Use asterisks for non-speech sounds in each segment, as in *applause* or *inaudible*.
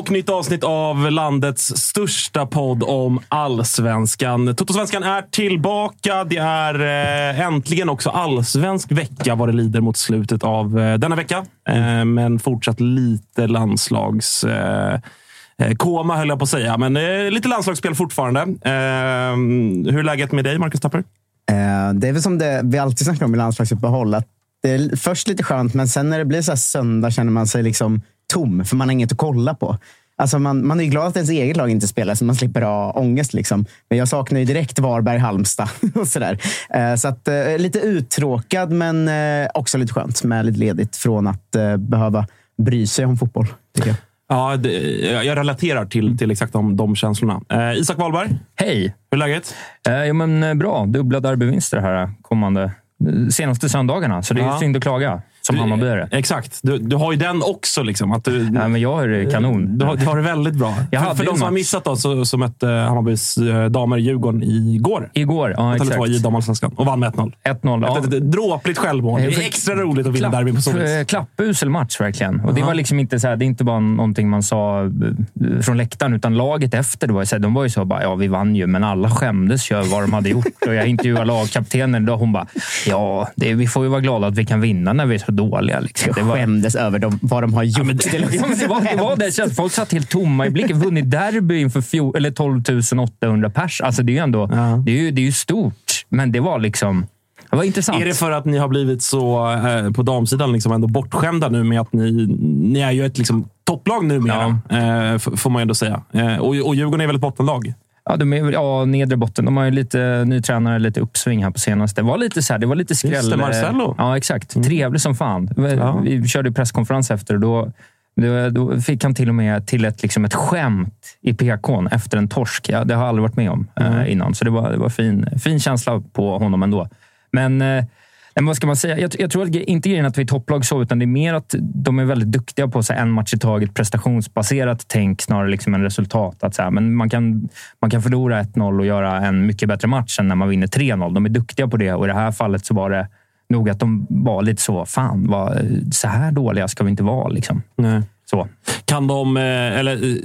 och nytt avsnitt av landets största podd om allsvenskan. Totosvenskan är tillbaka. Det är eh, äntligen också allsvensk vecka vad det lider mot slutet av eh, denna vecka. Eh, men fortsatt lite landslags... Koma höll jag på att säga, men lite landslagsspel fortfarande. Hur är läget med dig, Marcus Tapper? Det är väl som det vi alltid snackar om i landslagsuppehåll. Att det är först lite skönt, men sen när det blir så söndag känner man sig liksom tom, för man har inget att kolla på. Alltså man, man är ju glad att ens eget lag inte spelar, så man slipper ha ångest. Liksom. Men jag saknar ju direkt Varberg-Halmstad. *laughs* och sådär. Eh, Så att, eh, lite uttråkad, men eh, också lite skönt med lite ledigt från att eh, behöva bry sig om fotboll. Tycker jag. Ja, det, jag relaterar till, till exakt de, de känslorna. Eh, Isak Wahlberg, Hej! hur är läget? Eh, jo, men, bra. Dubbla derbyvinster här kommande senaste söndagarna, så det är Ja. synd att klaga som Hammarbyare. Exakt. Du, du har ju den också. Liksom, att du, Ja, men jag har det kanon. du, har, du har det väldigt bra. Jag för för de som har missat då, så, så mötte Hammarbys eh, damer Djurgården igår. Igår, ja Tele2 i exakt. damallsvenskan och vann med 1-0. 1-0. Ja. Ett, ett, ett dråpligt självmål. Det är Eh, extra roligt att vinna Klapp- derbyn på så vis. eh, Klappusel match verkligen. Och det var liksom inte så här, det är inte bara någonting man sa eh, från läktaren, utan laget efter. Det var så här, de var ju så bara, ja vi vann ju, men alla skämdes ju över vad de hade gjort. Och jag intervjuade lagkaptenen och hon bara, ja, det, vi får ju vara glada att vi kan vinna när vi är så dåliga. Liksom. Det var, skämdes över dem, vad de har gjort. Ja, men det, *laughs* ja, men det, var, det var det. Folk satt helt tomma i blicken. Vunnit derby inför fjol, eller 12 800 pers. Alltså det är ju ändå Ja. det är ju, det är ju stort, men det var liksom... Det var intressant. Är det för att ni har blivit så, eh, på damsidan, liksom ändå bortskämda nu med att ni, ni är ju ett liksom, topplag numera, eh, f- får man ju ändå säga. Eh, och, och Djurgården är väl ett bottenlag? Ja, de är, ja, nedre botten. De har ju lite ny tränare, lite uppsving här på senaste. Det var lite, så här, det var lite skräll. Just det, Marcello. Ja, exakt. Trevlig som fan. Vi, Ja. vi körde presskonferens efter och då, då, fick han till och med till ett, liksom ett skämt i PKn efter en torsk. Ja, det har jag aldrig varit med om eh, innan, så det var, det var fin, fin känsla på honom ändå. Men eh, men vad ska man säga? Jag, jag tror att, inte grejen att vi är topplag så, utan det är mer att de är väldigt duktiga på så här, en match i taget, prestationsbaserat tänk snarare liksom än resultat. Att, så här, men man, kan, man kan förlora 1-0 och göra en mycket bättre match än när man vinner 3-0. De är duktiga på det och i det här fallet så var det nog att de var lite så, fan, vad, så här dåliga ska vi inte vara. Liksom. Nej. Så. Kan de, eh, eller eh,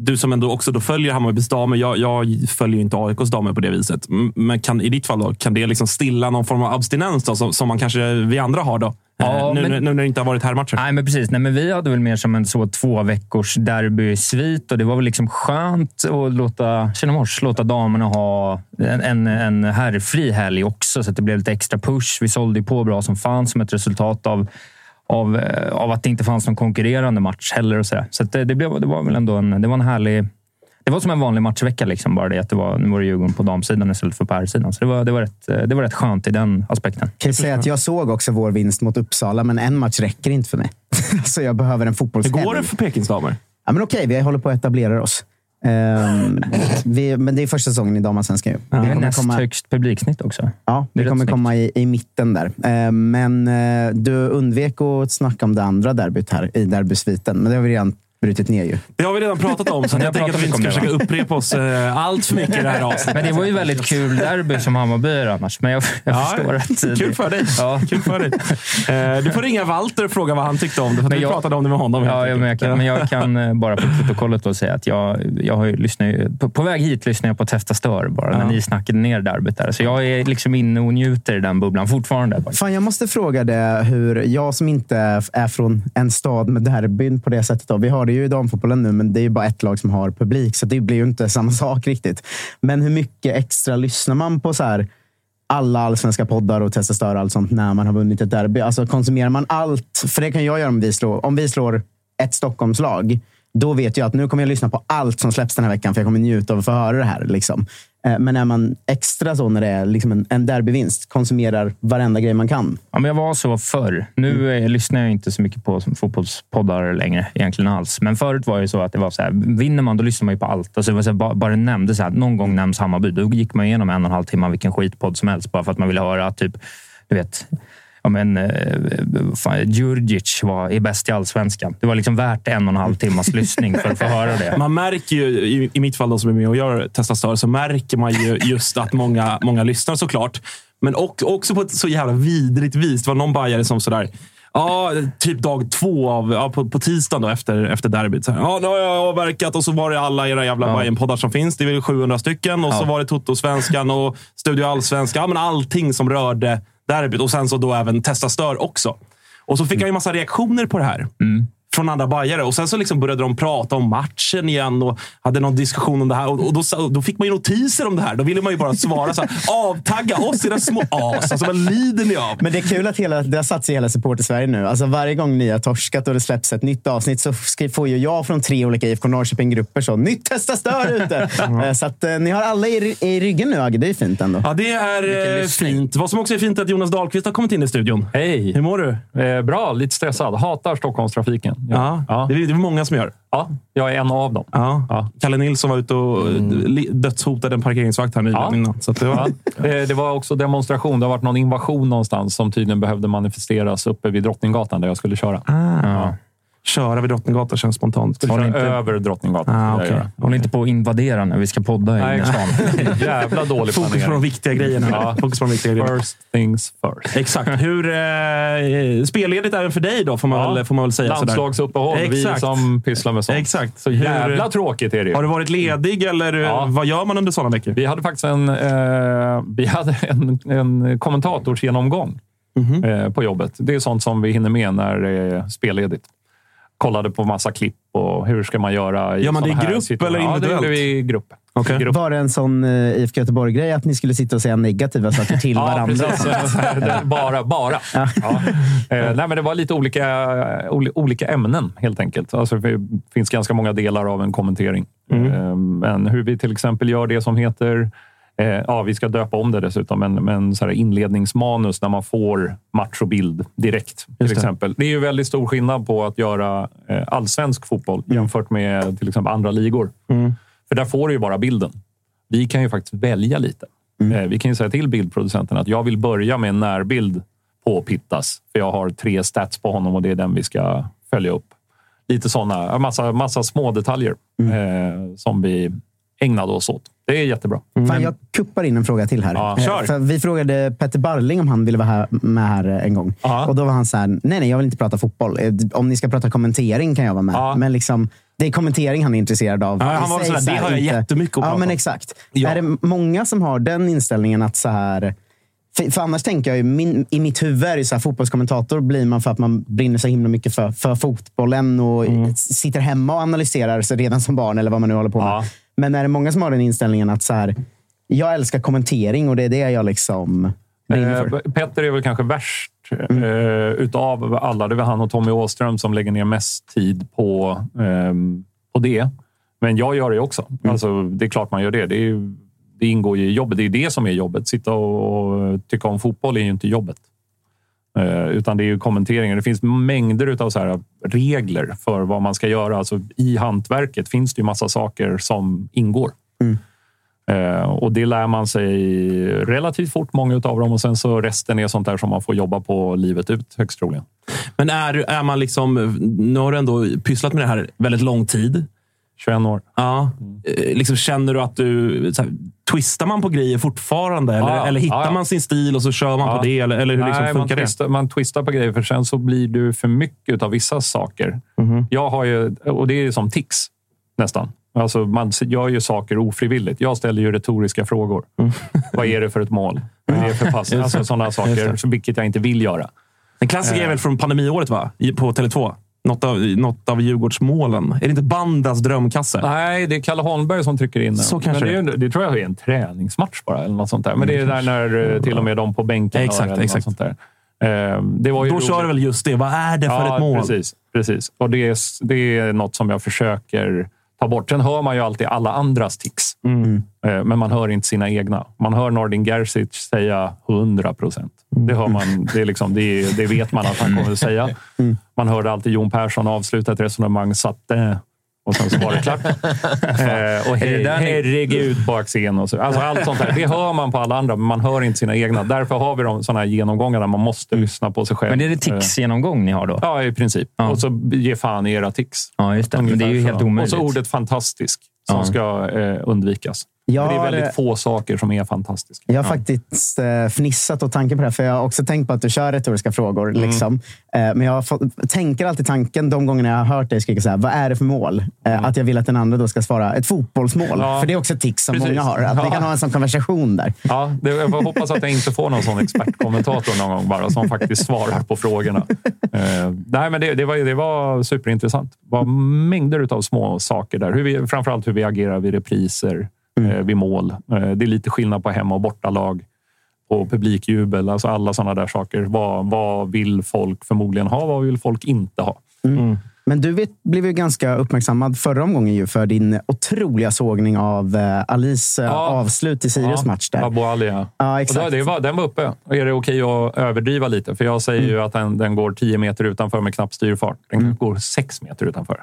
du som ändå också då följer Hammarbys damer. Jag, jag följer inte AIKs damer på det viset. Men kan, i ditt fall, då, kan det liksom stilla någon form av abstinens då, som, som man kanske vi andra har? då? Ja, Eh, nu, men- nu, nu när det inte har varit herrmatcher. Nej, men precis. Nej, men vi hade väl mer som en så två veckors derbysvit och det var väl liksom skönt att låta Kinnamors, låta damerna ha en, en, en herrfri helg också så att det blev lite extra push. Vi sålde ju på bra som fan som ett resultat av av, eh, av att det inte fanns någon konkurrerande match heller. Och så där. så att det, det, blev, det var väl ändå en, det var en härlig... Det var som en vanlig matchvecka, liksom, bara det att det var, nu var det Djurgården på damsidan istället för på herrsidan. Så det var, det, var rätt, eh, det var rätt skönt i den aspekten. Kan jag säga att jag såg också vår vinst mot Uppsala, men en match räcker inte för mig. *laughs* så jag behöver en Hur fotbollshelg. går det för Pekings damer? Ja, men okej, vi håller på att etablera oss. Ehm, vi, men det är första säsongen i damallsvenskan. ju. Det är näst komma- högst publiksnitt också. Ja, Det det kommer snyggt. komma i, i mitten där. Eh, Men eh, du undvek att snacka om det andra derbyt här i derbysviten. Men det har vi redan brutit ner ju. Det har vi redan pratat om, så *laughs* jag tänker att vi inte ska det, försöka upprepa oss eh, allt för mycket i det här *laughs* avsnittet. Men det var ju väldigt kul derby som Hammarby annars. Men jag, jag Ja, förstår att... Kul för dig. Ja. Kul för dig. Eh, Du får ringa Walter och fråga vad han tyckte om det. För Men vi jag- pratade om det med honom. Ja, ja, men, jag kan, men jag kan eh, bara på protokollet då säga att jag, jag har ju lyssnat, på, på väg hit lyssnade jag på Testa Stör bara när Ja. ni snackade ner derbyt där. Så jag är liksom inne och njuter i den bubblan fortfarande. Fan, jag måste fråga det hur jag som inte är från en stad med derbyn på det sättet. Då. Vi har det ju i damfotbollen nu, men det är ju bara ett lag som har publik, så det blir ju inte *laughs* samma sak riktigt. Men hur mycket extra lyssnar man på så här alla allsvenska poddar och testa större och allt sånt när man har vunnit ett derby? Alltså konsumerar man allt? För det kan jag göra om vi slår, om vi slår ett Stockholmslag. Då vet jag att nu kommer jag lyssna på allt som släpps den här veckan, för jag kommer njuta av att få höra det här. Liksom. Eh, Men är man extra så när det är liksom en, en derbyvinst, konsumerar varenda grej man kan? Ja, men jag var så förr. Nu eh, lyssnar jag inte så mycket på fotbollspoddar längre egentligen alls. Men förut var det så att det var så här, vinner man då lyssnar man ju på allt. Alltså, det var så här, bara, bara så här, någon gång nämns Hammarby. Då gick man igenom en och en halv timme vilken skitpodd som helst bara för att man ville höra typ, du vet, Ja, men, eh, Djurdjic var, är bäst i allsvenskan. Det var liksom värt en och en halv timmas lyssning för att få höra det. Man märker ju, i, i mitt fall då, som är med och gör Testa Stör, så märker man ju just att många, många lyssnar såklart. Men och, också på ett så jävla vidrigt vis. Det var någon bajare som sådär, ja, typ dag två av, ja, på, på tisdagen då, efter, efter derbyt. Så här, ja, nu har jag avverkat och så var det alla era jävla Ja. Bajen-poddar som finns. Det är väl 700 stycken. Och så Ja. var det Toto-svenskan och Studio Allsvenskan. Ja, men allting som rörde derbyt. Och sen så då även Testa Stör också. Och så fick han ju massa reaktioner på det här. Mm. Från andra bajare. Och sen så liksom började de prata om matchen igen och hade någon diskussion om det här. Och, och då, då fick man ju notiser om det här. Då ville man ju bara svara så här. *laughs* Avtagga oss era små as. Alltså vad lider ni av? Men det är kul att hela, det har satt sig i hela supporter-Sverige nu. Alltså varje gång ni har torskat och det släpps ett nytt avsnitt så får ju jag från tre olika IFK Norrköping-grupper så nytt testa stör ute. *laughs* Eh, så att eh, ni har alla i, i ryggen nu, Agge. Det är fint ändå. Ja, det är eh, fint. Vad som också är fint är att Jonas Dahlqvist har kommit in i studion. Hej! Hur mår du? Eh, bra, lite stressad. Hatar Stockholmstrafiken. Ja, ja. Det, är, det är många som gör. ja jag är en av dem. Ja. Ja. Kalle Nilsson var ute och li- dödshotade en parkeringsvakt här nyligen. Ja. innan. Så att det var, Ja. Eh, Det var också demonstration. Det har varit någon invasion någonstans som tydligen behövde manifesteras uppe vid Drottninggatan där jag skulle köra. Ja. Köra vid Drottninggatan känns spontant. Köra inte- över Drottninggatan. Ah, göra. Håll inte på att invadera när vi ska podda i Nej. innerstan. *laughs* Jävla dålig Fokus på de planering. viktiga grejerna. Ja. Fokus på de viktiga grejerna. First things first. Exakt. Hur eh, spelledigt även för dig då, får man, Ja. väl, får man väl säga. Landslagsuppehåll. Vi Exakt. som pysslar med sånt. Exakt. Så Hur- jävla tråkigt är det ju. Har du varit ledig eller eh, Ja. vad gör man under sådana veckor? Vi hade faktiskt en, eh, vi hade *laughs* en, en kommentatorsgenomgång Mhm. eh, på jobbet. Det är sånt som vi hinner med när det är spelledigt. Kollade på massa klipp och hur ska man göra i Gör man det i grupp situationer. eller Ja, individuellt? det gjorde vi i grupp. Okej. grupp. Var det en sån uh, IFK Göteborg-grej att ni skulle sitta och säga negativa saker till *laughs* Ja, varandra? *laughs* *laughs* Det- bara. bara. Ja. Eh, nej, men det var lite olika, oli- olika ämnen, helt enkelt. Alltså, det finns ganska många delar av en kommentering. Mm. Eh, men hur vi till exempel gör det som heter... Eh, ja, vi ska döpa om det dessutom, men, men så här inledningsmanus när man får match och bild direkt. Till det. exempel. det är ju väldigt stor skillnad på att göra eh, allsvensk fotboll jämfört med till exempel andra ligor. För där får du ju bara bilden. Vi kan ju faktiskt välja lite. Eh, Vi kan ju säga till bildproducenten att jag vill börja med en närbild på Pittas. För jag har tre stats på honom och det är den vi ska följa upp. Lite sådana, massa, massa små detaljer eh, som vi ägnade oss åt. Det är jättebra. Fan, jag kuppar in en fråga till här. Ja, Eh, kör. För vi frågade Petter Barling om han ville vara här, med här eh, en gång. Ja. Och Då var han så här, nej, nej, jag vill inte prata fotboll. Eh, Om ni ska prata kommentering kan jag vara med. Ja. Men liksom, det är kommentering han är intresserad av. Ja, han var sådär, så det har jag inte- jättemycket att Ja, prata men om. exakt. Ja. Är det många som har den inställningen att så här... För, för annars tänker jag ju, min, i mitt huvud är det så här, fotbollskommentator blir man för att man brinner så himla mycket för, för fotbollen och Mm. sitter hemma och analyserar sig redan som barn eller vad man nu håller på med. Ja. Men är det många som har den inställningen att så här, jag älskar kommentering och det är det jag liksom brinner för? Eh, Petter är väl kanske värst eh, utav alla. Det väl han och Tommy Åström som lägger ner mest tid på, ehm, på det. Men jag gör det också. Alltså, det är klart man gör det. Det, är, det ingår ju i jobbet. Det är det som är jobbet. Sitta och, och tycka om fotboll är ju inte jobbet. Eh, utan det är ju kommenteringen. Det finns mängder av så här regler för vad man ska göra. Alltså, I hantverket finns det ju massa saker som ingår. Eh, och det lär man sig relativt fort, många av dem. Och sen så resten är sånt där som man får jobba på livet ut, högst troligen. Men är, är man liksom... Nu har du ändå pysslat med det här väldigt lång tid. 21 år. Ja. Eh, Liksom, känner du att du... Så här, twistar man på grejer fortfarande? Eller, Ja, eller hittar ja, man sin stil och så kör man Ja. på det? Eller, eller hur liksom Nej, man funkar det? twistar, man twistar på grejer, för sen så blir du för mycket av vissa saker. Mhm. Jag har ju, och det är som tics, nästan. Alltså, man gör ju saker ofrivilligt. Jag ställer ju retoriska frågor. Mm. Vad är det för ett mål? Vad är det för pass? Alltså, sådana saker, vilket jag inte vill göra. En klassiker är Eh. väl från pandemiåret va? På Tele2? Något av, något av Djurgårdsmålen. Är det inte Bandas drömkasse? Nej, det är Kalle Holmberg som trycker in den. Så kanske Men det, är, det tror jag är en träningsmatch bara. Eller något sånt där. Men det är där när eh, till och med de på bänken Exakt, eller exakt. sånt där. Eh, Det var ju Då roligt. kör väl just det. Vad är det för ja, ett mål? Precis, precis. Och det är, det är något som jag försöker ta bort. Sen hör man ju alltid alla andras tics. Mm. Eh, Men man hör inte sina egna. Man hör Nordin Gerzic säga 100 procent. Det, hör man, det, liksom, det, det vet man att han kommer att säga. Man hörde alltid Jon Persson avsluta ett resonemang. Satt eh, och sen så var det klart. *laughs* eh, och ni- herregud på axeln. Och så. Alltså allt sånt där. Det hör man på alla andra, men man hör inte sina egna. Därför har vi de såna här genomgångar där man måste lyssna på sig själv. Men är det tics-genomgång ni har då? Ja, i princip. Ja. Och så ge fan i era tics. Ja, just det. Men det är ju helt omöjligt. Och så ordet fantastisk som Ja. ska eh, undvikas. Men det är väldigt få saker som är fantastiska. Jag har faktiskt eh, fnissat åt tanken på det för jag har också tänkt på att du kör retoriska frågor. Mm. Liksom. Eh, men jag tänker alltid tanken, de gångerna jag har hört dig skrika så här, vad är det för mål? Eh, Att jag vill att den andra då ska svara ett fotbollsmål. Mm. Ja. För det är också ett tics som Precis. många har. Att vi Ja. kan ha en sån konversation där. Ja, det, jag hoppas att jag inte får någon sån expertkommentator någon gång bara, som faktiskt svarar på frågorna. Eh, nej, men det, det, var, det var superintressant. Det var mängder av små saker där. Hur vi, framförallt hur vi agerar vid repriser, Mm. eh, vid mål. Eh, det är lite skillnad på hemma och bortalag. På publikjubel, alltså alla sådana där saker. Vad, vad vill folk förmodligen ha? Vad vill folk inte ha? Men du vet, blev ju ganska uppmärksammad förra omgången ju för din otroliga sågning av eh, Alice eh, Ja. avslut i Sirius match. där. Abu Ali, ja. Ja, Och exakt. då, det var, den var uppe. Och är det okej att överdriva lite? För jag säger ju att den, den går 10 meter utanför med knapp styrfart. Den går 6 meter utanför.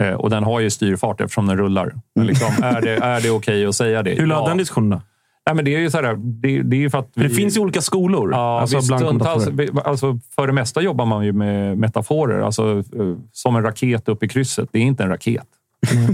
Eh, och den har ju styrfart eftersom den rullar. Men liksom, *laughs* är det, är det okej att säga det? Hur löd Ja. den diskussionen? Nej, men det är ju så här, det, det är ju för att För det vi- finns ju olika skolor. Ja, alltså visst, bland stundtals, vi- alltså, för det mesta jobbar man ju med metaforer. Alltså, eh, som en raket upp i krysset. Det är inte en raket.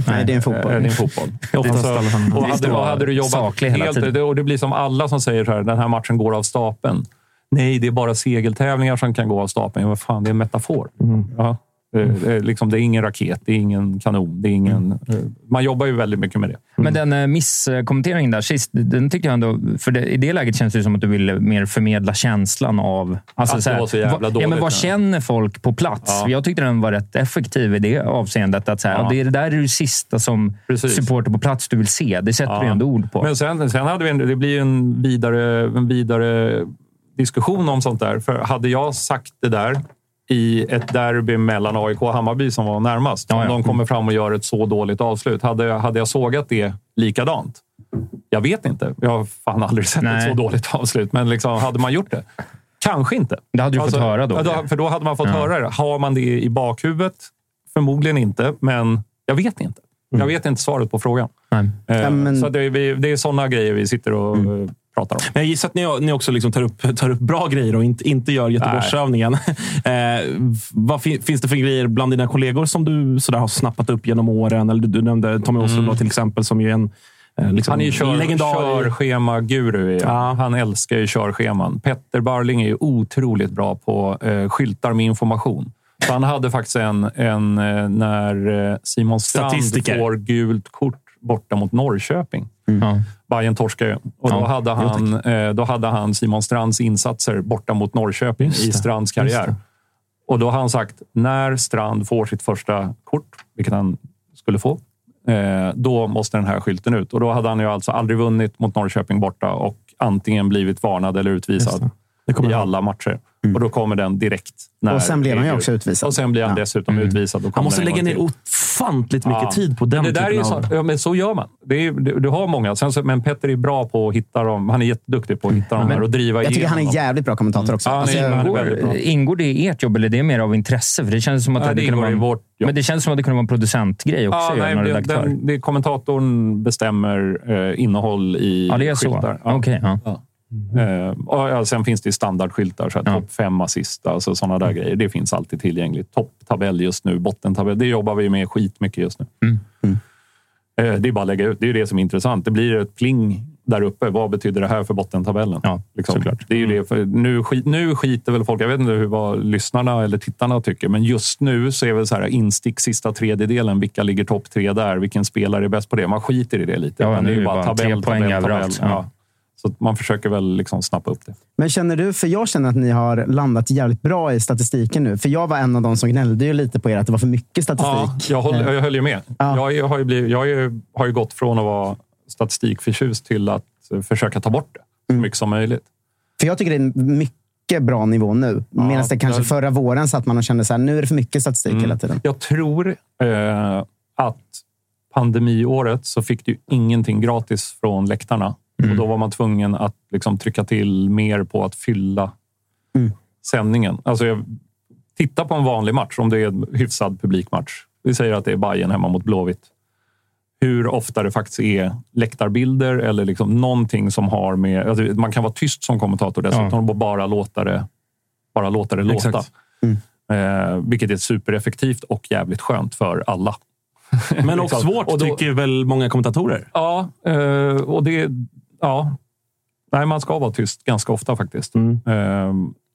Nej, det är en fotboll. Eh, Det är en fotboll. *laughs* Oftast fall. och, hade, det och hade du jobbat helt... och det blir som alla som säger så här, den här matchen går av stapeln. Nej, det är bara segeltävlingar som kan gå av stapeln. Ja, vad fan, det är en metafor. Ja, är liksom, det är ingen raket, det är ingen kanon. Det är ingen, eh, Man jobbar ju väldigt mycket med det. Men den misskommenteringen där sist, den tycker jag ändå... För det, I det läget känns det som att du ville mer förmedla känslan av... Alltså, Att det var så jävla ja, dåligt, men vad ja. känner folk på plats? Ja. Jag tyckte den var rätt effektiv i det avseendet. Att så här, Ja. ja. det, är det där är det sista som Precis. supporter på plats du vill se. Det sätter Ja. du ändå ord på. Men sen, sen hade vi en, det blir en vidare, en vidare diskussion om sånt där. För hade jag sagt det där i ett derby mellan AIK och Hammarby som var närmast. Om ja. de kommer fram och gör ett så dåligt avslut. Hade, jag- hade jag sågat det likadant? Jag vet inte. Jag har fan aldrig sett Nej. ett så dåligt avslut. Men liksom, hade man gjort det? Kanske inte. Det hade du fått höra då. ja, För då hade man fått Ja. höra det. Har man det i bakhuvudet? Förmodligen inte, men jag vet inte. Jag vet inte svaret på frågan. Nej. Eh, Ja, men- Så det är, vi- det är sådana grejer vi sitter och Mm. Pratar om. Men jag gissar att ni, ni också liksom tar, upp, tar upp bra grejer och inte, inte gör Göteborgsövningen. *laughs* Eh, vad fin, finns det för grejer bland dina kollegor som du sådär har snappat upp genom åren? Eller du, du nämnde Tommy Åström då, till exempel, som ju är en eh, liksom, Han är ju kör, legendar. körschema-guru. Ja. Han älskar ju körscheman. Petter Barling är ju otroligt bra på eh, skyltar med information. Så han hade faktiskt en, en eh, när eh, Simon Strand Statistiker. får gult kort borta mot Norrköping. Ja. Bayern torskade ju. Och då, Ja, hade han, eh, då hade han Simon Strands insatser borta mot Norrköping i Strands karriär. Och då har han sagt, när Strand får sitt första kort, vilket han skulle få, eh, då måste den här skylten ut. Och då hade han ju alltså aldrig vunnit mot Norrköping borta och antingen blivit varnad eller utvisad i alla matcher. Och då kommer den direkt. När Och sen blev han ju det också ut. utvisad. Och sen blir han Ja. dessutom utvisad. Då Han måste lägga ner ofantligt mycket Ja. tid på den Men det där är typen ju av... så, ja, men så gör man. Det är, du, du har många. Sen så, men Petter är bra på att hitta dem. Han är jätteduktig på att hitta dem här och driva Jag tycker han är jävligt bra kommentator också. Ja, Alltså, bra. Ingår, ingår det i ert jobb eller är det mer av intresse? För det känns som att Nej, det kunde ingår vara vårt jobb. Men det känns som att det kunde vara en producentgrej också. Ja, Ja, nej, det, redaktör. den, det, kommentatorn bestämmer eh, innehåll i ja, det är så. skyltar. Ja. Okej, ja. Eh, och, ja, sen finns det ju standardskyltar, så här, Ja. Mm. topp fem assist, alltså sådana där grejer. Det finns alltid tillgängligt. Topptabell just nu, bottentabell. Det jobbar vi med skitmycket just nu. Mm. Eh, det är bara att lägga ut. Det är det som är intressant. Det blir ett pling där uppe. Vad betyder det här för bottentabellen? Ja, liksom. såklart. Det är det. För nu, skit, nu skiter väl folk... Jag vet inte hur vad lyssnarna eller tittarna tycker, men just nu så är väl så här instick sista tredjedelen. Vilka ligger topp tre där? Vilken spelare är bäst på det? Man skiter i det lite. Ja, nu det är ju bara bara tabell, tabell, tabell. Ja. Ja. Så man försöker väl liksom snappa upp det. Men känner du, för jag känner att ni har landat jävligt bra i statistiken nu. För jag var en av de som gnällde ju lite på er att det var för mycket Ja, statistik. jag, håller, jag höll ju med. Ja. Jag, har ju blivit, jag har ju gått från att vara statistikförtjust till att försöka ta bort det så Mm. mycket som möjligt. För jag tycker det är mycket bra nivå nu. Ja, Medan det kanske jag- förra våren satt man och kände så här, nu är det för mycket statistik Mm. hela tiden. Jag tror eh, att pandemiåret så fick du ingenting gratis från läktarna. Och då var man tvungen att liksom trycka till mer på att fylla Mm. sändningen. Alltså jag, titta på en vanlig match, om det är en hyfsad publikmatch. Vi säger att det är Bayern hemma mot Blåvitt. Hur ofta det faktiskt är läktarbilder eller liksom någonting som har med... Alltså man kan vara tyst som kommentator dessutom och bara låta det, bara låta det låta. Exakt. Eh, vilket är supereffektivt och jävligt skönt för alla. *laughs* Men också Liksom. svårt, Och då- tycker väl många kommentatorer. Ja, eh, och det... Ja. Nej, man ska vara tyst ganska ofta faktiskt. Mm. Eh,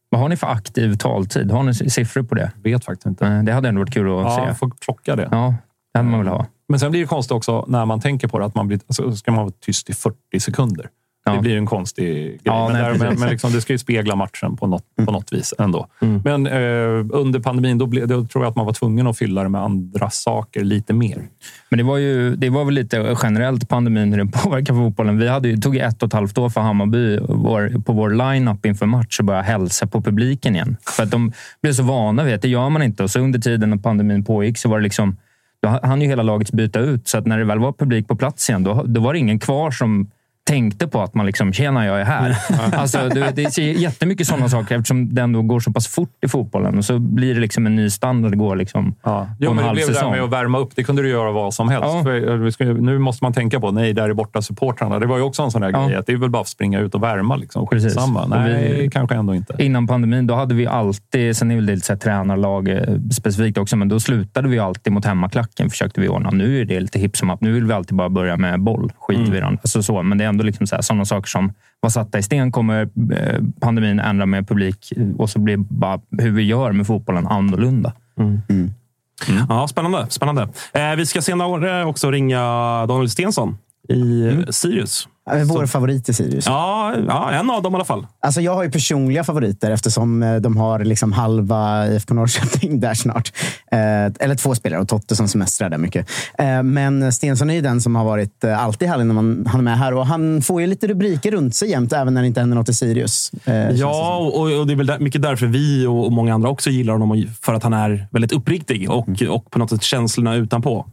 Vad har ni för aktiv taltid? Har ni siffror på det? vet faktiskt inte. Det hade ändå varit kul att Ja, se. får klocka det. Ja, det hade man väl ha. Men sen blir det konstigt också när man tänker på det att man blir, alltså, ska man vara tyst i 40 sekunder. Ja. Det blir en konstig grej. Ja, men nej, där, men, men liksom, det ska ju spegla matchen på något, på något vis ändå. Mm. Men eh, under pandemin då, blev, då tror jag att man var tvungen att fylla det med andra saker lite mer. Men det var, ju, det var väl lite generellt pandemin hur den *laughs* påverkar fotbollen. Vi hade ju, tog ju ett och ett halvt år för Hammarby vår, på vår line-up inför match att börja hälsa på publiken igen. För att de blev så vana vid att det gör man inte. Och så under tiden när pandemin pågick så var det liksom... Då hann ju hela laget byta ut. Så att när det väl var publik på plats igen, då, då var det ingen kvar som tänkte på att man liksom, tjena, jag är här. *laughs* alltså, det, det är jättemycket sådana saker eftersom det ändå går så pass fort i fotbollen. Och så blir det liksom en ny standard. Det går liksom Ja. Jo, en men det blev det där säsong. med att värma upp. Det kunde du göra vad som helst. Ja. För, eh, nu måste man tänka på, nej, där är borta supportrarna. Det var ju också en sån där Ja. grej. Att det är väl bara att springa ut och värma. Liksom. Skitsamma. Nej, vi- kanske ändå inte. Innan pandemin, då hade vi alltid, sen är det lite så här tränarlag eh, specifikt också, men då slutade vi alltid mot hemmaklacken. Försökte vi ordna. Nu är det lite hipp som happ. Nu vill vi alltid bara börja med boll. Skiter Mm. vi i den. Alltså så, men det är ändå liksom så här, sådana saker som var satta i sten kommer eh, pandemin ändra med publik eh, och så blir bara hur vi gör med fotbollen annorlunda. Ja, spännande. spännande. Eh, vi ska senare också ringa Daniel Stensson i Mm. eh, Sirius. Vår favorit i Sirius. Ja, ja, en av dem i alla fall. Alltså jag har ju personliga favoriter eftersom eh, de har liksom halva IFK Norrköping *laughs* där snart. Eh, eller två spelare och Totte som semestrar där mycket. Eh, men Stensson är ju den som har varit eh, alltid härlig när man, han är med här. Och han får ju lite rubriker runt sig jämt, även när det inte händer något i Sirius. Eh, Ja, och, och det är väl där, mycket därför vi och, och många andra också gillar honom. För att han är väldigt uppriktig och, Mm. och på något sätt känslorna utanpå.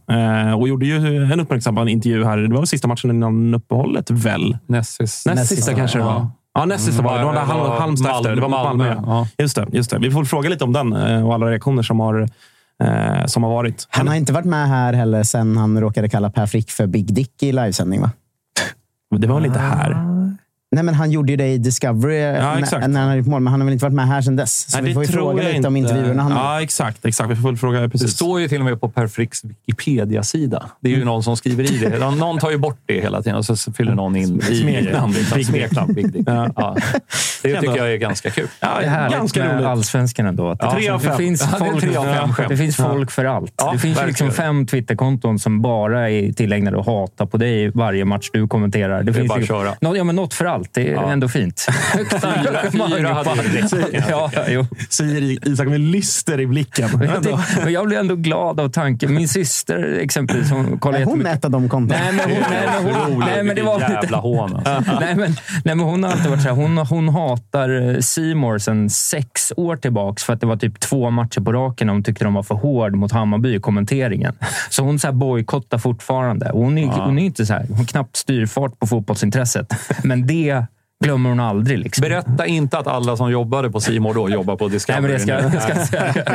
Och gjorde ju en uppmärksammad intervju här. Det var sista matchen innan uppehållet, väl? Näst sista kanske det ja. var. Ja, näst sista var det. Var Halm, Halmstad efter. Det var mot Malmö. Malmö, ja. Just, det, just det. Vi får fråga lite om den eh, och alla reaktioner som har, eh, som har varit. Han har inte varit med här heller sen han råkade kalla Per Frick för Big Dick i livesändning, va? Det var väl inte här? Nej, men han gjorde ju det i Discovery Ja, exakt. när, när han hade gjort mål, men han har väl inte varit med här sedan dess. Så Nej, vi det får ju tror fråga lite inte. om intervjuerna han Ja, exakt. exakt. Vi får väl fråga Det precis. står ju till och med på Per Fricks Wikipedia-sida. Det är ju någon som skriver i det. *laughs* Någon, tar ju bort det hela tiden och så fyller någon in i Smeknamn. Big Dick. Smeknamn. Big Dick. Ja. Ja. Det tycker jag är ganska kul. Ja, Det är härligt ganska med roligt. allsvenskan ändå. Att det, Tre av det fem. finns Ja, det är folk, skämt. det finns folk för allt. Ja, det finns ju liksom fem Twitterkonton som bara är tillägnade att hata på dig varje match du kommenterar. Det, är finns bara att köra. Ja, men något för allt. Det är Ja. ändå fint. *laughs* Fyra, fyra hade *laughs* jag ja, jo. Säger Isak med lyster i blicken. Men det- jag blir ändå glad av tanken. Min syster exempelvis, hon kollar Är hon ett av de kontona? Nej, men hon, nej, men hon, Otroligt. nej, men det var Vilken jävla hån. Alltså. *laughs* nej, men, nej, men hon har alltid varit så här, hon, hon hatar Simor sedan sex år tillbaks för att det var typ två matcher på raken och hon tyckte de var för hård mot Hammarby i kommenteringen. Så hon så bojkottar fortfarande. Och Hon är, hon är inte så här, hon knappt styrfart på fotbollsintresset. Men det glömmer hon aldrig. Liksom. Berätta inte att alla som jobbade på Simor då jobbar på Nej, Discovery. men det ska, ska säga.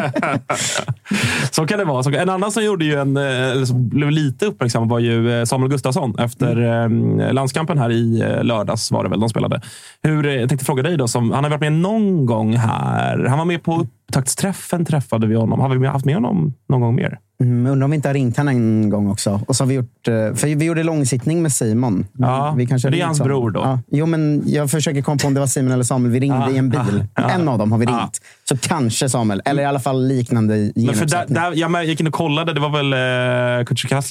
*laughs* Så kan det vara. En annan som gjorde ju en, eh, som blev lite uppmärksam var ju eh, Samuel Gustafsson efter eh, landskampen här i lördags. var det väl de spelade. Hur, jag tänkte fråga dig, då, som, han har varit med någon gång här. Han var med på upptaktsträffen, träffade vi honom. Har vi haft med honom någon gång mer? Mm, undrar om vi inte har ringt honom en gång också. Och så har vi gjort, eh, för vi gjorde långsittning med Simon. Ja, vi kanske det är hans bror då. Ja. Jo, men jag försöker komma på om det var Simon eller Samuel. Vi ringde Ja, i en bil. ja, En av dem har vi ja. ringt. Så kanske Samuel. Eller i alla fall liknande Men för där, där, jag gick in och kollade. Det var väl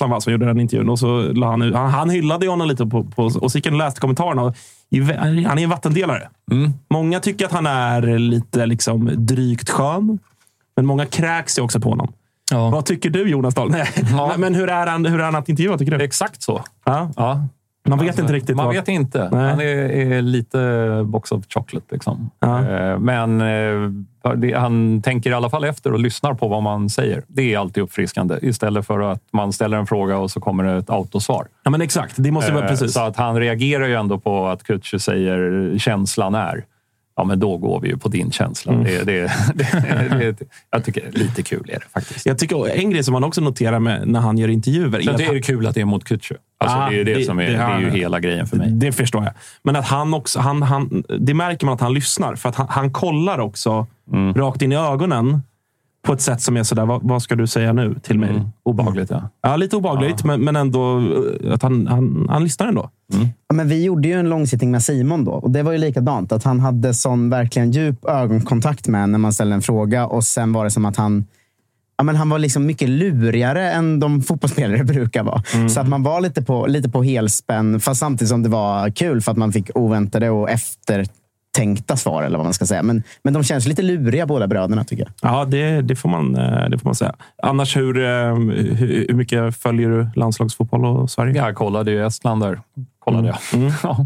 eh, va, som gjorde den intervjun. Och så la han, ut- han, han hyllade ju honom lite på, på, och så gick jag och läste kommentarerna. Och han är en vattendelare. Många tycker att han är lite liksom, drygt skön. Men många kräks ju också på honom. Ja. Vad tycker du Jonas Dahl? Nej. Men hur är, han, hur är han att intervjua tycker du? Exakt så. Ja. Ja. Man vet inte riktigt. Man vad- vet inte. Nej. Han är, är lite box of chocolate. Liksom. Ja. Eh, Men eh, det, han tänker i alla fall efter och lyssnar på vad man säger. Det är alltid uppfriskande istället för att man ställer en fråga och så kommer det ett autosvar. Ja, men exakt. Det måste vara Eh, precis. Så att han reagerar ju ändå på att Kutcher säger känslan är. Ja, men då går vi ju på din känsla. Mm. *laughs* Det, det, det, jag tycker lite kul är det faktiskt. Jag tycker en grej som man också noterar med, när han gör intervjuer. Sen det är han- det kul att det är mot Kutcher. Alltså, Ja, det är ju det, som är, det- är ju hela grejen för mig. Det förstår jag. Men att han också, han, han, det märker man att han lyssnar. För att han, han kollar också Mm. rakt in i ögonen på ett sätt som är sådär, vad, vad ska du säga nu till mig? Mm. Obehagligt, ja. Ja, lite obehagligt, men, men ändå eh, att han, han, han lyssnar ändå. Ja, men vi gjorde ju en långsittning med Simon då. Och Det var ju likadant. Att han hade sån verkligen djup ögonkontakt med när man ställde en fråga. Och sen var det som att han Ja, men han var liksom mycket lurigare än de fotbollsspelare *laughs* brukar vara. Så att man var lite på, lite på helspänn, fast samtidigt som det var kul för att man fick oväntade och eftertänkta svar. eller vad man ska säga. Men, men de känns lite luriga båda bröderna tycker jag. Ja, det, det, får man, eh, det får man säga. Annars, hur, eh, hur, hur mycket följer du landslagsfotboll och Sverige? Jag kollade ju Estland där. Kollade jag. *laughs* Ja.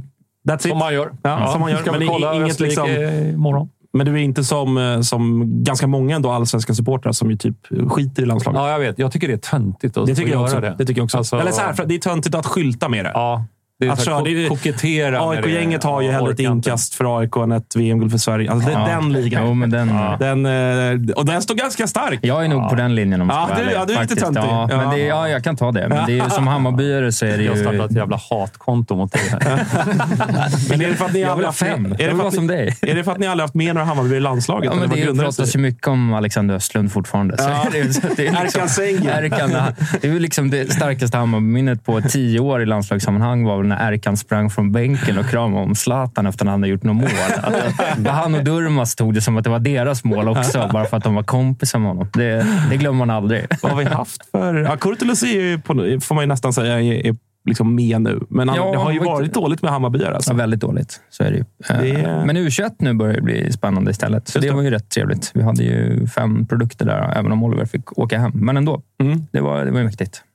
That's it. Som man gör. Ja, som man gör. Ska Men vi det är kolla inget liksom- imorgon? Men du är inte som, eh, som ganska många ändå allsvenska supportrar som ju typ skiter i landslaget. Ja, jag vet. Jag tycker det är töntigt att det tycker att jag göra också. det. Det tycker jag också. Alltså, Eller så här, det är töntigt att skylta med det. Ja, det är Att köra- det är- ko- kokettera. med det. AIK-gänget har ju Ja, hellre ett inkast för AIK än ett VM-guld för Sverige. Alltså, det, Ja. Den ligan. Jo, men den, Den, eh, och den står ganska stark. Jag är nog på den linjen om jag Ja, ska du- ja, du är lite töntig. Ja, Ja. men det, ja, jag kan ta det. Men det är, ju- som Hammarbyare så är det Jag ju... startade ett jävla hatkonto mot här. *laughs* Men är det för att ni Jag vill ha fem. Är Jag det, vill för vara att som ni, dig. är det för att ni aldrig haft med några Hammarby i landslaget? Ja, men det pratas ju mycket om Alexander Östlund fortfarande. Ja. Erkan Sengin. Det är ju liksom det starkaste Hammarbyminnet på tio år i landslagssammanhang var väl när Erkan sprang från bänken och kramade om Zlatan efter att han hade gjort något mål. Alltså, *laughs* han och Durmaz tog det som att det var deras mål också, *laughs* bara för att de var kompisar med honom. Det, det glömmer man aldrig. Vad har vi haft för... *laughs* Ja, Kurtulus är ju, på, får man ju nästan säga, är, liksom med nu. Men han, Ja, det har ju varit inte- dåligt med Hammarbyare. Ja, Alltså. väldigt dåligt. Så är det ju. Eh, Det- Men U21 nu börjar det bli spännande istället. Så det det. var ju rätt trevligt. Vi hade ju fem produkter där, även om Oliver fick åka hem. Men ändå. Mm. Det var, det var ju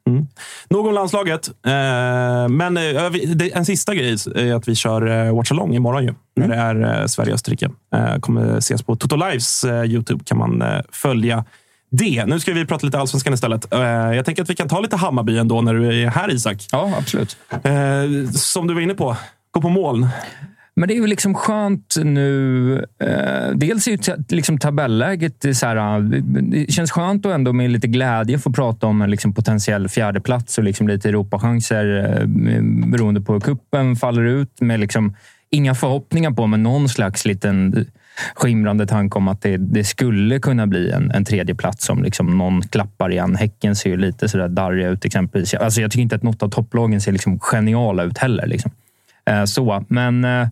mäktigt. Nog om landslaget. Eh, men eh, en sista grej är att vi kör eh, Watch Along imorgon ju. När det är Sverige-Österrike. Kommer ses på Toto Lives Youtube. kan man följa det. Nu ska vi prata lite allsvenskan istället. Jag tänker att vi kan ta lite Hammarby ändå när du är här Isak. Ja, absolut. Som du var inne på, gå på moln. Men det är ju liksom skönt nu. Eh, dels är ju liksom tabelläget det så här, eh, Det känns skönt att ändå med lite glädje få prata om en liksom potentiell fjärdeplats och liksom lite Europachanser eh, eh, beroende på hur kuppen faller ut med liksom inga förhoppningar på, men någon slags liten skimrande tanke om att det, det skulle kunna bli en, en tredje plats om liksom någon klappar igen. Häcken ser ju lite sådär darriga ut exempelvis. Alltså jag tycker inte att något av topplagen ser liksom geniala ut heller. Liksom. Eh, så, men eh,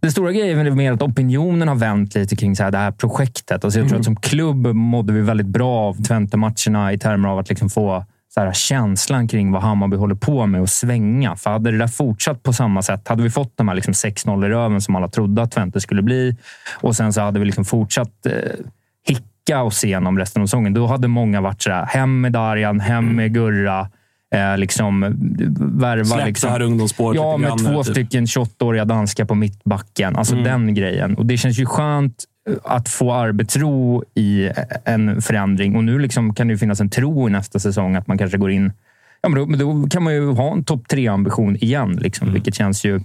den stora grejen är mer att opinionen har vänt lite kring så här, det här projektet. Alltså jag tror mm. att som klubb mådde vi väldigt bra av Twente-matcherna i termer av att liksom få så här, känslan kring vad Hammarby håller på med och svänga. För hade det där fortsatt på samma sätt, hade vi fått de här liksom 6-0 i röven som alla trodde att Twente skulle bli och sen så hade vi liksom fortsatt eh, hicka oss igenom resten av säsongen. Då hade många varit så här, hem med Darjan, hem med Gurra. Eh, liksom, värva, Släpp liksom, det här ungdomsspåret Ja, med två typ. stycken 28-åriga danskar på mittbacken. Alltså mm. den grejen. Och Det känns ju skönt att få arbetsro i en förändring. Och nu liksom kan det finnas en tro i nästa säsong att man kanske går in... Ja, men då, då kan man ju ha en topp tre-ambition igen, liksom, mm. vilket känns ju...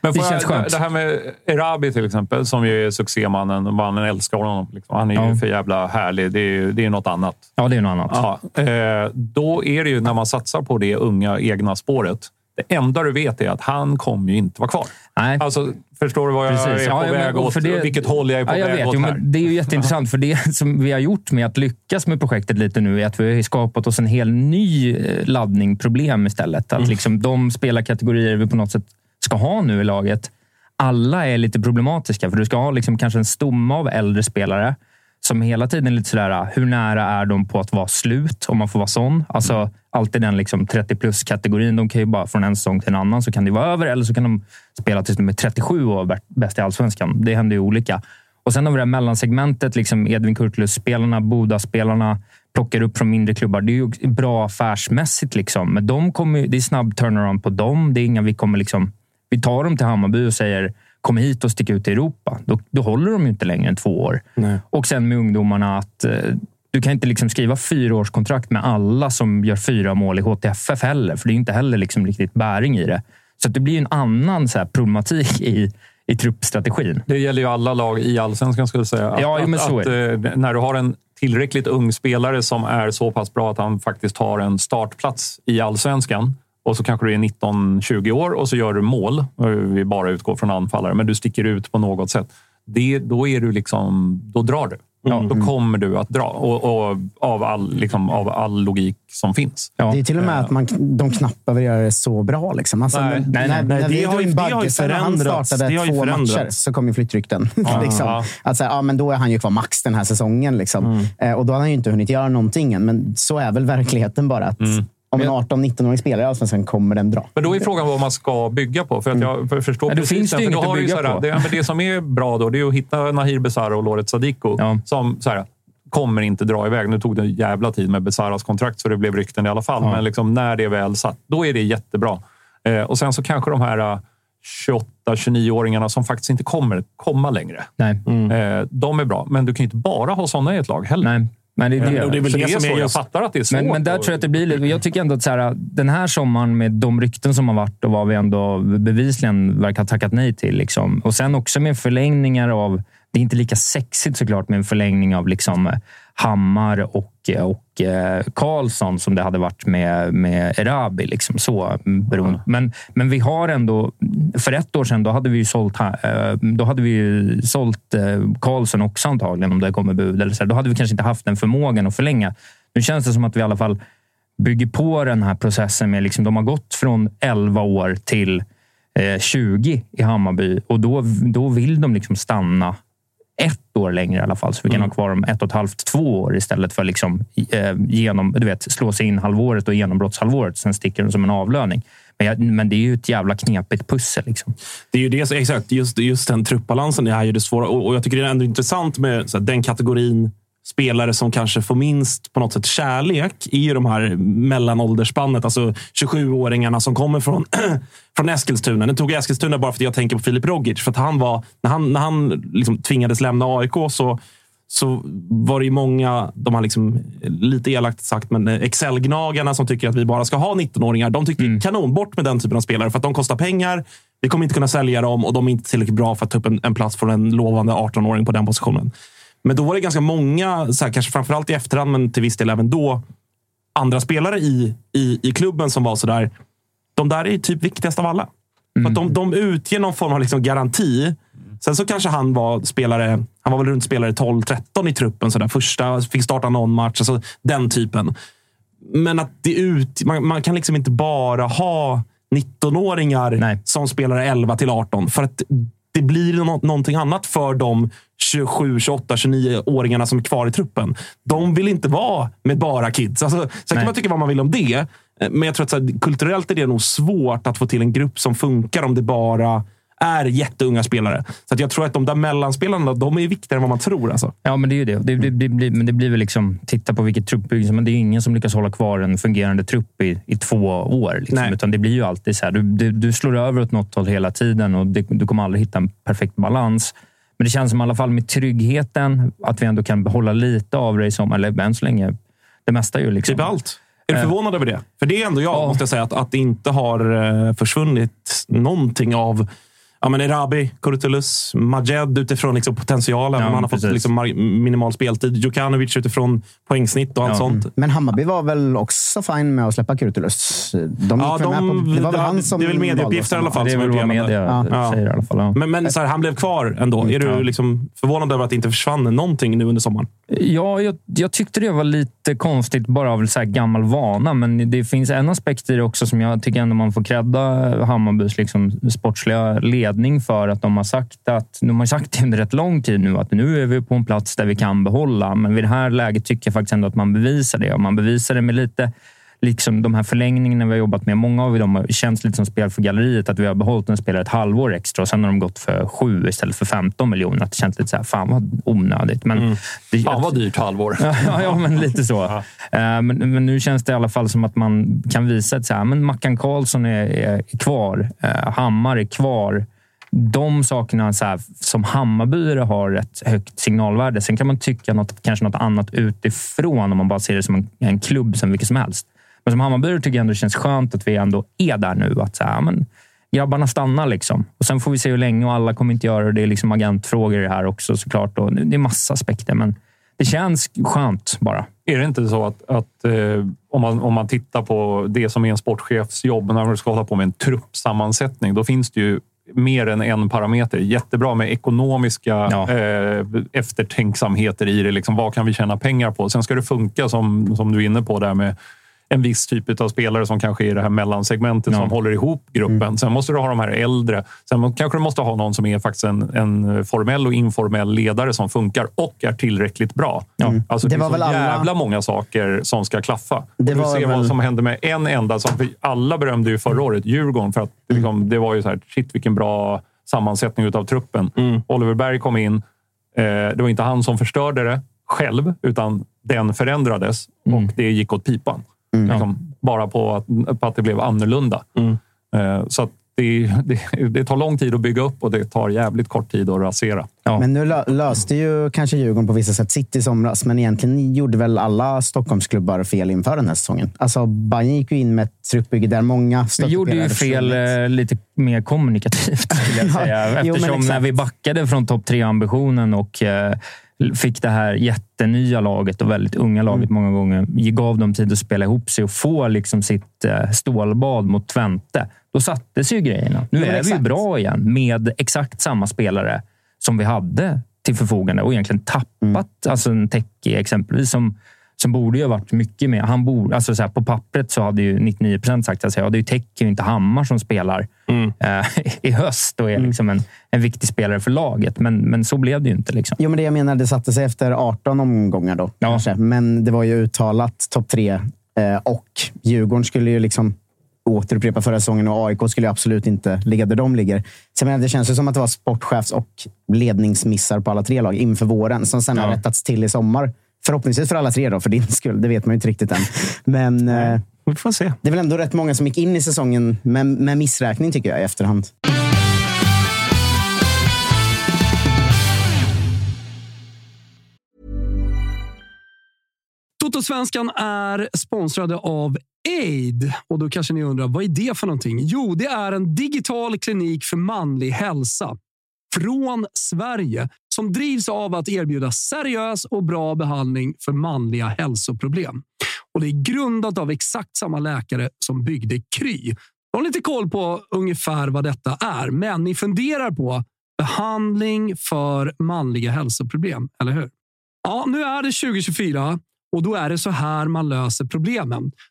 Men det känns skönt. Det här med Erabi till exempel, som ju är succémannen. Mannen älskar honom. Liksom. Han är ja. ju för jävla härlig. Det är, det är något annat. Ja, det är något annat. Ja, eh, då är det ju när man satsar på det unga egna spåret. Det enda du vet är att han kommer ju inte vara kvar. Nej. Alltså, förstår du vad jag Precis. är på ja, väg åt? Det, vilket håll jag är på ja, jag väg vet, åt? Jo, det är ju jätteintressant, för det som vi har gjort med att lyckas med projektet lite nu är att vi har skapat oss en hel ny eh, laddning problem istället. Att mm. liksom de spelarkategorier vi på något sätt ska ha nu i laget, alla är lite problematiska. För du ska ha liksom kanske en stomme av äldre spelare som hela tiden är lite sådär, hur nära är de på att vara slut? Om man får vara sån. Alltså, mm. Alltid den liksom 30 plus-kategorin. De kan ju bara från en säsong till en annan så kan det vara över eller så kan de spela tills de är 37 och vara bäst i allsvenskan. Det händer ju olika. Och sen har vi det här mellansegmentet. Liksom Edvin Kurtulus-spelarna, Boda-spelarna plockar upp från mindre klubbar. Det är ju bra affärsmässigt. Liksom. Men de kommer, det är snabb turnaround på dem. Det är inga vi kommer liksom... Vi tar dem till Hammarby och säger kom hit och stick ut i Europa. Då, då håller de ju inte längre än två år. Nej. Och sen med ungdomarna att eh, du kan inte liksom skriva fyraårskontrakt med alla som gör fyra mål i HTFF heller, för det är inte heller liksom riktigt bäring i det. Så det blir en annan så problematik i, i truppstrategin. Det gäller ju alla lag i allsvenskan, skulle jag säga. Att, ja, men så att, att, eh, när du har en tillräckligt ung spelare som är så pass bra att han faktiskt har en startplats i allsvenskan och så kanske du är 19-20 år och så gör du mål. Vi bara utgår från anfallare, men du sticker ut på något sätt. Det, då, är du liksom, då drar du. Ja, då kommer du att dra och, och av, all, liksom, av all logik som finns. Ja. Det är till och med att man, de knappt behöver göra det så bra. Liksom. Alltså, nej, när, nej, när, när vi drog in Bagge, när han startade två matcher så kom ju flyttrykten. *laughs* Ja, liksom. ja. Att säga, ja, men då är han ju kvar max den här säsongen. Liksom. Mm. Eh, och då har han ju inte hunnit göra någonting än. Men så är väl verkligheten bara. Att, mm om en 18-19-årig spelare i Allsvenskan kommer den dra. Men då är frågan vad man ska bygga på. För att jag mm. förstår ja, det precis finns det inget att bygga såhär, på. Det, det, som är bra då, det är att hitta Nahir Besara och Loret Sadiko. Ja. Som så kommer inte dra iväg. Nu tog det en jävla tid med Besaras kontrakt så det blev rykten i alla fall. Ja. Men liksom, när det är väl satt, då är det jättebra. Eh, och sen så kanske de här 28-29-åringarna uh, som faktiskt inte kommer komma längre. Nej. Mm. Eh, de är bra, men du kan ju inte bara ha sådana i ett lag heller. Nej. Men det, är det. Och det är väl det, det som är, jag fattar att det är svårt. Men, men där tror jag att det blir lite... Jag tycker ändå att så här, den här sommaren med de rykten som har varit och vad vi ändå bevisligen verkar ha tackat nej till. Liksom. Och sen också med förlängningar av... Det är inte lika sexigt såklart med en förlängning av liksom Hammar och, och eh, Karlsson som det hade varit med, med Erabi. Liksom så, beroende. Men, men vi har ändå... För ett år sedan då hade vi ju sålt, eh, då hade vi ju sålt eh, Karlsson också antagligen om det kommer bud. Eller så. Då hade vi kanske inte haft den förmågan att förlänga. Nu känns det som att vi i alla fall bygger på den här processen. med liksom, De har gått från 11 år till 20 i Hammarby och då, då vill de liksom stanna ett år längre i alla fall. Så vi kan mm. ha kvar dem ett och ett halvt, två år istället för liksom, eh, genom, du vet, slå sig in halvåret och genombrottshalvåret. Sen sticker de som en avlöning. Men, jag, men det är ju ett jävla knepigt pussel. Liksom. Det är ju det, exakt. Just, just den truppbalansen är ju det svåra. Och, och jag tycker det är ändå intressant med här, den kategorin spelare som kanske får minst på något sätt kärlek i de här mellanåldersspannet. Alltså 27-åringarna som kommer från, *clears throat* från Eskilstuna. Nu tog jag Eskilstuna bara för att jag tänker på Filip Rogic. För att han var, när han, när han liksom tvingades lämna AIK så, så var det ju många, de har liksom, lite elakt sagt, men Excel-gnagarna som tycker att vi bara ska ha 19-åringar. De tyckte mm. kanon, bort med den typen av spelare för att de kostar pengar. Vi kommer inte kunna sälja dem och de är inte tillräckligt bra för att ta upp en, en plats för en lovande 18-åring på den positionen. Men då var det ganska många, så här, kanske framförallt i efterhand, men till viss del även då, andra spelare i, i, i klubben som var sådär. De där är typ viktigast av alla. För att de, de utger någon form av liksom garanti. Sen så kanske han var spelare, han var väl runt spelare 12-13 i truppen. Så där. Första, fick starta någon match, alltså den typen. Men att det ut, man, man kan liksom inte bara ha 19-åringar Nej. som spelar 11 till 18. För att det blir nå någonting annat för de 27, 28, 29-åringarna som är kvar i truppen. De vill inte vara med bara kids. Alltså, sen kan Nej. man tycka vad man vill om det. eh, Men jag tror att här, kulturellt är det nog svårt att få till en grupp som funkar om det bara är jätteunga spelare. Så att jag tror att de där mellanspelarna, de är viktigare än vad man tror. Alltså. Ja, men det är ju det. Det, det, det, blir, men det blir väl liksom, titta på vilket truppbygge. Men det är ingen som lyckas hålla kvar en fungerande trupp i, i två år. Liksom. Nej. Utan det blir ju alltid så här. Du, du, du slår över åt något håll hela tiden och det, du kommer aldrig hitta en perfekt balans. Men det känns som i alla fall med tryggheten att vi ändå kan behålla lite av det som, eller än så länge, det mesta ju liksom... Typ allt. Är du Eh. förvånad över det? För det är ändå jag, Ja. måste jag säga, att, att det inte har eh, försvunnit någonting av Ja, men Erabi, Kurtulus, Majed utifrån liksom potentialen. Ja, Man har fått precis. liksom mar- minimal speltid. Djukanovic utifrån poängsnitt och allt Ja. sånt. Men Hammarby var väl också fine med att släppa Kurtulus? De Ja, de, på, det var väl han som det är väl medieuppgifter i alla fall. det är väl vad media ja. säger i alla fall. Ja. Men, men så här, han blev kvar ändå. Är du liksom förvånad över att det inte försvann någonting nu under sommaren? Ja, jag, jag tyckte det var lite konstigt bara av så här gammal vana. Men det finns en aspekt i det också som jag tycker ändå man får credda Hammarbys liksom sportsliga ledning för. Att de har sagt att de har sagt under rätt lång tid nu att nu är vi på en plats där vi kan behålla. Men vid det här läget tycker jag faktiskt ändå att man bevisar det. Och man bevisar det med lite liksom de här förlängningarna vi har jobbat med. Många av dem har känts lite som spel för galleriet. Att vi har behållit en spelare ett halvår extra och sen har de gått för sju istället för 15 miljoner. Att det känns lite så här, fan vad onödigt. Men det, Fan vad dyrt halvår. *laughs* ja, ja, men lite så. *laughs* Eh, men, men nu känns det i alla fall som att man kan visa att så här, men Mackan Karlsson är, är kvar. Eh, Hammar är kvar. De sakerna så här, som Hammarbyare har ett högt signalvärde. Sen kan man tycka något, kanske något annat utifrån om man bara ser det som en, en klubb som vilken som helst. Men som Hammarbyare tycker jag ändå det känns skönt att vi ändå är där nu. Att så här, men, grabbarna stannar liksom. Och sen får vi se hur länge och alla kommer inte göra det. Det är liksom agentfrågor i det här också såklart. Och det är massa aspekter, men det känns skönt bara. Är det inte så att, att eh, om, man, om man tittar på det som är en sportchefs jobb, när man ska hålla på med en truppsammansättning, då finns det ju mer än en parameter. Jättebra med ekonomiska Ja. eh, eftertänksamheter i det. Liksom, vad kan vi tjäna pengar på? Sen ska det funka som, som du är inne på där med en viss typ av spelare som kanske är i det här mellansegmentet Ja. som håller ihop gruppen. Sen måste du ha de här äldre. Sen kanske du måste ha någon som är faktiskt en, en formell och informell ledare som funkar och är tillräckligt bra. Ja. Alltså, Det det, var är så väl alla- jävla många saker som ska klaffa. Det Det du var ser väl- vad som hände med en enda. Som, alla berömde ju förra året Djurgården för att det liksom, det var ju så här, shit vilken bra sammansättning av truppen. Oliver Berg kom in. Eh, det var inte han som förstörde det själv, utan den förändrades och det gick åt pipan. Liksom, bara på att, på att det blev annorlunda. Eh, så att det, det, det tar lång tid att bygga upp och det tar jävligt kort tid att rasera. Ja. Men nu lö- löste ju kanske Djurgården på vissa sätt sitt i somras, men egentligen gjorde väl alla Stockholmsklubbar fel inför den här säsongen. Alltså, Bayern gick ju in med ett truppbygge där många Vi gjorde ju fel eh, lite mer kommunikativt, skulle jag *laughs* säga. Jo, men Eftersom när exakt. vi backade från topp tre-ambitionen och eh, fick det här jättenya laget och väldigt unga laget många gånger, gav dem tid att spela ihop sig och få liksom sitt eh, stålbad mot Twente. Då sattes ju grejerna. Nu är vi exakt. bra igen med exakt samma spelare som vi hade till förfogande och egentligen tappat alltså en Teki exempelvis som som borde ju ha varit mycket mer. Han borde, alltså så här, på pappret så hade ju 99 procent sagt att ja, det är Teki och inte Hammar som spelar eh, *laughs* i höst och är liksom en, en viktig spelare för laget. Men, men så blev det ju inte. Liksom. Jo, men det jag menar, det satte sig efter 18 omgångar då. Ja. Kanske. Men det var ju uttalat topp tre. Eh, och Djurgården skulle ju liksom återupprepa förra säsongen och AIK skulle ju absolut inte ligga där de ligger. Så menar, det känns ju som att det var sportchefs och ledningsmissar på alla tre lag inför våren som sen har Ja. rättats till i sommar. Förhoppningsvis för alla tre då, för din skull. Det vet man ju inte riktigt än. Men *laughs* eh, Vi får se. det är väl ändå rätt många som gick in i säsongen med, med missräkning, tycker jag, i efterhand. Totosvenskan är sponsrade av Aid. Och då kanske ni undrar, vad är det för någonting? Jo, det är en digital klinik för manlig hälsa. Från Sverige. Som drivs av att erbjuda seriös och bra behandling för manliga hälsoproblem. Och Det är grundat av exakt samma läkare som byggde Kry. Jag har lite koll på ungefär vad detta är, men ni funderar på behandling för manliga hälsoproblem, eller hur? Ja, nu är det 2024 och då är det så här man löser problemen.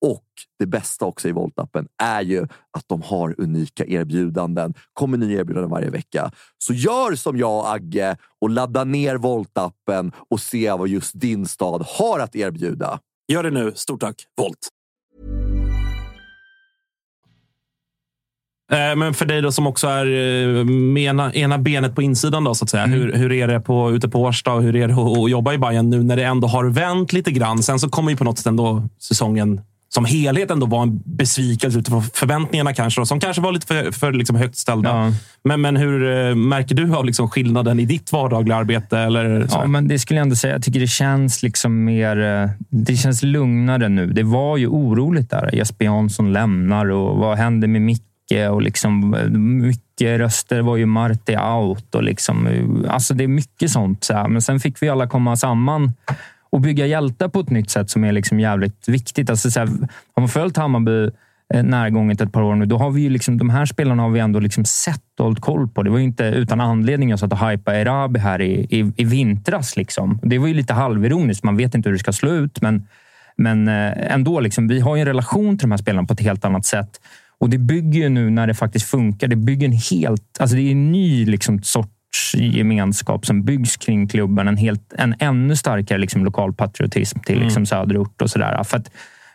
Och det bästa också i Voltappen är ju att de har unika erbjudanden. kommer nya erbjudanden varje vecka. Så gör som jag och Agge och ladda ner Voltappen och se vad just din stad har att erbjuda. Gör det nu. Stort tack, Volt! Eh, men för dig då som också är eh, med ena, ena benet på insidan, då, så att säga. Mm. Hur, hur är det på, ute på Årsta och hur är det att jobba i Bayern nu när det ändå har vänt lite grann? Sen så kommer ju på något sätt ändå säsongen som helhet ändå var en besvikelse utifrån förväntningarna kanske. som kanske var lite för, för liksom högt ställda. Ja. Men, men hur eh, märker du av liksom skillnaden i ditt vardagliga arbete? Eller ja, men det skulle jag ändå säga. Jag tycker det känns liksom mer... Eh, det känns lugnare nu. Det var ju oroligt där. Jesper Jansson lämnar och vad händer med Micke? Och liksom, mycket röster var ju Marti out. Och liksom, alltså det är mycket sånt. Så. Men sen fick vi alla komma samman och bygga hjältar på ett nytt sätt som är liksom jävligt viktigt. Alltså, så här, har man följt Hammarby eh, närgånget ett par år nu, då har vi ju liksom, de här spelarna har vi ändå liksom sett och hållit koll på. Det var ju inte utan anledning jag satt och hypade Erabi här i, i, i vintras. Liksom. Det var ju lite halvironiskt. Man vet inte hur det ska slå ut, men, men eh, ändå. Liksom, vi har ju en relation till de här spelarna på ett helt annat sätt. Och det bygger ju nu när det faktiskt funkar. Det bygger en helt... Alltså det är en ny liksom, sort gemenskap som byggs kring klubben. En, helt, en ännu starkare liksom, lokalpatriotism till mm. liksom, söderort och sådär. För att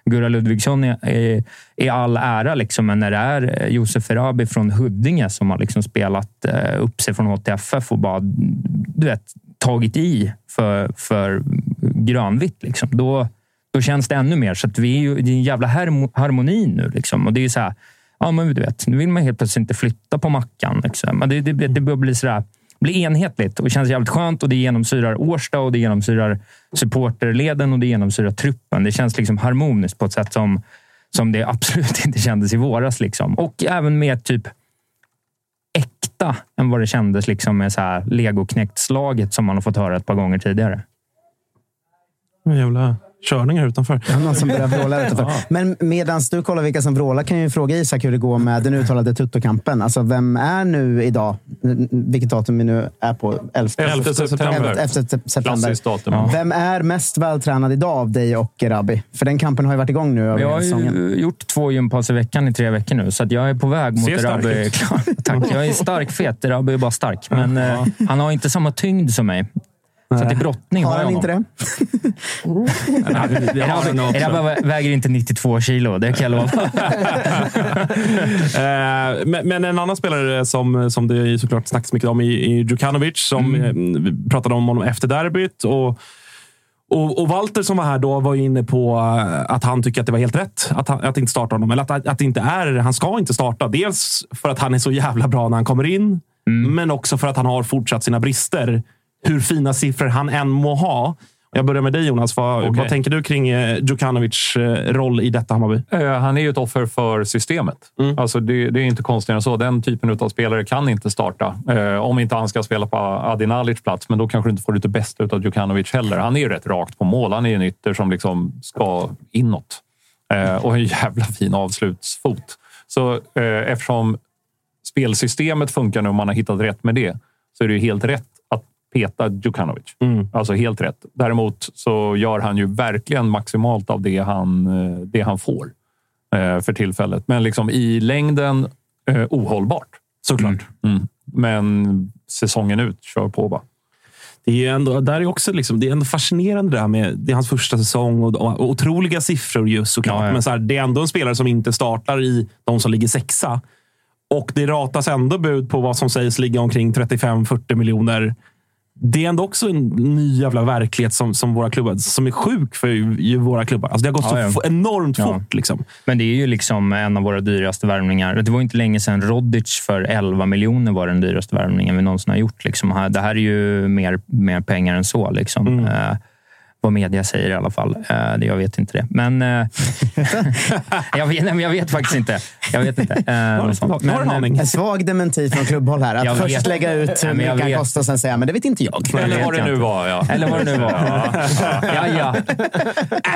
Gurra Ludvigsson är, är, all ära, liksom, men när det är eh, Josef Erabi från Huddinge som har liksom spelat eh, upp sig från HTFF och bara... Du vet, tagit i för, för grönvitt. Liksom. Då, då känns det ännu mer. Så att vi är ju, det är en jävla harmo- harmoni nu. Liksom. Och det är så här, ja, men du vet, nu vill man helt plötsligt inte flytta på mackan. Liksom. Men det, det, det börjar bli sådär, blir enhetligt och känns jävligt skönt. Och Det genomsyrar Årsta och det genomsyrar supporterleden och det genomsyrar truppen. Det känns liksom harmoniskt på ett sätt som, som det absolut *laughs* inte kändes i våras. Liksom. Och även med typ äkta än vad det kändes liksom med så här legoknäckt-slaget som man har fått höra ett par gånger tidigare. Jävla körning här utanför. Var någon som började vråla *laughs* utanför. Men medan du kollar vilka som vrålar kan jag ju fråga Isak hur det går med den uttalade tuttokampen. Alltså, vem är nu idag, vilket datum vi nu är på? 11 11 september. 11 september. Datum. Ja. Vem är mest vältränad idag av dig och Rabbi? För den kampen har ju varit igång nu över Jag har säsongen. ju gjort två gympass i veckan i tre veckor nu, så att jag är på väg mot Erabi. *laughs* Tack. Jag är stark fet. Erabi är bara stark. Men eh, han har inte samma tyngd som mig. Så att i brottning har, Har han honom. inte det? *laughs* Erabi väger inte 92 kilo, det kan jag lova. *laughs* Eh, men, men en annan spelare som, som det såklart snackas mycket om är, Djukanovic, som Mm. eh, vi pratade om honom efter derbyt. Och, och, och Walter som var här då var inne på eh, att han tycker att det var helt rätt att, han, att inte starta honom. Eller att, att det inte är, han ska inte starta. Dels för att han är så jävla bra när han kommer in, Mm. men också för att han har fortsatt sina brister. Hur fina siffror han än må ha. Jag börjar med dig Jonas. Vad, Okej. vad tänker du kring eh, Djukanovics eh, roll i detta Hammarby? Eh, Han är ju ett offer för systemet. Mm. Alltså det, det är inte konstigare än så. Den typen av spelare kan inte starta. Om inte han ska spela på Adi Nalic plats, men då kanske du inte får ut det bästa av Djukanovic heller. Han är ju rätt rakt på mål. Han är ju en ytter som liksom ska inåt. Och en jävla fin avslutsfot. Så eftersom spelsystemet funkar nu och man har hittat rätt med det, så är det ju helt rätt peta Djukanovic. Alltså helt rätt. Däremot så gör han ju verkligen maximalt av det han, eh, det han får eh, för tillfället. Men liksom i längden eh, ohållbart. Såklart. Mm. Men säsongen ut, kör på bara. Det är ändå, där är också liksom, det är ändå fascinerande det här med det är hans första säsong och, och otroliga siffror just såklart. Ja, ja. Men så här, det är ändå en spelare som inte startar i de som ligger sexa. Och det ratas ändå bud på vad som sägs ligga omkring 35-40 miljoner. Det är ändå också en ny jävla verklighet som, som våra klubbar, som är sjuk för ju, ju våra klubbar. Alltså det har gått Ja, så ja. enormt Ja. fort. Liksom. Men det är ju liksom en av våra dyraste värvningar. Det var inte länge sedan Rodic för 11 miljoner var den dyraste värvningen vi någonsin har gjort. Liksom. Det här är ju mer, mer pengar än så. Liksom. Eh, vad media säger i alla fall. Eh, det, jag vet inte det. Men, eh, *laughs* jag, vet, nej, men jag vet faktiskt inte. Jag vet inte. Eh, Men, eh? En svag dementi från klubbhåll här. Att Jag först vet. lägga ut hur mycket vet. kostar och sen säga men det vet inte jag. Eller vad det nu var. Ja. Eller vad det nu var. ja, ja.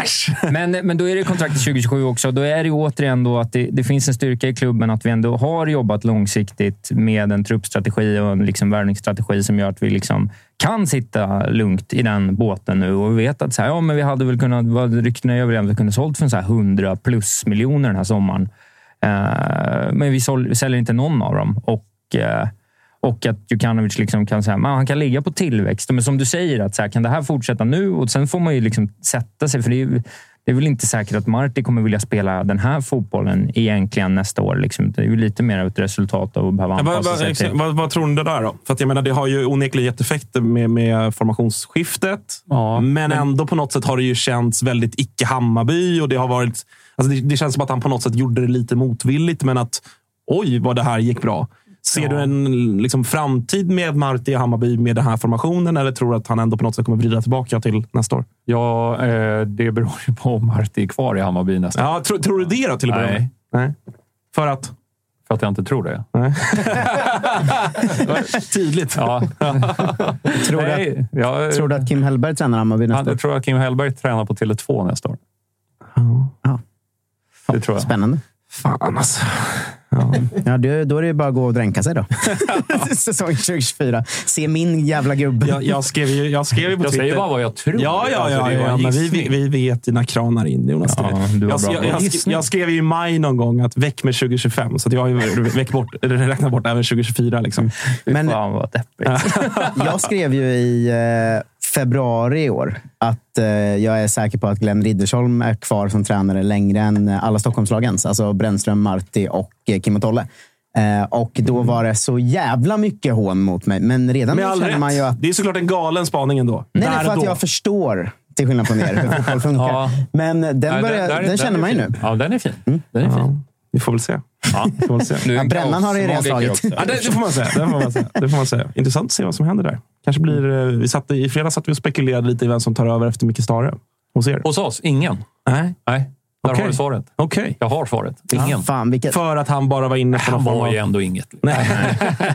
Äsch! Men, men då är det kontraktet 2027 också. Då är det återigen då att det, det finns en styrka i klubben att vi ändå har jobbat långsiktigt med en truppstrategi och en liksom värvningsstrategi som gör att vi liksom kan sitta lugnt i den båten nu. Och vi vet att så här, ja, men vi hade väl kunnat, vad ryktena är överens, vi kunde sålt för så här 100 plus miljoner den här sommaren. Eh, men vi, sål, vi säljer inte någon av dem. Och, eh, och att Djukanovic liksom kan säga, man, han kan ligga på tillväxt. Men som du säger, att så här, kan det här fortsätta nu? Och sen får man ju liksom sätta sig. För det är, ju- det är väl inte säkert att Marti kommer vilja spela den här fotbollen egentligen nästa år. Liksom. Det är ju lite mer ett resultat av att behöva anpassa sig till. vad, vad tror ni det där då? För att jag menar, det har ju onekligen gett effekter med, med formationsskiftet. Ja, men ändå på något sätt har det ju känts väldigt icke-Hammarby. Och det, har varit, alltså det, det känns som att han på något sätt gjorde det lite motvilligt, men att oj vad det här gick bra. Ser Ja. du en liksom, framtid med Marti i Hammarby med den här formationen eller tror du att han ändå på något sätt kommer vrida tillbaka till nästa år? Ja, eh, det beror ju på om Marti är kvar i Hammarby nästa Ja, tro, tror du det då till att börja med? Nej. Nej. För att? För att jag inte tror det. *laughs* Tydligt. Ja. Tror, du Nej, jag, att, tror du att Kim Hellberg tränar Hammarby nästa jag år? tror att Kim Hellberg tränar på Tele2 nästa år. Ja. Det tror jag. Spännande. Fan alltså. Ja, det, då är det ju bara att gå och dränka sig då. *laughs* Säsong 2024. Se min jävla gubbe. Jag, jag skrev ju, jag skrev ju på Jag Twitter. säger bara vad jag tror. Ja, ja, Alltså, ja. bara ja en men vi, vi vet dina kranar in, Jonas. Ja, du var jag, bra jag, jag, jag skrev ju i maj någon gång att väck med 2025. Så att jag har ju väck bort, eller räknat bort även 2024. Liksom. Men Fan vad deppigt. *laughs* jag skrev ju i eh, februari i år att eh, jag är säker på att Glenn Riddersholm är kvar som tränare längre än alla Stockholmslagens. Alltså Brännström, Marti och eh, Kim och Tolle. Eh, och då var det så jävla mycket hån mot mig. Men redan Med nu känner rätt. man ju att... Det är såklart en galen spaning ändå. Nej, Där för att då. jag förstår, till skillnad från er, hur fotboll funkar. *laughs* Ja. Men den, Nej, börjar, där- den, där känner man ju nu. Ja, den är fin. Den är Ja, fin. vi får väl se. Ja. *laughs* Får se. Ja, brännan har det redan slagit. Ja, det, det, får man säga. det får man säga. Det får man säga. Intressant att se vad som händer där. Kanske blir, eh, vi satt, I fredags satt vi och spekulerade lite i vem som tar över efter Micke Stare. Hos er. Hos oss, ingen. Nej, Nej, där Okej. har du svaret. okej. Jag har svaret. Ingen. Fan, vilket, För att han bara var inne på Han var ju ändå inget. Nej. *laughs*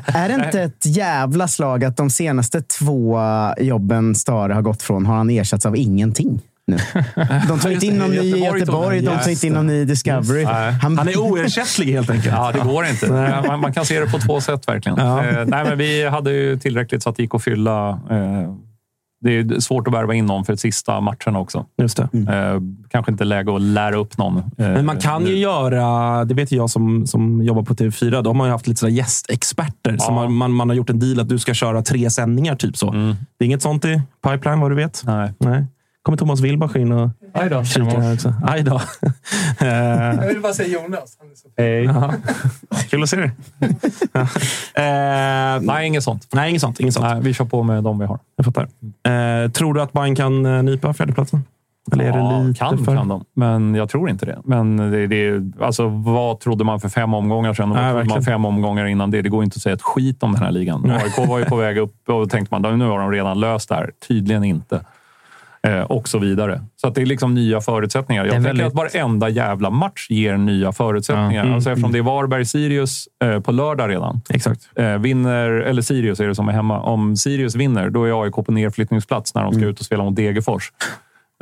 är det inte ett jävla slag att de senaste två jobben Stare har gått från har han ersatts av ingenting? Nu. *laughs* De tar inte in någon ny i Göteborg de tar inte in någon ny i Discovery. Han, Han är oersättlig helt enkelt. Ja, det går inte. Man, man kan se det på två sätt verkligen. Ja. Eh, nej, men vi hade ju tillräckligt så att det gick att fylla. Eh, det är svårt att värva in någon för sista matchen också. Just det. Eh, kanske inte läge att lära upp någon. Eh, Men man kan ju nu. göra, det vet ju jag som, som jobbar på TV4, de har ju haft lite sådär gästexperter. Som Ja. man, man, man har gjort en deal att du ska köra tre sändningar, typ så. Mm. Det är inget sånt i pipeline, vad du vet? Nej. Nej. Kommer Thomas Wilbach in och Aj då. kikar här också. Aj då. *laughs* Eh, Jag vill bara säga Jonas. Han är så Hej. jaha. Kul att se dig. *laughs* Ja. Eh, Nej, inget sånt. nej, inget sånt. Inget sånt. Nej, vi kör på med de vi har. Jag fattar. Eh, tror du att Bayern kan eh, nypa fjärdeplatsen? Eller är det Ja, lite kan, för... kan de, men jag tror inte det. Men det, det, alltså, vad trodde man för fem omgångar sedan? Och Nej, vad trodde man verkligen. fem omgångar innan det? Det går inte att säga ett skit om den här ligan. AIK var ju på väg upp och då tänkte man nu har de redan löst det här. Tydligen inte. Eh, och så vidare. Så det är liksom nya förutsättningar. Jag tänker väldigt- att varenda jävla match ger nya förutsättningar. Ja. Mm. Alltså eftersom det är Varberg-Sirius eh, på lördag redan. Exakt. Eh, vinner, eller Sirius är det som är hemma. Om Sirius vinner, då är AIK på nedflyttningsplats när de ska Mm. ut och spela mot Degerfors.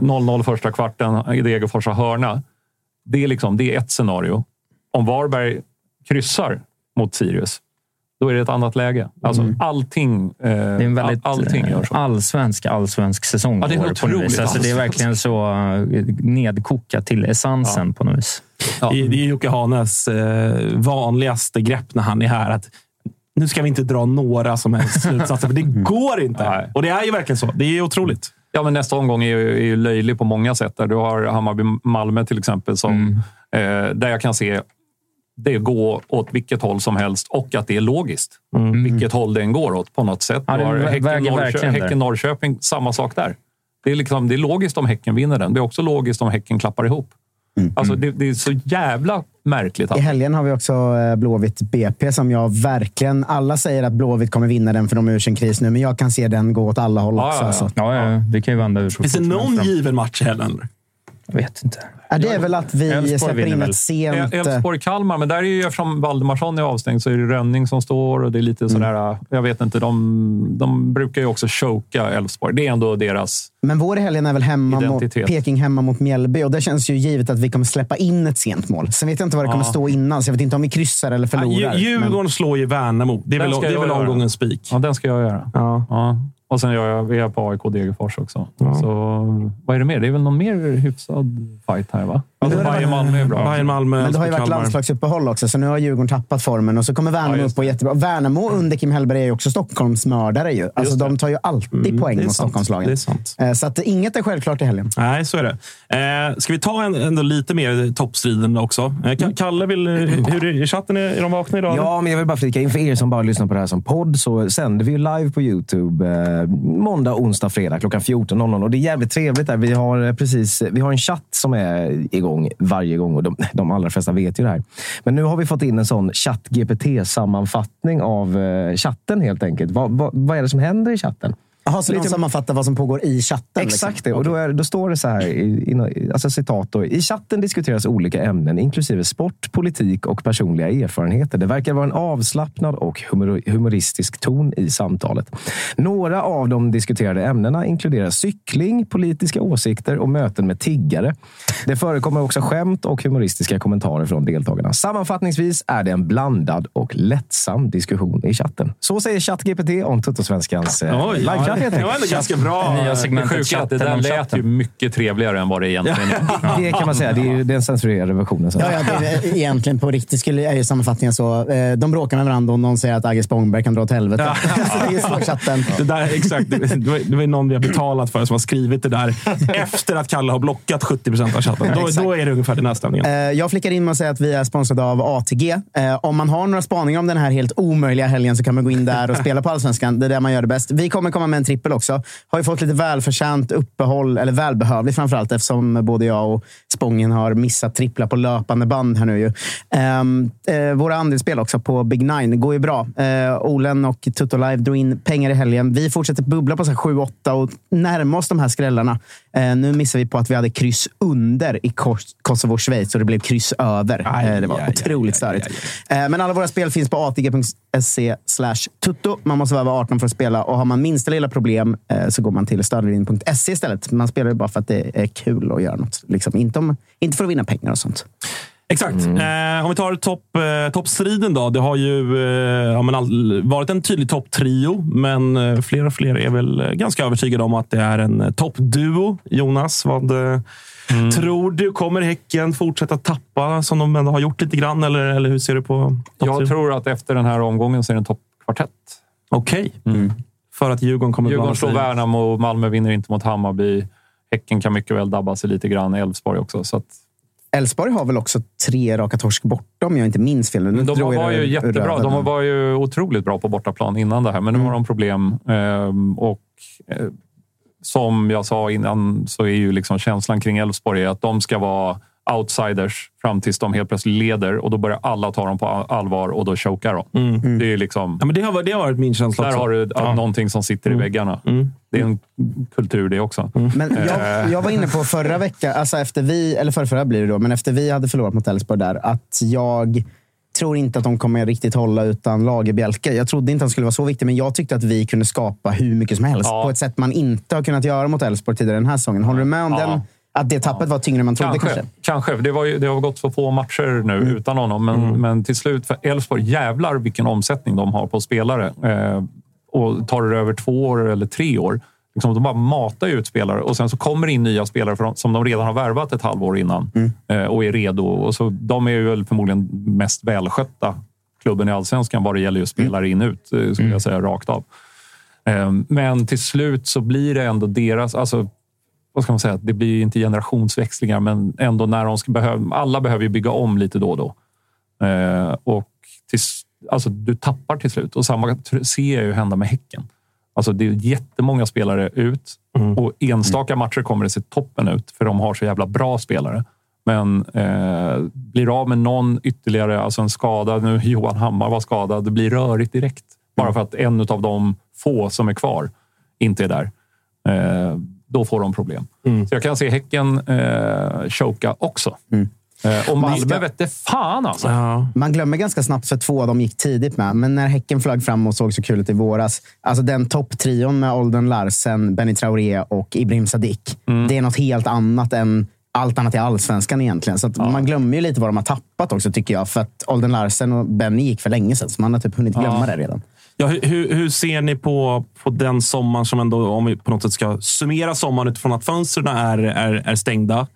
0-0 första kvarten, i Degerfors har hörna. Det är, liksom, det är ett scenario. Om Varberg kryssar mot Sirius, då är det ett annat läge. Alltså, allting, eh, Det är en väldigt all, allting gör så. allsvensk, allsvensk säsong. Ja, det är otroligt vis. Alltså, det är verkligen så eh, nedkokat till essensen på något vis. Ja. Det är det är Jocke Hanes eh, vanligaste grepp när han är här. Att nu ska vi inte dra några som helst *laughs* slutsatser, för det går inte. Nej. Och det är ju verkligen så. Det är otroligt. Ja, men nästa omgång är ju, är ju löjlig på många sätt. Där du har Hammarby-Malmö till exempel, som, Mm. eh, där jag kan se det gå åt vilket håll som helst och att det är logiskt. Vilket håll den går åt på något sätt. Ja, vä- Häcken, Norrköping, samma sak där. Det är, liksom, det är logiskt om Häcken vinner den. Det är också logiskt om Häcken klappar ihop. Alltså, det, det är så jävla märkligt. I Att, helgen har vi också eh, Blåvitt BP som jag verkligen... Alla säger att Blåvitt kommer vinna den för de är ur sin kris nu, men jag kan se den gå åt alla håll Ja, också. ja, ja. Alltså. Ja, ja, det kan ju vända ur Finns det någon given match i helgen? Jag vet inte. Ja, det är väl att vi släpper in ett sent... eh, Elfsborg-Kalmar, men där är ju eftersom Valdemarsson är avstängd så är det Rönning som står och det är lite sådär... Jag vet inte, de, de brukar ju också choka Elfsborg. Det är ändå deras... Men vår helgen är väl hemma mot. Peking hemma mot Mjällby och det känns ju givet att vi kommer släppa in ett sent mål. Sen vet jag inte vad det kommer Ja. stå innan, så jag vet inte om vi kryssar eller förlorar. Dju- Djurgården slår ju Värnamo. Det är Den väl, det är väl omgångens spik. Ja, den ska jag göra. Ja. Ja. Och sen gör jag, vi är på AIK Degerfors också. Ja. Så vad är det mer? Det är väl någon mer hyfsad fight här, va? Alltså, det var- Bayern-Malmö är bra. Bayern, Malmö, Men det har ju varit Kalmar. landslagsuppehåll också, så nu har Djurgården tappat formen. Och så kommer Värnamo Ja, upp och jättebra. Värnamo under Kim Hellberg är ju också Stockholmsmördare. Ju. Alltså, de tar ju alltid Mm, poäng mot. Stockholmslagen. Det är sant. Eh, Så att inget är självklart i helgen. Nej, så är det. Eh, ska vi ta en, ändå lite mer toppstriden också? Eh, Ka- Kalle, vill, hur är i chatten? Är, är de vakna idag? Ja, men jag vill bara flika in för er som bara lyssnar på det här som podd så sänder vi ju live på Youtube eh, måndag, onsdag, fredag klockan 14.00. Och det är jävligt trevligt. där. Vi har, eh, precis, vi har en chatt som är igång varje gång och de, *laughs* de allra flesta vet ju det här. Men nu har vi fått in en sån chatt-GPT-sammanfattning av eh, chatten helt enkelt. Va, va, vad är det som händer i chatten? Jaha, så Lite- de sammanfattar vad som pågår i chatten? Exakt liksom. det. Och då, är, då står det så här, i, i, alltså citat då. I chatten diskuteras olika ämnen, inklusive sport, politik och personliga erfarenheter. Det verkar vara en avslappnad och humor, humoristisk ton i samtalet. Några av de diskuterade ämnena inkluderar cykling, politiska åsikter och möten med tiggare. Det förekommer också skämt och humoristiska kommentarer från deltagarna. Sammanfattningsvis är det en blandad och lättsam diskussion i chatten. Så säger ChatGPT om Tuttosvenskans eh, Oj, Det var ändå ganska bra. Nya Det segmentet sjuka är att det chatten där om lät chatten. ju mycket trevligare än vad det egentligen är. Det kan man säga. Det är ju den censurerade versionen. Så. Ja, ja, det är, egentligen på riktigt skulle, är ju sammanfattningen så. Eh, de bråkar med varandra och någon säger att Agge Spångberg kan dra åt helvete. *laughs* så det är så chatten. Det där, exakt. Det, var, det var någon vi har betalat för som har skrivit det där efter att Kalle har blockat 70 procent av chatten. Då, då är det ungefär den här stämningen. Eh, Jag flickar in med att säga att vi är sponsrade av ATG. Eh, Om man har några spaningar om den här helt omöjliga helgen så kan man gå in där och spela på Allsvenskan. Det är där man gör det bäst. Vi kommer komma med en trippel också. Har ju fått lite välförtjänt uppehåll, eller välbehövligt framförallt, eftersom både jag och Spången har missat tripplar på löpande band här nu. Ju. Ehm, eh, våra andelsspel också på Big Nine går ju bra. Eh, Olen och Tutto Live drog in pengar i helgen. Vi fortsätter bubbla på 7-8 och närma oss de här skrällarna. Eh, nu missar vi på att vi hade kryss under i Kos- Kosovo-Schweiz och det blev kryss över. Aj, Eh, det var aj, otroligt aj, störigt. aj, Eh, Men alla våra spel finns på atg.se tutto. Man måste vara över 18 för att spela och har man minsta lilla problem eh, så går man till stödlinjen.se istället. Man spelar ju bara för att det är kul att göra något. Liksom, inte, om, inte för att vinna pengar och sånt. Exakt. Eh, om vi tar topp, eh, toppstriden då. Det har ju eh, ja, all, varit en tydlig topptrio, men eh, fler och fler är väl eh, ganska övertygade om att det är en eh, toppduo. Jonas, vad eh, tror du? Kommer Häcken fortsätta tappa som de ändå har gjort lite grann? Eller, eller hur ser du på Jag tror att efter den här omgången så är det en toppkvartett. Okej. För att Djurgården kommer Djurgården slår. Värnamo, Malmö vinner inte mot Hammarby. Häcken kan mycket väl dabba sig lite grann. Elfsborg också. Så att, Elfsborg har väl också tre raka torsk borta om jag inte minns fel. Nu de var ju jättebra. röven. De var ju otroligt bra på bortaplan innan det här, men nu har de problem. Ehm, och eh, som jag sa innan så är ju liksom känslan kring Elfsborg att de ska vara outsiders fram tills de helt plötsligt leder och då börjar alla ta dem på allvar och då chokar de. Det är liksom... Ja, men det, har, varit- det har varit min känsla Där också. har du Ja. någonting som sitter i väggarna. Det är en kultur det också. Men jag, jag var inne på förra veckan, alltså efter vi, eller förra, förra blir det då, men efter vi hade förlorat mot Elfsborg där, att jag tror inte att de kommer riktigt hålla utan Lagerbjälke. Jag trodde inte han skulle vara så viktig, men jag tyckte att vi kunde skapa hur mycket som helst Ja. på ett sätt man inte har kunnat göra mot Elfsborg tidigare den här säsongen. Håller du med om Ja. den? Att det tappet var tyngre än man trodde Kanske. kanske? kanske. Det, var ju, det har gått så få matcher nu utan honom, men, men till slut för Elfsborg, jävlar vilken omsättning de har på spelare. Eh, och tar det över två år eller tre år, liksom, de bara matar ut spelare och sen så kommer in nya spelare från, som de redan har värvat ett halvår innan eh, och är redo. Och så, de är ju väl förmodligen mest välskötta klubben i allsvenskan vad det gäller just spelare in ut, eh, skulle jag säga rakt av. Eh, men till slut så blir det ändå deras... Alltså, vad ska man säga? Det blir inte generationsväxlingar, men ändå när de ska behöva... Alla behöver ju bygga om lite då och då. Eh, och tills, alltså, du tappar till slut. Och samma ser jag ju hända med Häcken. Alltså, det är jättemånga spelare ut och enstaka matcher kommer det se toppen ut för de har så jävla bra spelare. Men eh, blir av med någon ytterligare, alltså en skada. Nu Johan Hammar var skadad. Det blir rörigt direkt. Bara för att en av de få som är kvar inte är där. Eh, då får de problem. Så jag kan se Häcken eh, choka också. Eh, och Malmö ska- vette fan alltså. Ja. Man glömmer ganska snabbt för två av dem gick tidigt med. Men när Häcken flög fram och såg så kul ut i våras. Alltså den topptrion med Olden Larsen, Benny Traoré och Ibrahim Sadiq. Det är något helt annat än allt annat i allsvenskan egentligen. Så att man glömmer ju lite vad de har tappat också tycker jag. För att Olden Larsen och Benny gick för länge sedan. Så man har typ hunnit glömma det redan. Ja, hur, hur, ser ni på, på den sommaren som ändå, om vi på något sätt ska summera sommaren utifrån att fönstren är, är, är stängda?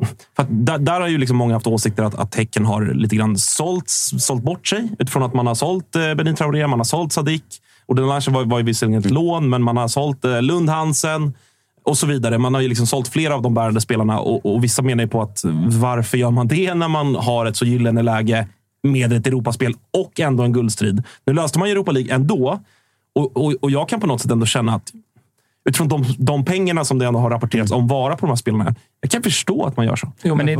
*laughs* För att där, där har ju liksom många haft åsikter att, att Häcken har lite grann sålt, sålt bort sig utifrån att man har sålt eh, Benin Traoré, man har sålt Sadik. Och den här var, var ju visserligen ett lån, men man har sålt eh, Lund Hansen och så vidare. Man har ju liksom sålt flera av de bärande spelarna och, och vissa menar ju på att varför gör man det när man har ett så gyllene läge med ett Europaspel och ändå en guldstrid? Nu löste man ju Europa League ändå och, och, och jag kan på något sätt ändå känna att utifrån de, de pengarna som det ändå har rapporterats om vara på de här spelarna. Jag kan förstå att man gör så. Men det,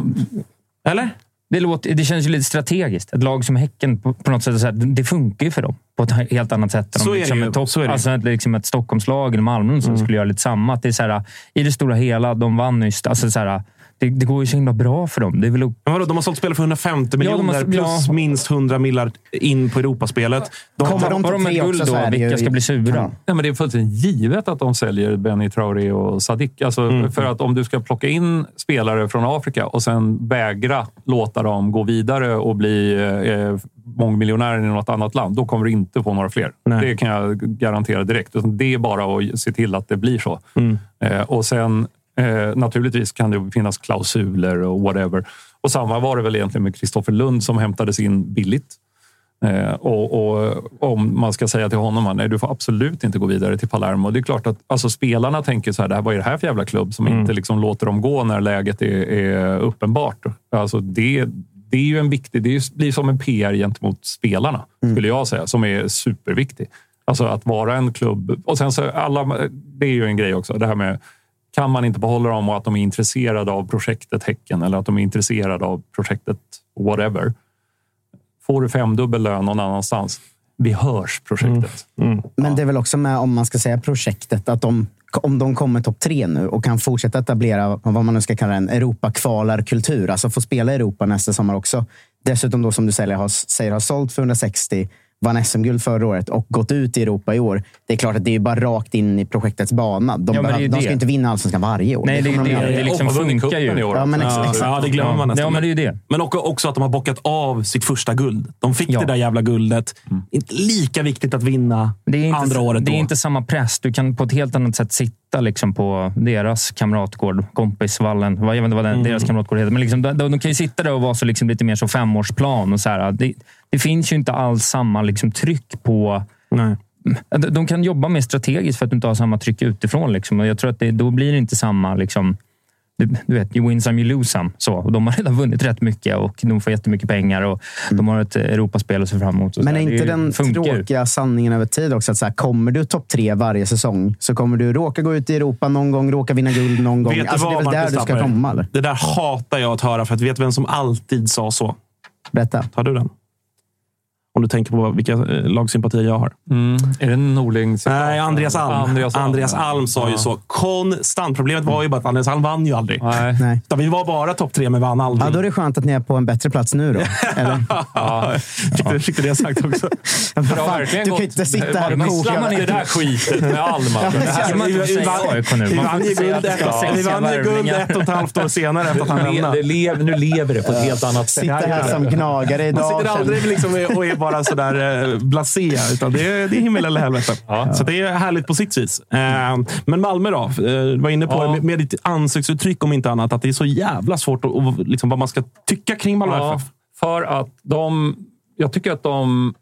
Eller? det, låter, det känns ju lite strategiskt. Ett lag som Häcken, på, på något sätt, så här, det funkar ju för dem på ett helt annat sätt. Så om är det liksom ju. topp- Så är det ju. Alltså liksom ett Stockholmslag eller Malmö som skulle göra lite samma. Att det är så här, I det stora hela, de vann nyss. Alltså så här, det, det går ju så himla bra för dem. Det är väl Men vadå, de har sålt spelare för 150 de miljoner har- plus ja. minst 100 millar in på Europaspelet. De, Kommer de på de med guld då? Vilka ska bli sura? kanon. Ja, men det är fullständigt givet att de säljer Benny Traoré och Sadik. Alltså, För att om du ska plocka in spelare från Afrika och sen vägra låta dem gå vidare och bli, eh, mångmiljonären i något annat land, då kommer du inte få några fler. Nej. Det kan jag garantera direkt. Det är bara att se till att det blir så. Mm. Eh, och sen eh, naturligtvis kan det finnas klausuler och whatever. Och samma var det väl egentligen med Kristoffer Lund som hämtades in billigt. Eh, och, och om man ska säga till honom att nej, du får absolut inte gå vidare till Palermo. Det är klart att alltså, spelarna tänker så här, det här, vad är det här för jävla klubb som Mm. inte liksom låter dem gå när läget är, är uppenbart? Alltså, det, det är ju en viktig, det blir som en PR gentemot spelarna, skulle jag säga, som är superviktig. Alltså att vara en klubb. Och sen så alla, det är ju en grej också, det här med kan man inte behålla dem och att de är intresserade av projektet Häcken eller att de är intresserade av projektet whatever. Får du femdubbel lön någon annanstans, vi hörs projektet. Men det är väl också med, om man ska säga projektet, att de, om de kommer topp tre nu och kan fortsätta etablera vad man nu ska kalla en Europakvalarkultur, alltså få spela i Europa nästa sommar också. Dessutom då som du säger har, säger, har sålt för 160, vann SM-guld förra året och gått ut i Europa i år. Det är klart att det är bara rakt in i projektets bana. De, Ja, det behöver, de det. ska inte vinna allsvenskan varje år. Nej, det ju de det. Det liksom funkar i ju. år. Ja, men Ja, exakt. ja, det glömmer man nästan. Ja, men det är det. Men också- också att de har bockat av sitt första guld. De fick Ja. det där jävla guldet. Inte lika viktigt att vinna Det är inte, andra året det är då. inte samma press. Du kan på ett helt annat sätt sitta liksom på deras kamratgård, kompisvallen. Jag vet inte vad den, Mm. deras kamratgård heter. Men liksom, de, de kan ju sitta där och vara så liksom lite mer så femårsplan. Och så här. Det, finns ju inte alls samma liksom tryck på... Nej. De, kan jobba mer strategiskt för att du inte har samma tryck utifrån. Liksom. Och jag tror att det, då blir det inte samma... Liksom, du, du vet, you win some, you lose some. Så, och de har redan vunnit rätt mycket och de får jättemycket pengar. Och De har ett Europaspel att se fram emot. Men är inte den tråkiga sanningen över tid också att så här, kommer du topp tre varje säsong så kommer du råka gå ut i Europa någon gång, råka vinna guld någon gång. Vet Alltså, det är väl där du ska komma? Eller? Det där hatar jag att höra, för att vet vem som alltid sa så? Berätta. Tar du den? Om du tänker på vilka eh, lagsympatier jag har. Mm. Är det Norling? Nej, Andreas Alm. Andreas Andreas Alm, Alm, ja. sa ju Ja. så konstant. Problemet var ju bara att Andreas Alm vann ju aldrig. Nej. Nej. Vi var bara topp tre, men vann aldrig. Ja, då är det skönt att ni är på en bättre plats nu då. *laughs* Eller? Ja. Fick, du, fick du det sagt också? *laughs* Fan, du kan ju inte sitta här och Missar man koka. inte det där skitet med Alm? alltså? Man Vi- vann- Man ju guld ett- vi sexiga vann ju guld värvningar. ett och ett halvt år senare efter att han lämnade. nu lever det på ett helt annat sätt. Sitter här som gnagare Man idag. sitter aldrig liksom och är bara sådär eh, blasé, utan det är, det är himmel eller helvete. Så det är härligt på sitt vis. Eh, Men Malmö då? Eh, Du var inne på Ja. med, med ditt ansiktsuttryck om inte annat, att det är så jävla svårt att, och liksom, vad man ska tycka kring Malmö Ja, FF. för att de... Jag tycker att de...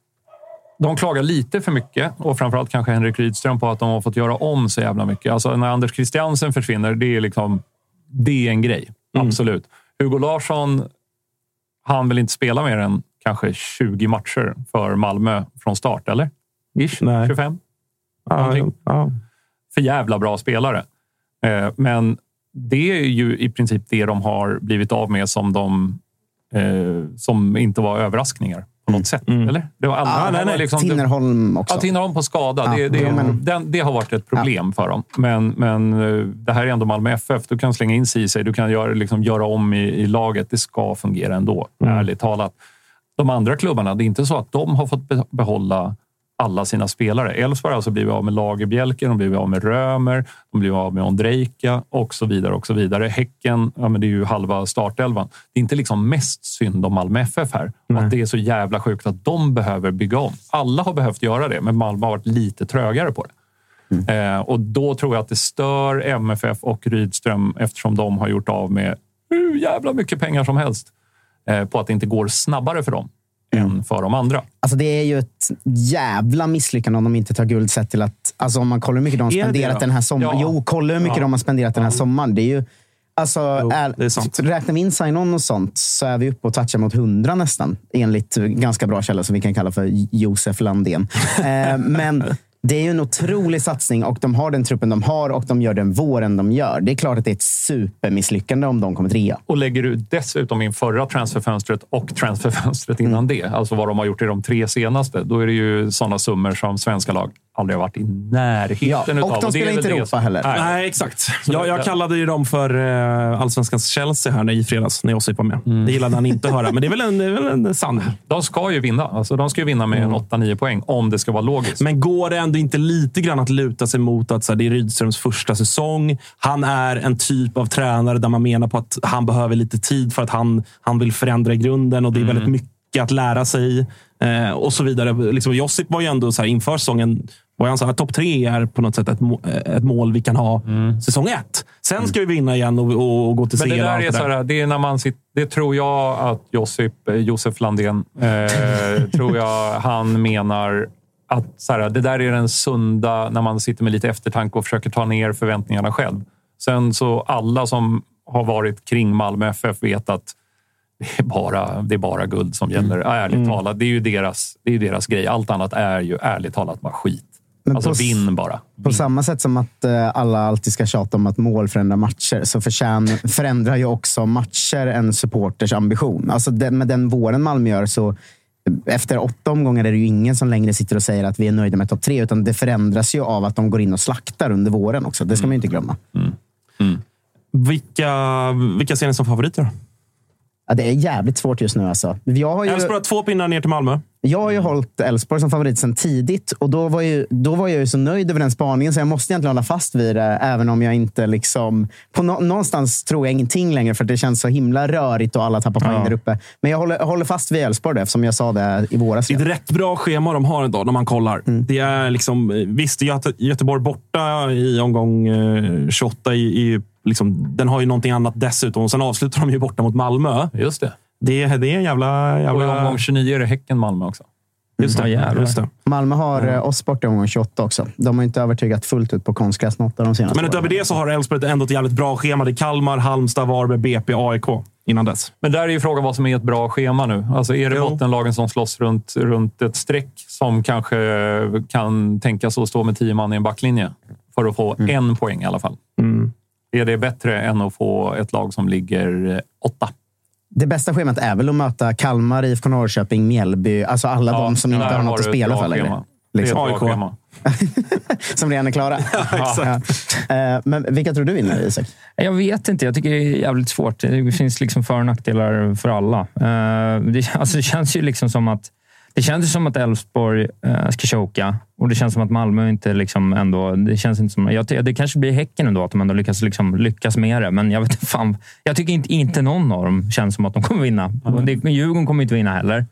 De klagar lite för mycket och framförallt kanske Henrik Rydström på att de har fått göra om så jävla mycket. Alltså när Anders Christiansen försvinner, det är liksom... Det är en grej. Absolut. Hugo Larsson, han vill inte spela mer än kanske 20 matcher för Malmö från start, eller? Ish, Nej. 25? Ja, ja. för jävla bra spelare. Eh, men det är ju i princip det de har blivit av med som de eh, som inte var överraskningar på något sätt. Eller? Det var alla, Ah, nej, nej. liksom- Tinnerholm också. Ja, Tinnerholm på skada. Ja, det, det, jo, men- den, det har varit ett problem för dem. Men, men eh, det här är ändå Malmö FF. Du kan slänga in Ceesay, du kan göra, liksom, göra om i, i laget. Det ska fungera ändå, ärligt talat. De andra klubbarna, det är inte så att de har fått be- behålla alla sina spelare. Elfsborg har alltså blivit av med Lagerbjälke, de har blivit av med Römer, de har blivit av med Ondrejka och så vidare. och så vidare. Häcken, ja, men det är ju halva startelvan. Det är inte liksom mest synd om Malmö FF här. Och att det är så jävla sjukt att de behöver bygga om. Alla har behövt göra det, men Malmö har varit lite trögare på det. Eh, och då tror jag att det stör MFF och Rydström eftersom de har gjort av med hur jävla mycket pengar som helst på att det inte går snabbare för dem än för de andra. Alltså det är ju ett jävla misslyckande om de inte tar guld sett till att... Alltså om man kollar hur mycket de har spenderat den här sommaren. Ja. Jo, kolla hur mycket Ja. de har spenderat den här sommaren. Det är ju... Alltså, det är. Räknar vi in sign-on och sånt så är vi uppe och touchar mot 100 nästan. Enligt ganska bra källor som vi kan kalla för Josef Landén. *laughs* eh, men det är ju en otrolig satsning och de har den truppen de har och de gör den våren de gör. Det är klart att det är ett supermisslyckande om de kommer trea. Och lägger du dessutom in förra transferfönstret och transferfönstret innan det, alltså vad de har gjort i de tre senaste, då är det ju sådana summor som svenska lag aldrig har varit i närheten Ja, utav. och de spelar inte Europa som- heller. Nej. Nej, exakt. Jag, jag kallade ju dem för uh, allsvenskans Chelsea här i fredags, när Josip var med. Det gillade han inte att höra, men det är väl en, det är väl en sanning. De ska ju vinna. Alltså, de ska ju vinna med en 8-9 poäng om det ska vara logiskt. Men går det ändå inte lite grann att luta sig mot att så här, det är Rydströms första säsong? Han är en typ av tränare där man menar på att han behöver lite tid för att han, han vill förändra i grunden och det är väldigt mycket att lära sig eh, och så vidare. Liksom, Josip var ju ändå så här, inför säsongen var han sa att topp tre är på något sätt ett, må- ett mål vi kan ha säsong ett. Sen ska vi vinna igen och, och, och gå till Men det serie. och där allt är det så här, det är när man sitter, Det tror jag att Josip, eh, Josef Landén, eh, *laughs* tror jag han menar att så här, det där är den sunda, när man sitter med lite eftertanke och försöker ta ner förväntningarna själv. Sen så alla som har varit kring Malmö FF vet att det är bara, det är bara guld som gäller. Ärligt Mm. talat, det är ju deras, det är deras grej. Allt annat är ju ärligt talat bara skit. Men alltså på vinn bara. På samma sätt som att eh, alla alltid ska tjata om att mål förändrar matcher, så förtjän, förändrar ju också matcher en supporters ambition. Alltså det, med den våren Malmö gör så efter åtta omgångar är det ju ingen som längre sitter och säger att vi är nöjda med topp tre, utan det förändras ju av att de går in och slaktar under våren också. Det ska man ju inte glömma. Vilka, vilka ser ni som favoriter? Ja, det är jävligt svårt just nu. Alltså. Jag har ju, Elfsborg har två pinnar ner till Malmö. Jag har ju hållit Elfsborg som favorit sedan tidigt och då var, ju, då var jag ju så nöjd över den spaningen så jag måste egentligen hålla fast vid det, även om jag inte liksom... På nå- någonstans tror jag ingenting längre, för det känns så himla rörigt och alla tappar poäng Ja. där uppe. Men jag håller, håller fast vid Elfsborg då, eftersom jag sa det i våras. Det är ett rätt bra schema de har idag när man kollar. Det är liksom, visst, Göte, Göteborg borta i omgång eh, 28. I, i, liksom, den har ju någonting annat dessutom. Och sen avslutar de ju borta mot Malmö. Just det. Det, är- det är en jävla... Och i jävla omgång 29 är det Häcken-Malmö också. just, det, Ja, jävlar. just det. Malmö har eh, oss borta i omgång 28 också. De har inte övertygat fullt ut på konstgräs något av de senaste Men utöver det så har Elfsborg ändå ett jävligt bra schema. Det är Kalmar, Halmstad, Varberg, BP, AIK innan dess. Men där är ju frågan vad som är ett bra schema nu. Alltså är det Jo. bottenlagen som slåss runt, runt ett streck som kanske kan tänkas att stå med tio man i en backlinje för att få en poäng i alla fall? Mm. Är det bättre än att få ett lag som ligger åtta? Det bästa schemat är väl att möta Kalmar, IFK Norrköping, Mjällby. Alltså alla de som inte har något att spela för längre. schema. Det är ett Liksom. bra AIK. schema. *laughs* Som redan är klara. *laughs* ja. Eh, Men vilka tror du vinner, Isak? Jag vet inte. Jag tycker det är jävligt svårt. Det finns liksom för och nackdelar för alla. Eh, Det, *laughs* alltså det känns ju liksom som att det känns ju som att Elfsborg eh, ska choka och det känns som att Malmö inte liksom ändå... Det känns inte som... Jag, det kanske blir Häcken ändå, att de ändå lyckas, liksom, lyckas med det. Men jag vet inte *laughs* fan. Jag tycker inte, inte någon av dem känns som att de kommer vinna. Och Det, Djurgården kommer inte vinna heller.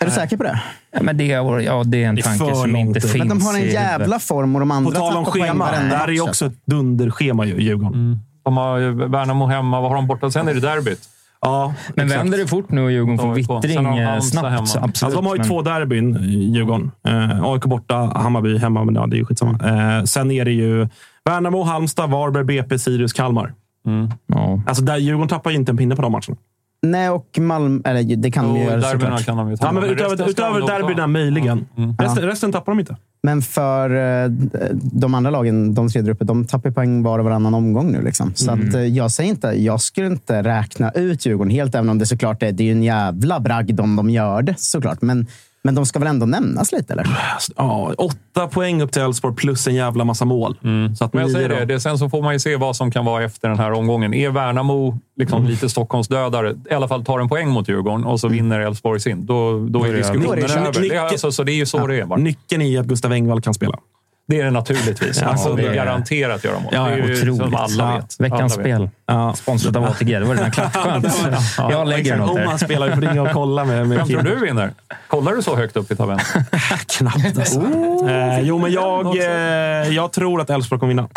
Är du säker på det? Ja, men det, är- ja, det är en Det är tanke som inte finns Men de har en jävla form och de På andra tal om schema. varenda Där är också ett dunderschema, ju, Djurgården. De har Värnamo hemma. Vad har de borta? Sen är det derbyt. Ja, Men exakt. vänder det fort nu och Djurgården får vittring eh, snabbt? Absolut, Alltså, de har ju men- två derbyn, Djurgården. Eh, AIK borta, Hammarby hemma, men ja, det är ju skitsamma. Eh, sen är det ju Värnamo, Halmstad, Varberg, BP, Sirius, Kalmar. Ja. Alltså, där, Djurgården tappar ju inte en pinne på de matcherna. Nej, och Malmö... Eller det kan de Och ju göra såklart. kan de ju ta. Ja, men utöver utöver de derbyna, möjligen. Resten, resten tappar de inte. Men för eh, de andra lagen, de tre där uppe, de tappar poäng var och varannan omgång nu. Liksom. Så att, eh, jag, säger inte, jag skulle inte räkna ut Djurgården helt, även om det såklart är, det är en jävla bragd om de gör det. såklart. Men, men de ska väl ändå nämnas lite, eller? Ja, åtta poäng upp till Elfsborg plus en jävla massa mål. Så att Men jag säger det, det, sen så får man ju se vad som kan vara efter den här omgången. Är Värnamo liksom Mm. lite Stockholmsdödare, i alla fall tar en poäng mot Djurgården och så vinner Elfsborg sin, då, då är Då är diskussionen över. Det är, alltså, så det är ju så det är. Bara. Nyckeln i att Gustav Engvall kan spela. Det är det naturligtvis. Ja, alltså, det det är är- garanterat göra mål. Ja, det är ju otroligt. som alla Ja, vet. Veckans Alla vet. spel. Ja. *laughs* Sponsrat av ATG. Det var redan klart. Skönt. Jag lägger Om er. han spelar, vi får ringa och kolla med, med Vem tror du vinner? Kollar du så högt upp i tabellen? *laughs* Knappt alltså. eh, jo, men jag, eh, jag tror att Elfsborg kommer vinna.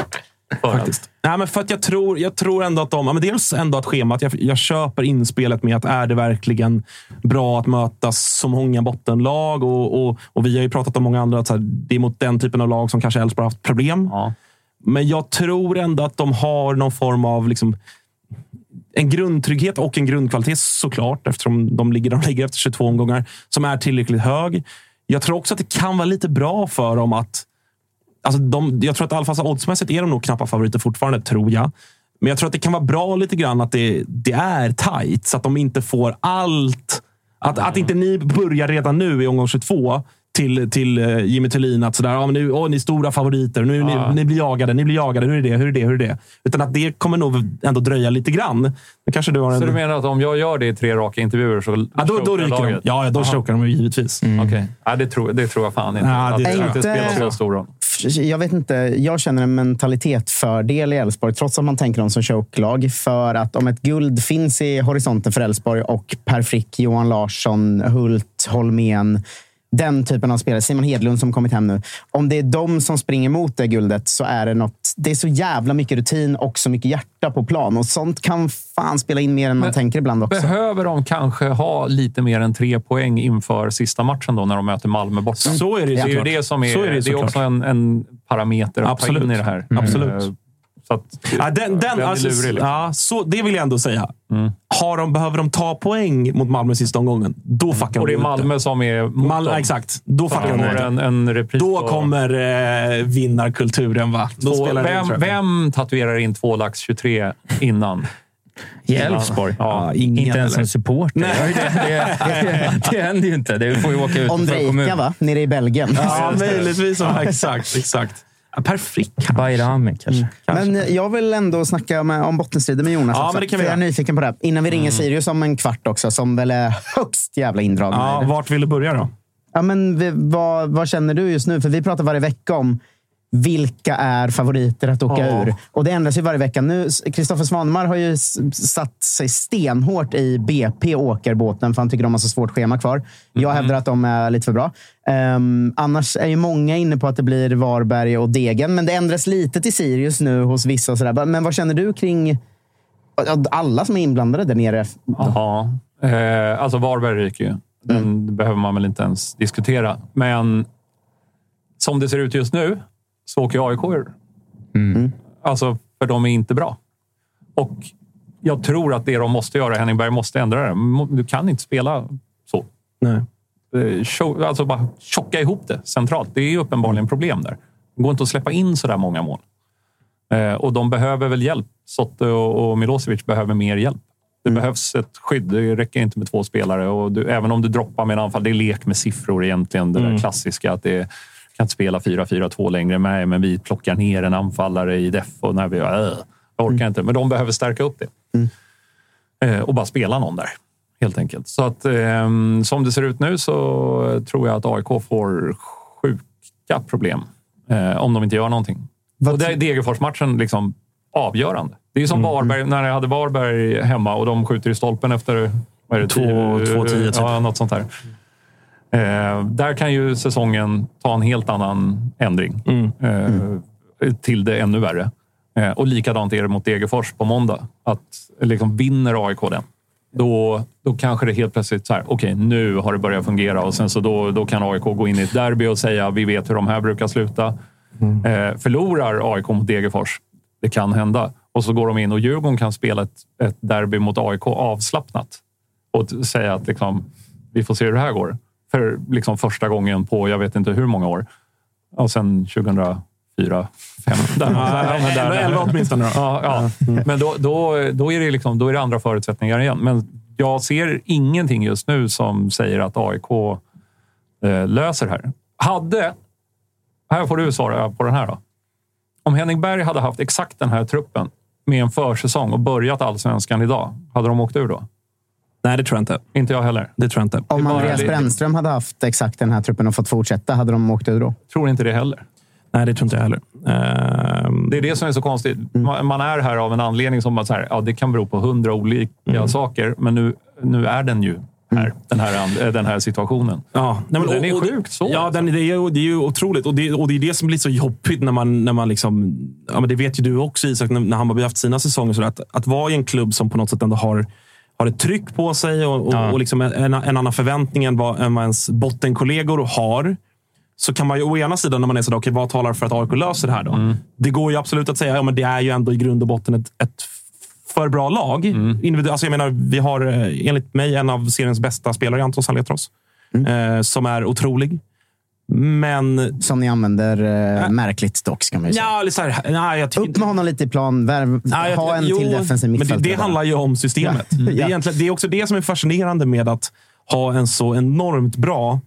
Faktiskt. Nej, men för att jag tror, jag tror ändå att de... Ja, men dels ändå att schemat. Jag, jag köper inspelet med att är det verkligen bra att möta så många bottenlag? Och, och, och vi har ju pratat om många andra att här, det är mot den typen av lag som kanske Elfsborg haft problem. Ja. Men jag tror ändå att de har någon form av liksom, en grundtrygghet och en grundkvalitet såklart, eftersom de ligger där de ligger efter 22 omgångar, som är tillräckligt hög. Jag tror också att det kan vara lite bra för dem att... Alltså de, jag tror att fall oddsmässigt är de nog knappa favoriter fortfarande, tror jag. Men jag tror att det kan vara bra lite grann att det, det är tajt, så att de inte får allt. Att, att inte ni börjar redan nu i omgång 22 till, till eh, Jimmy Thulin att sådär, ja, men nu, åh, ni är stora favoriter, nu, Ja. ni, ni blir jagade, ni blir jagade, hur är det, hur är det, hur är det? Utan att det kommer nog ändå dröja lite grann. Men kanske du har en... Så du menar att om jag gör det i tre raka intervjuer så ja, då, då ryker de. laget? Ja, ja, då chokar de givetvis. Okej. Ja, det, tror, det tror jag fan inte. Ja, det att det inte. spelar så stor roll jag vet inte, jag känner en mentalitetsfördel i Elfsborg, trots att man tänker dem som chokelag. För att om ett guld finns i horisonten för Elfsborg och Per Frick, Johan Larsson, Hult, Holmén, den typen av spelare, Simon Hedlund som kommit hem nu. Om det är de som springer mot det guldet så är det något. Det är så jävla mycket rutin och så mycket hjärta på plan. Och sånt kan fan spela in mer än man Men tänker ibland också. Behöver de kanske ha lite mer än tre poäng inför sista matchen då när de möter Malmö borta? Så är det ju Det är ju det som är, Så är det det är också en, en parameter att ta Absolut. in i det här. Absolut. Att, Ja, den, den, är alltså, lurig, liksom. ja, så, det vill jag ändå säga. Har de, behöver de ta poäng mot Malmö sista omgången, då fuckar Och det är de ut Malmö som är mot Mal, dem. Exakt. Då Så fuckar de de ut en, en repris. Då på- kommer eh, vinnarkulturen. Va? Då Två, spelar det in, vem, jag. vem tatuerar in två lax 23 innan? I Elfsborg? Ja, ingen, Inte ens eller? en supporter. Det, det, det, det händer ju inte. Det får ju åka ut Ondrejka, kommun. va? Nere i Belgien. Ja, möjligtvis. Ja, exakt. exakt. Ja, Per Frick. Bayrami kanske. kanske. Men eh, jag vill ändå snacka med, om bottenstriden med Jonas Ja, också. men det kan vi jag är nyfiken på det. Innan vi ringer Sirius om en kvart också, som väl är högst jävla indragna. Ja, vart vill du börja då? Ja, men vi, vad, vad känner du just nu? För vi pratar varje vecka om vilka är favoriter att åka Ja. ur. Och det ändras ju varje vecka. Nu, Kristoffer Svanemar har ju satt sig stenhårt i BP åkerbåten för han tycker de har så svårt schema kvar. Jag hävdar att de är lite för bra. Ehm, annars är ju många inne på att det blir Varberg och Degen, men det ändras lite till Sirius nu hos vissa. Och sådär. Men vad känner du kring alla som är inblandade där nere? Ja, eh, alltså Varberg ryker ju. Den behöver man väl inte ens diskutera. Men som det ser ut just nu så åker AIK ur. Alltså, för de är inte bra. Och jag tror att det de måste göra, Henning Berg måste ändra det. Du kan inte spela så. Nej. Eh, Alltså bara tjocka ihop det centralt. Det är ju uppenbarligen problem där. Det går inte att släppa in så där många mål. Eh, och de behöver väl hjälp. Sotte och Milosevic behöver mer hjälp. Det behövs ett skydd. Det räcker inte med två spelare. Och du, även om du droppar med en anfall, det är lek med siffror egentligen. Det där klassiska att det kan inte spela 4-4-2 längre. Nej, men vi plockar ner en anfallare i def och när vi... Äh, jag orkar inte. Men de behöver stärka upp det. Eh, och bara spela någon där. Helt enkelt. Så att ehm, som det ser ut nu så tror jag att AIK får sjuka problem. Eh, om de inte gör någonting. Vad och det är Degerfors-matchen liksom avgörande. Det är som Varberg, när jag hade Varberg hemma och de skjuter i stolpen efter vad är det, Två- tio- två tio, typ. Ja, något sånt där. Eh, där kan ju säsongen ta en helt annan ändring. Eh, Till det ännu värre. Eh, och likadant är det mot Degerfors på måndag. Att liksom vinner AIK den, då, då kanske det helt plötsligt så här, okej, nu har det börjat fungera och sen så då, då kan AIK gå in i ett derby och säga vi vet hur de här brukar sluta. Eh, förlorar AIK mot Degerfors, det kan hända. Och så går de in och Djurgården kan spela ett, ett derby mot AIK avslappnat och säga att liksom, vi får se hur det här går. För liksom första gången på jag vet inte hur många år. Och sen 2004, 2005. *laughs* Där, men där- 11 åtminstone då. Ja, ja. Men då, då, då, är det liksom, då är det andra förutsättningar igen. Men jag ser ingenting just nu som säger att AIK eh, löser här. Hade... Här får du svara på den här då. Om Henning Berg hade haft exakt den här truppen med en försäsong och börjat allsvenskan idag, hade de åkt ur då? Nej, det tror jag inte. Inte jag heller. Det tror jag inte. Om Andreas Brännström hade haft exakt den här truppen och fått fortsätta, hade de åkt ur då? Tror inte det heller. Nej, det tror inte jag heller. Ehm, Det är det som är så konstigt. Man, man är här av en anledning som att så här, ja, det kan bero på hundra olika saker, men nu, nu är den ju här, den, här, eh, den här situationen. Ja, nej, men, Och den är sjukt svår, Ja, alltså. den, det, är, ju- det är ju otroligt. Och det, och det är det som blir så jobbigt när man, när man liksom... Ja, men det vet ju du också Isak, när, när Hammarby haft sina säsonger. Så att, att vara i en klubb som på något sätt ändå har, har ett tryck på sig och, och, Ja. och liksom en, en annan förväntning än vad, än vad ens bottenkollegor har. Så kan man ju å ena sidan, när man är sådär, okej, vad talar för att AIK löser det här då? Det går ju absolut att säga, ja, men det är ju ändå i grund och botten ett, ett för bra lag. Individu- alltså jag menar, vi har eh, enligt mig en av seriens bästa spelare, Anton Saletros, eh, som är otrolig. Men... Som ni använder eh, märkligt dock, ska man ju säga. Ja, så här, nej, jag tycker Upp med honom lite i plan. Värv, Nej, jag- ha en jo, till defensiv Men det, mittfältare. det bara. handlar ju om systemet. Ja. Det, är det är också det som är fascinerande med att ha en så enormt bra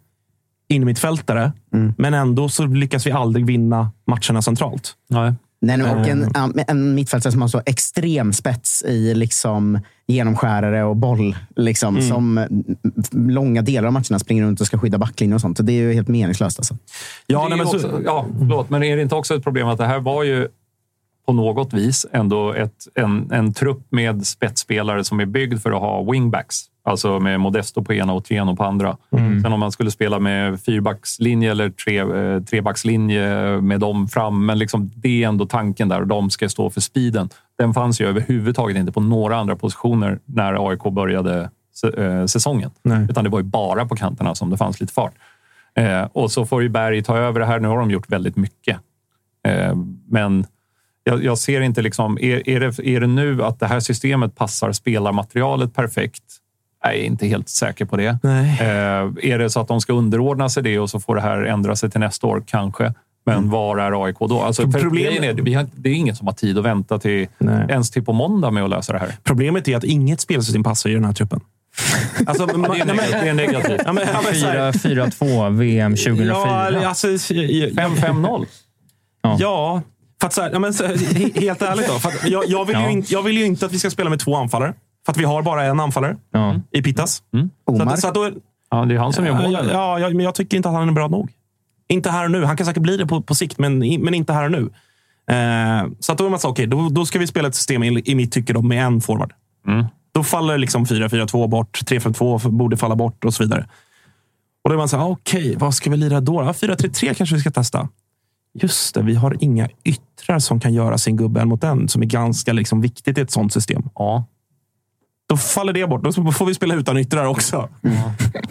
innermittfältare, Mm. men ändå så lyckas vi aldrig vinna matcherna centralt. Nej. Nej, nej, och en, en mittfältare som har så extrem spets i liksom genomskärare och boll. Liksom, Mm. Som mm, långa delar av matcherna springer runt och ska skydda backlinjen och sånt. Det är ju helt meningslöst. Alltså. Ja, det är nej, men så, ja, förlåt, men är det inte också ett problem att det här var ju på något vis ändå ett, en, en trupp med spetsspelare som är byggd för att ha wingbacks. Alltså med Modesto på ena och Triano på andra. Sen om man skulle spela med fyrbackslinje eller tre, eh, trebackslinje med dem fram. Men liksom, det är ändå tanken där och de ska stå för speeden. Den fanns ju överhuvudtaget inte på några andra positioner när AIK började eh, säsongen. Nej. Utan det var ju bara på kanterna som det fanns lite fart. Eh, och så får ju Berg ta över det här. Nu har de gjort väldigt mycket. Eh, men jag, jag ser inte liksom... Är, är, det, är det nu att det här systemet passar spelarmaterialet perfekt? Jag är inte helt säker på det. Nej. Eh, är det så att de ska underordna sig det och så får det här ändra sig till nästa år? Kanske. Men var är AIK då? Alltså, Problemet- är, vi har, det är ingen som har tid att vänta till, Nej. ens till på måndag med att lösa det här. Problemet är att inget spelsystem passar i den här truppen. *laughs* Alltså, man, Det är, negativt. det är negativt. Ja, men, ja, men, så här- 4-2 VM 2004. Ja, alltså, jag- jag- 5-5-0. Ja, för att så här, ja, men, så, helt ärligt då. För att jag, jag, vill ju Ja. inte, jag vill ju inte att vi ska spela med två anfallare. För att vi har bara en anfallare Ja. i Pittas. Så Omar. att, så att då, Ja, det är han som gör målen. ja, ja, men jag tycker inte att han är bra nog. Inte här och nu. Han kan säkert bli det på, på sikt, men, men inte här och nu. Eh, så att då man så, okej, då, då ska vi spela ett system i, i mitt tycke då, med en forward. Mm. Då faller liksom 4-4-2 bort, 3-5-2 borde falla bort och så vidare. Och då är man så här, okej, vad ska vi lira då? Ja, 4-3-3 kanske vi ska testa. Just det, vi har inga yttrar som kan göra sin gubbe en mot en, som är ganska liksom viktigt i ett sånt system. Ja. Då faller det bort. Då får vi spela utan yttrar också.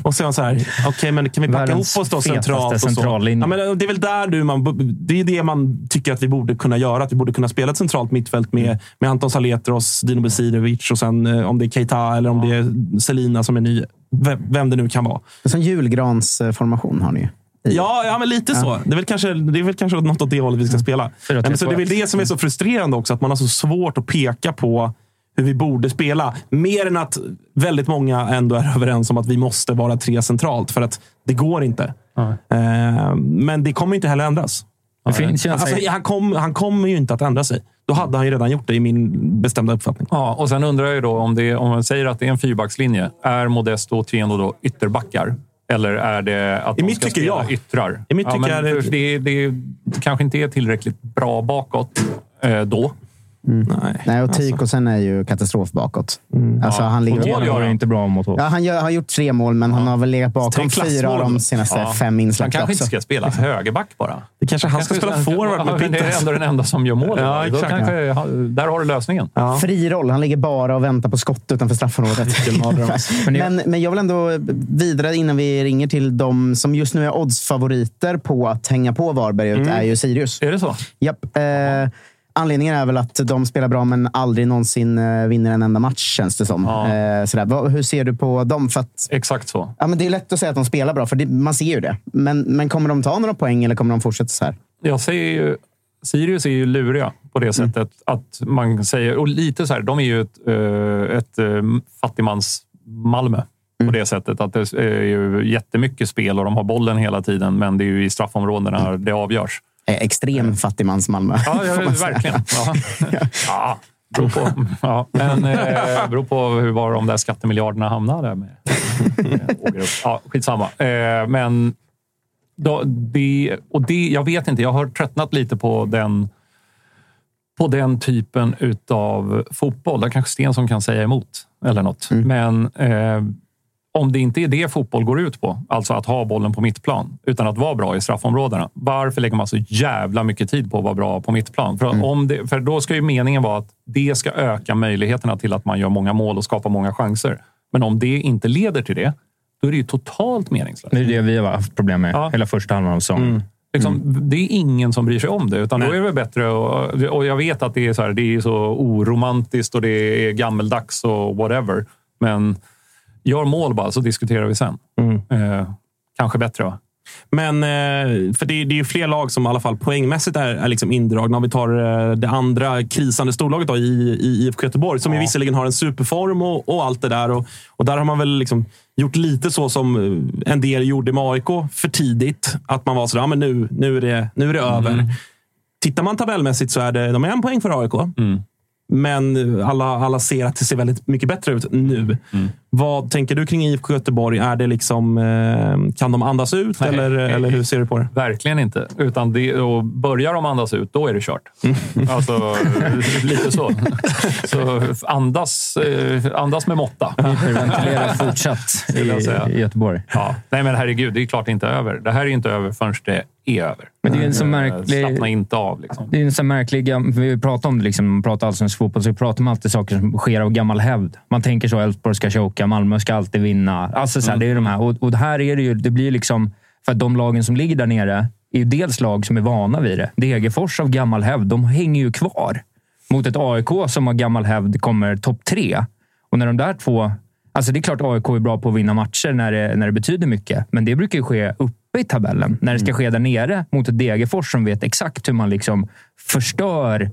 Och så är man så här, okej, men kan vi packa Världens ihop oss då centralt? Och så? centrallinje. Ja, men det är väl där du man, det är det man tycker att vi borde kunna göra. Att vi borde kunna spela ett centralt mittfält med, med Anton Saletros, Dino Besirovic och sen eh, om det är Keita eller om det är Selina som är ny. Vem, vem det nu kan vara. En julgransformation har ni ju. Ja, ja men lite så. Det är, väl kanske, det är väl kanske något åt det hållet vi ska spela. Fyra, tre, Men så det är väl det som är så frustrerande också, att man har så svårt att peka på hur vi borde spela. Mer än att väldigt många ändå är *laughs* överens om att vi måste vara tre centralt, för att det går inte. Eh, men det kommer inte heller ändras. Det finns ju en Alltså, han, kom, han kommer ju inte att ändra sig. Då hade han ju redan gjort det, i min bestämda uppfattning. Ja, och sen undrar jag ju då om, det, om man säger att det är en fyrbackslinje. Är Modesto och Tieno då ytterbackar? Eller är det att I de mitt ska spela ja. yttrar? I mitt ja, tycke men är det- det, det, kanske inte är tillräckligt bra bakåt eh, då. Nej. Nej, och Tykosen är ju katastrof bakåt. Alltså, Ja, han ligger mål Det gör han. inte bra mot oss. Ja, han gör, har gjort tre mål, men han har väl legat Tre bakom fyra av de senaste Ja. fem Han insläppta kanske också. inte ska spela högerback bara. Det kanske han ska spela forward Ja, med men Det är ändå den enda som gör mål. Ja, Då exakt. kanske, där har du lösningen. Ja. Fri roll. Han ligger bara och väntar på skott utanför straffområdet. *laughs* Men men, det- men jag vill ändå vidare innan vi ringer till de som just nu är oddsfavoriter på att hänga på Varberg ut, är ju Sirius. Är det så? Japp. Eh, anledningen är väl att de spelar bra men aldrig någonsin eh, vinner en enda match, känns det som. Ja. Eh, sådär. Hur ser du på dem? För att, Exakt så. ja, men det är lätt att säga att de spelar bra, för det, man ser ju det. Men, men kommer de ta några poäng eller kommer de fortsätta så här? Jag säger ju, Sirius är ju luriga på det sättet att man säger, och lite så här, de är ju ett, eh, ett fattigmans-Malmö. På det sättet att det är ju jättemycket spel och de har bollen hela tiden, men det är ju i straffområdena det avgörs. Eh, extrem fattigmans Malmö. Ja, ja verkligen. Ja. Ja, beror på, ja, men, eh, beror på hur var de där skattemiljarderna hamnade. Med. Ja, skitsamma. Eh, men då, det, och det, jag vet inte, jag har tröttnat lite på den på den typen utav fotboll. Där kanske Stensson kan säga emot eller något. Men eh, om det inte är det fotboll går ut på, alltså att ha bollen på mittplan, utan att vara bra i straffområdena. Varför lägger man så jävla mycket tid på att vara bra på mittplan? För, om det, för då ska ju meningen vara att det ska öka möjligheterna till att man gör många mål och skapar många chanser. Men om det inte leder till det, då är det ju totalt meningslöst. Det är det vi har haft problem med Ja. hela första halvan av säsongen. Liksom, Det är ingen som bryr sig om det. Utan då är det bättre. Och, och jag vet att det är så, här, det är så oromantiskt och det är gammeldags och whatever. Men gör mål bara så diskuterar vi sen. Eh, kanske bättre va? Men eh, för det, det är ju fler lag som i alla fall poängmässigt är, är liksom indragna. Om vi tar eh, det andra krisande storlaget då, i, i IFK Göteborg, som ju visserligen har en superform och, och allt det där. Och, och där har man väl liksom gjort lite så som eh, en del gjorde med AIK för tidigt. Att man var sådär, ja, men nu, nu, är det, nu är det över. tittar man tabellmässigt så är det, de är en poäng för AIK. Men alla, alla ser att det ser väldigt mycket bättre ut nu. Vad tänker du kring IFK Göteborg? Är det liksom, eh, kan de andas ut Nej. eller, eller hur ser du på det? Verkligen inte. Utan det, och börjar de andas ut, då är det kört. Alltså, *laughs* lite så. Så andas, eh, andas med måtta. Hyperventilera fortsatt i, i Göteborg. Ja. Nej, men herregud, det är klart inte över. Det här är inte över förrän det är över. Men det är en så Eh, märklig- Slappna inte av. Liksom. Det är en sån märklig... Vi pratar om det, liksom, man pratar allsvensk fotboll, så pratar man alltid saker som sker av gammal hävd. Man tänker så, Elfsborg ska choka, Malmö ska alltid vinna. Alltså, så här, det är de här. Och, och här är det ju, det blir liksom... För att de lagen som ligger där nere är ju dels lag som är vana vid det. Degerfors av gammal hävd, de hänger ju kvar. Mot ett AIK som av gammal hävd kommer topp tre. Och när de där två... Alltså det är klart AIK är bra på att vinna matcher när det, när det betyder mycket, men det brukar ju ske uppe i tabellen. När det ska ske där nere mot ett Degerfors som vet exakt hur man liksom förstör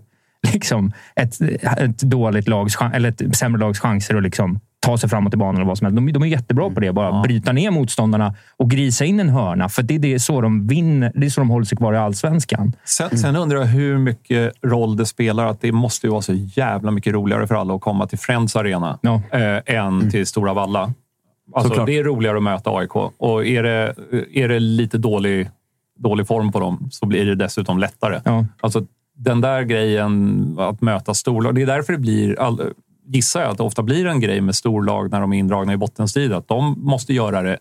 liksom ett, ett dåligt lags, eller ett sämre lags chanser att liksom ta sig framåt i banan eller vad som helst. De, de är jättebra på det. Bara bryta ner motståndarna och grisa in en hörna. För det är det så de vinner. Det är så de håller sig kvar i allsvenskan. Sen, sen undrar jag hur mycket roll det spelar att det måste ju vara så jävla mycket roligare för alla att komma till Friends Arena Ja. eh, än till Stora Valla. Alltså, Såklart. det är roligare att möta AIK. Och är det, är det lite dålig, dålig form på dem så blir det dessutom lättare. Ja. Alltså, den där grejen att möta storlag. Det är därför det blir, all, gissar jag, att det ofta blir en grej med storlag när de är indragna i bottenstrid. Att de måste göra det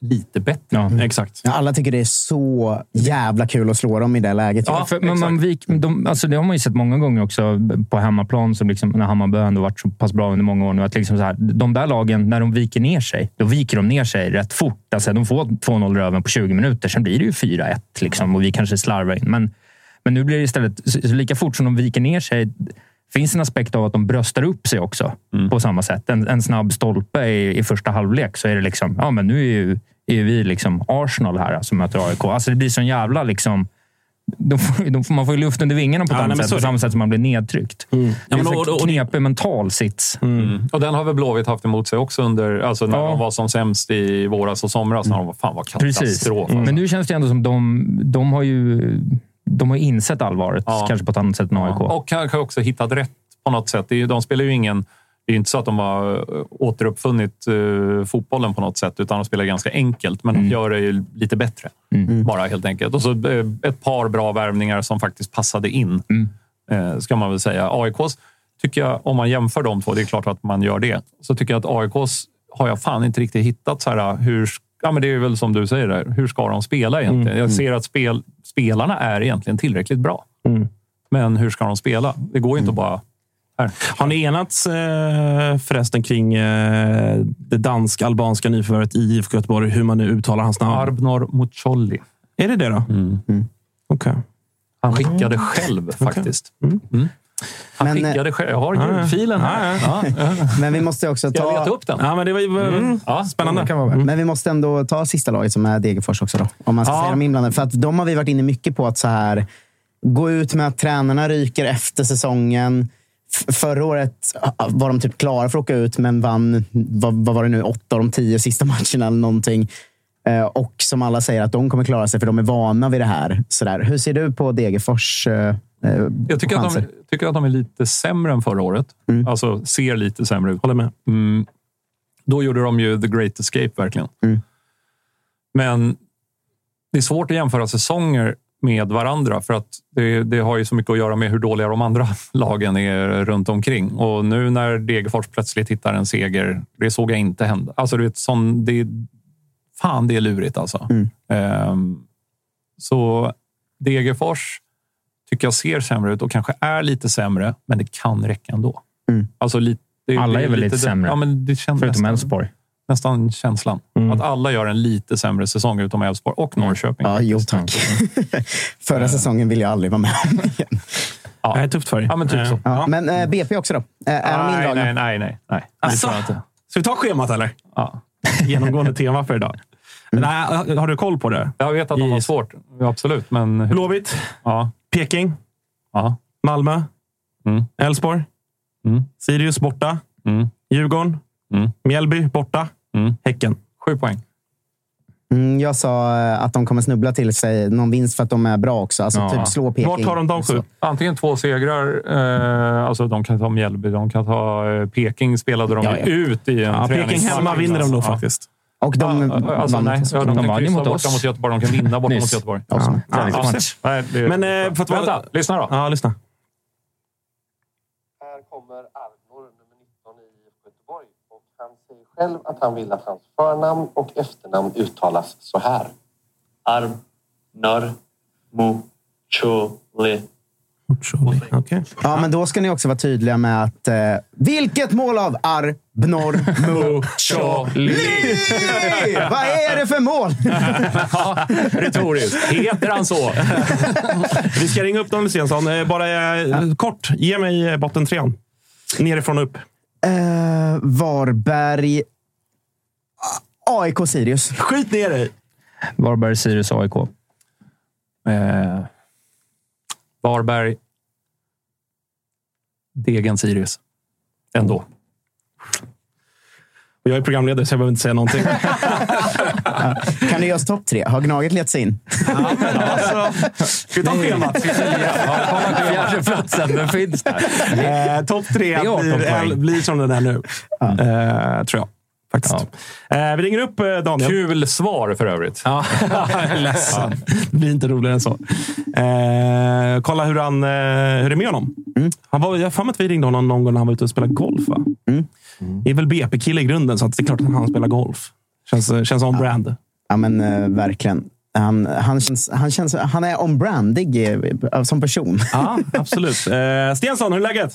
lite bättre. Ja. Exakt. Ja, alla tycker det är så jävla kul att slå dem i det läget. Ja, för, men man vik, de, alltså det har man ju sett många gånger också på hemmaplan, som liksom, när Hammarby ändå varit så pass bra under många år nu. Att liksom så här, de där lagen, när de viker ner sig, då viker de ner sig rätt fort. Alltså, de får 2-0 röven på 20 minuter, sen blir det ju 4-1 liksom, och vi kanske slarvar in. Men, men nu blir det istället, så, så lika fort som de viker ner sig, finns en aspekt av att de bröstar upp sig också på samma sätt. En, en snabb stolpe i, i första halvlek så är det liksom, ja men nu är ju, är vi liksom Arsenal här som möter AIK. Alltså det blir sån jävla liksom... De får, de får, man får ju luft under vingarna på ett Ja, annat nej, sätt, så på är det. samma sätt som man blir nedtryckt. Ja, Det är en och- och, och- och- knepig mental sits. Och den har väl Blåvitt haft emot sig också under, alltså när Ja. de var som sämst i våras och somras. När de var, fan vad Precis. katastrof. alltså. Men nu känns det ändå som de, de har ju de har insett allvaret, Ja. kanske på ett annat sätt än AIK. Ja, Och kanske också hittat rätt på något sätt. Det är, ju- de spelar ju ingen... Det är ju inte så att de har eh, återuppfunnit eh, fotbollen på något sätt, utan de spelar ganska enkelt. Men de gör det ju lite bättre, bara helt enkelt. Och så eh, ett par bra värvningar som faktiskt passade in, eh, ska man väl säga. AIKs, tycker jag, om man jämför de två, det är klart att man gör det, så tycker jag att AIKs har jag fan inte riktigt hittat så här, hur... Ja, men det är väl som du säger, där. hur ska de spela egentligen? Jag ser att spel, spelarna är egentligen tillräckligt bra. Men hur ska de spela? Det går ju inte att bara... Här. Har ni enats eh, förresten kring eh, det dansk-albanska nyförvärvet i IFK Göteborg? Hur man nu uttalar hans namn? Arbnor Mucolli. Är det det då? Okej. Han skickade själv faktiskt. Mm. Han Men, eh, skickade själv. Jag har ljudfilen här. Ja, ja. Men vi måste också Ska jag leta ta... upp den? Ja, men det var ju Ja. spännande. kan vara med. Men vi måste ändå ta sista laget som är Degerfors också. Då, om man ska säga de inblandade. För att de har vi varit inne mycket på att så här, gå ut med att tränarna ryker efter säsongen. Förra året var de typ klara för att åka ut, men vann vad, vad var det nu, åtta av de tio sista *laughs* matcherna eller någonting. Eh, Och som alla säger att de kommer klara sig för de är vana vid det här. Så där. Hur ser du på Degerfors eh, eh, Jag tycker att, de, tycker att de är lite sämre än förra året. Alltså ser lite sämre ut. Håller med. Mm. Då gjorde de ju the great escape verkligen. Mm. Men det är svårt att jämföra säsonger med varandra för att det, det har ju så mycket att göra med hur dåliga de andra *laughs* lagen är runt omkring. Och nu när Degerfors plötsligt hittar en seger, det såg jag inte hända. Alltså, du vet, sån, det, fan, det är lurigt alltså. Mm. Ehm, så Degerfors tycker jag ser sämre ut och kanske är lite sämre, men det kan räcka ändå. Mm. Alltså, lite, det, Alla är väl lite det- sämre. Ja, men det känns Förutom nästan, Elfsborg. nästan känslan. Mm. Att alla gör en lite sämre säsong utom Elfsborg och Norrköping. Ja, jo tack. *laughs* Förra säsongen vill jag aldrig vara med om igen. Ja. Det är tufft för dig. Ja, men typ så. Ja, men eh, BP också då? Eh, är de nej, indragna? nej, nej, nej, inte. Ska vi ta schemat eller? Ja. *laughs* Genomgående tema för idag. Nej, har du koll på det? Jag vet att de har svårt. Ja, absolut, men... Blåvitt, Ja. Peking, Ja. Malmö, Mm. Elfsborg, Mm. Sirius borta, Mm. Djurgården, Mm. Mjällby borta, Mm. Häcken. Sju poäng. Mm, jag sa eh, att de kommer snubbla till sig någon vinst för att de är bra också. Alltså Ja. typ slå Peking. Vart har de de sju? Antingen två segrar, eh, alltså de kan ta Mjällby, de kan ta eh, Peking spelade de Ja, ja. ut i en Ja, Peking träningsmatch. hemma vinner de nog Ja. faktiskt. Och de Ja, alltså, vann nej, ja, de, De kan vann ju mot borta oss. mot Göteborg. De kan vinna borta mot Göteborg. Ja. Ja, Träningsmatch. nej, det, Men, eh, för att vara- Vänta, lyssna då. Ja, lyssna. Här kommer Arnor, nummer 19 i Göteborg. Och han säger själv att han vill att hans förnamn och efternamn uttalas så här. Mo, Chole. Okej. Ja, men då ska ni också vara tydliga med att... Eh, vilket mål av Arbnor Mucholli? *laughs* Vad är det för mål? *laughs* Retoriskt. Heter han så? *laughs* Vi ska ringa upp dem, Stensson. Eh, Bara eh, kort, ge mig eh, botten trean. Nerifrån och upp. Eh, Varberg... AIK Sirius. Skit ner dig! Varberg, Sirius, AIK. Eh, Varberg. Degen Sirius. Ändå. Och jag är programledare så jag behöver inte säga någonting. *laughs* Kan du ge oss topp tre? Har Gnaget lett sig in? alltså, ska vi ta schemat? Fjärdeplatsen, den finns där. Eh, Topp tre Det är 18 blir, poäng. blir som den är nu. Eh, tror jag. Faktiskt. Eh, vi ringer upp eh, Daniel. Kul svar för övrigt. Ja, *laughs* ledsen. Det blir inte roligare än så. Eh, kolla hur, han, eh, hur det är med honom. Han var, jag har för mig att vi ringde honom någon gång när han var ute och spelade golf. Va? Det är väl BP-kille i grunden, så att det är klart att han spelar golf. Känns, känns on brand. Ja, men eh, verkligen. Han, han, känns, han, känns, han är on-brandig eh, som person. Ja, absolut. Eh, Stensson, hur är läget?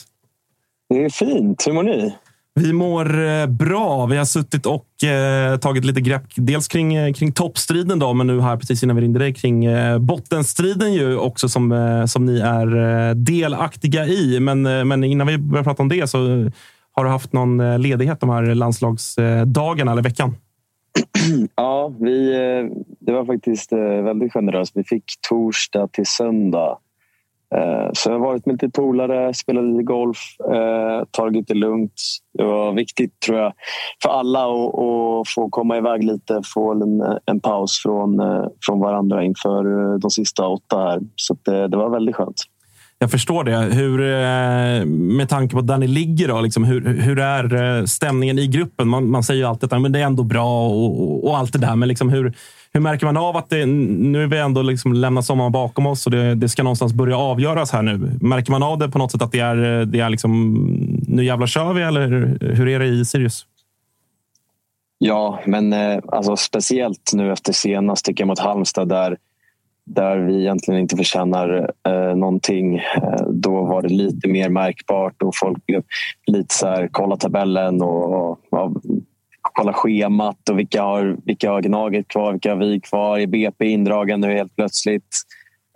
Det är fint. Hur mår ni? Vi mår eh, bra. Vi har suttit och eh, tagit lite grepp. Dels kring, eh, kring toppstriden, då, men nu här precis innan vi ringde dig kring eh, bottenstriden ju också som, eh, som ni är eh, delaktiga i. Men, eh, men innan vi börjar prata om det så eh, har du haft någon ledighet de här landslagsdagarna eller veckan? *clears throat* Ja, vi, det var faktiskt väldigt generöst. Vi fick torsdag till söndag. Eh, så jag har varit med lite polare, spelat lite golf, eh, tagit det lugnt. Det var viktigt tror jag för alla att, få komma iväg lite, få en, en paus från, eh, från varandra inför de sista åtta här. Så det, det var väldigt skönt. Jag förstår det. Hur, med tanke på där ni ligger, då, liksom, hur, hur är stämningen i gruppen? Man, man säger ju alltid att men det är ändå bra och, och, och allt det där. Men liksom, hur, hur märker man av att det, nu är vi ändå liksom lämnat sommaren bakom oss och det, det ska någonstans börja avgöras här nu? Märker man av det på något sätt att det är, det är liksom, nu jävlar kör vi? Eller hur är det i Sirius? Ja, men eh, alltså, speciellt nu efter senast tycker jag mot Halmstad där, där vi egentligen inte förtjänar eh, någonting. Eh, då var det lite mer märkbart och folk lite så här, kolla tabellen och, och och kolla schemat och vilka har, vilka har Gnaget kvar, vilka har vi kvar? Är BP indragen nu helt plötsligt?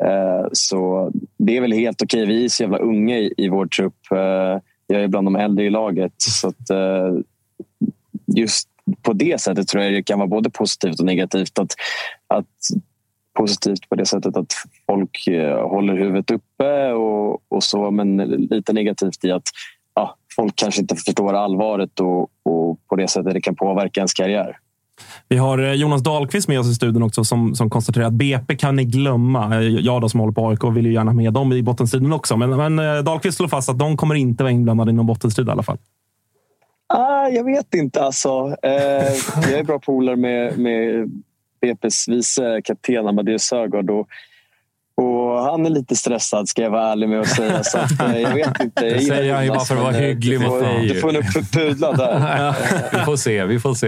Eh, så det är väl helt okej. Vi är så jävla unga i, i vår trupp. Eh, jag är bland de äldre i laget. Så att, eh, just på det sättet tror jag det kan vara både positivt och negativt. Att, att positivt på det sättet att folk eh, håller huvudet uppe och, och så, men lite negativt i att folk kanske inte förstår allvaret och, och på det sättet det kan påverka ens karriär. Vi har eh, Jonas Dahlqvist med oss i studion också som, som konstaterar att BP kan ni glömma. Eh, Jag då som håller på AIK vill ju gärna ha med dem i bottenstriden också. Men, men eh, Dahlqvist slår fast att de kommer inte vara inblandade i någon bottenstrid i alla fall. Ah, jag vet inte. Alltså. Eh, jag är bra polare med, med BP's vice kapten Amadeus Sögaard. Och, och han är lite stressad, ska jag vara ärlig med att säga. Så att, eh, jag vet inte. Jag Det säger han ju bara för att vara hygglig du mot får- dig. Du får nog pudla där. *laughs* vi får se. Vi får se.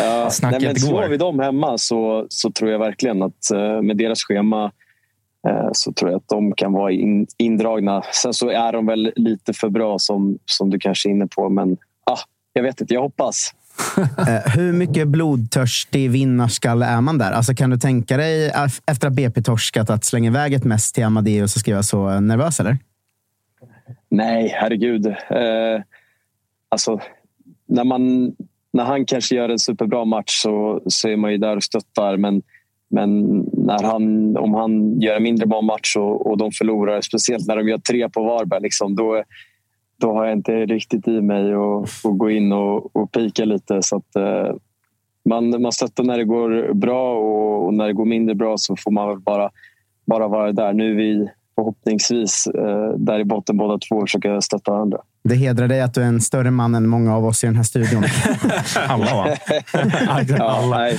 Ja, Snacket nej, men slår vi dem hemma så, så tror jag verkligen att eh, med deras schema eh, så tror jag att de kan vara in, indragna. Sen så är de väl lite för bra som, som du kanske är inne på. Men ah, jag vet inte, jag hoppas. *laughs* Eh, hur mycket blodtörstig vinnarskalle är man där? Alltså, kan du tänka dig efter att BP torskat att slänga iväg ett mest till Amadeus och skriva så nervös? Eller? Nej, herregud. Eh, alltså, när, man, när han kanske gör en superbra match så, så är man ju där och stöttar. Men, men när han, om han gör en mindre bra match och, och de förlorar, speciellt när de gör tre på Varberg, liksom, då, då har jag inte riktigt i mig att att gå in och, och pika lite. Så att, eh, man, man stöttar när det går bra och, och när det går mindre bra så får man väl bara, bara vara där. Nu är vi förhoppningsvis eh, där i botten båda två och försöka stötta varandra. Det hedrar dig att du är en större man än många av oss i den här studion. *laughs* Alla va? *laughs* Ja, nej.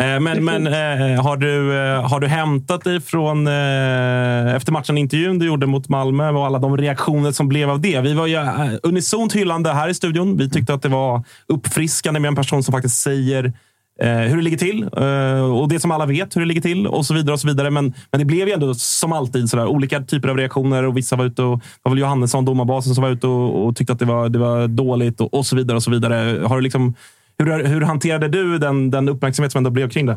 Eh, men, men eh, har, du, eh, har du hämtat dig från efter matchen intervjun du gjorde mot Malmö och alla de reaktioner som blev av det? Vi var ju unisont hyllande här i studion. Vi tyckte att det var uppfriskande med en person som faktiskt säger hur det ligger till och det som alla vet hur det ligger till och så vidare. och så vidare. Men, men det blev ju ändå som alltid sådär, olika typer av reaktioner och vissa var ute och var väl Johannesson, domarbasen, som var ute och, och tyckte att det var, det var dåligt och, och så vidare. och så vidare. Har du liksom, hur, hur hanterade du den, den uppmärksamhet som ändå blev kring det?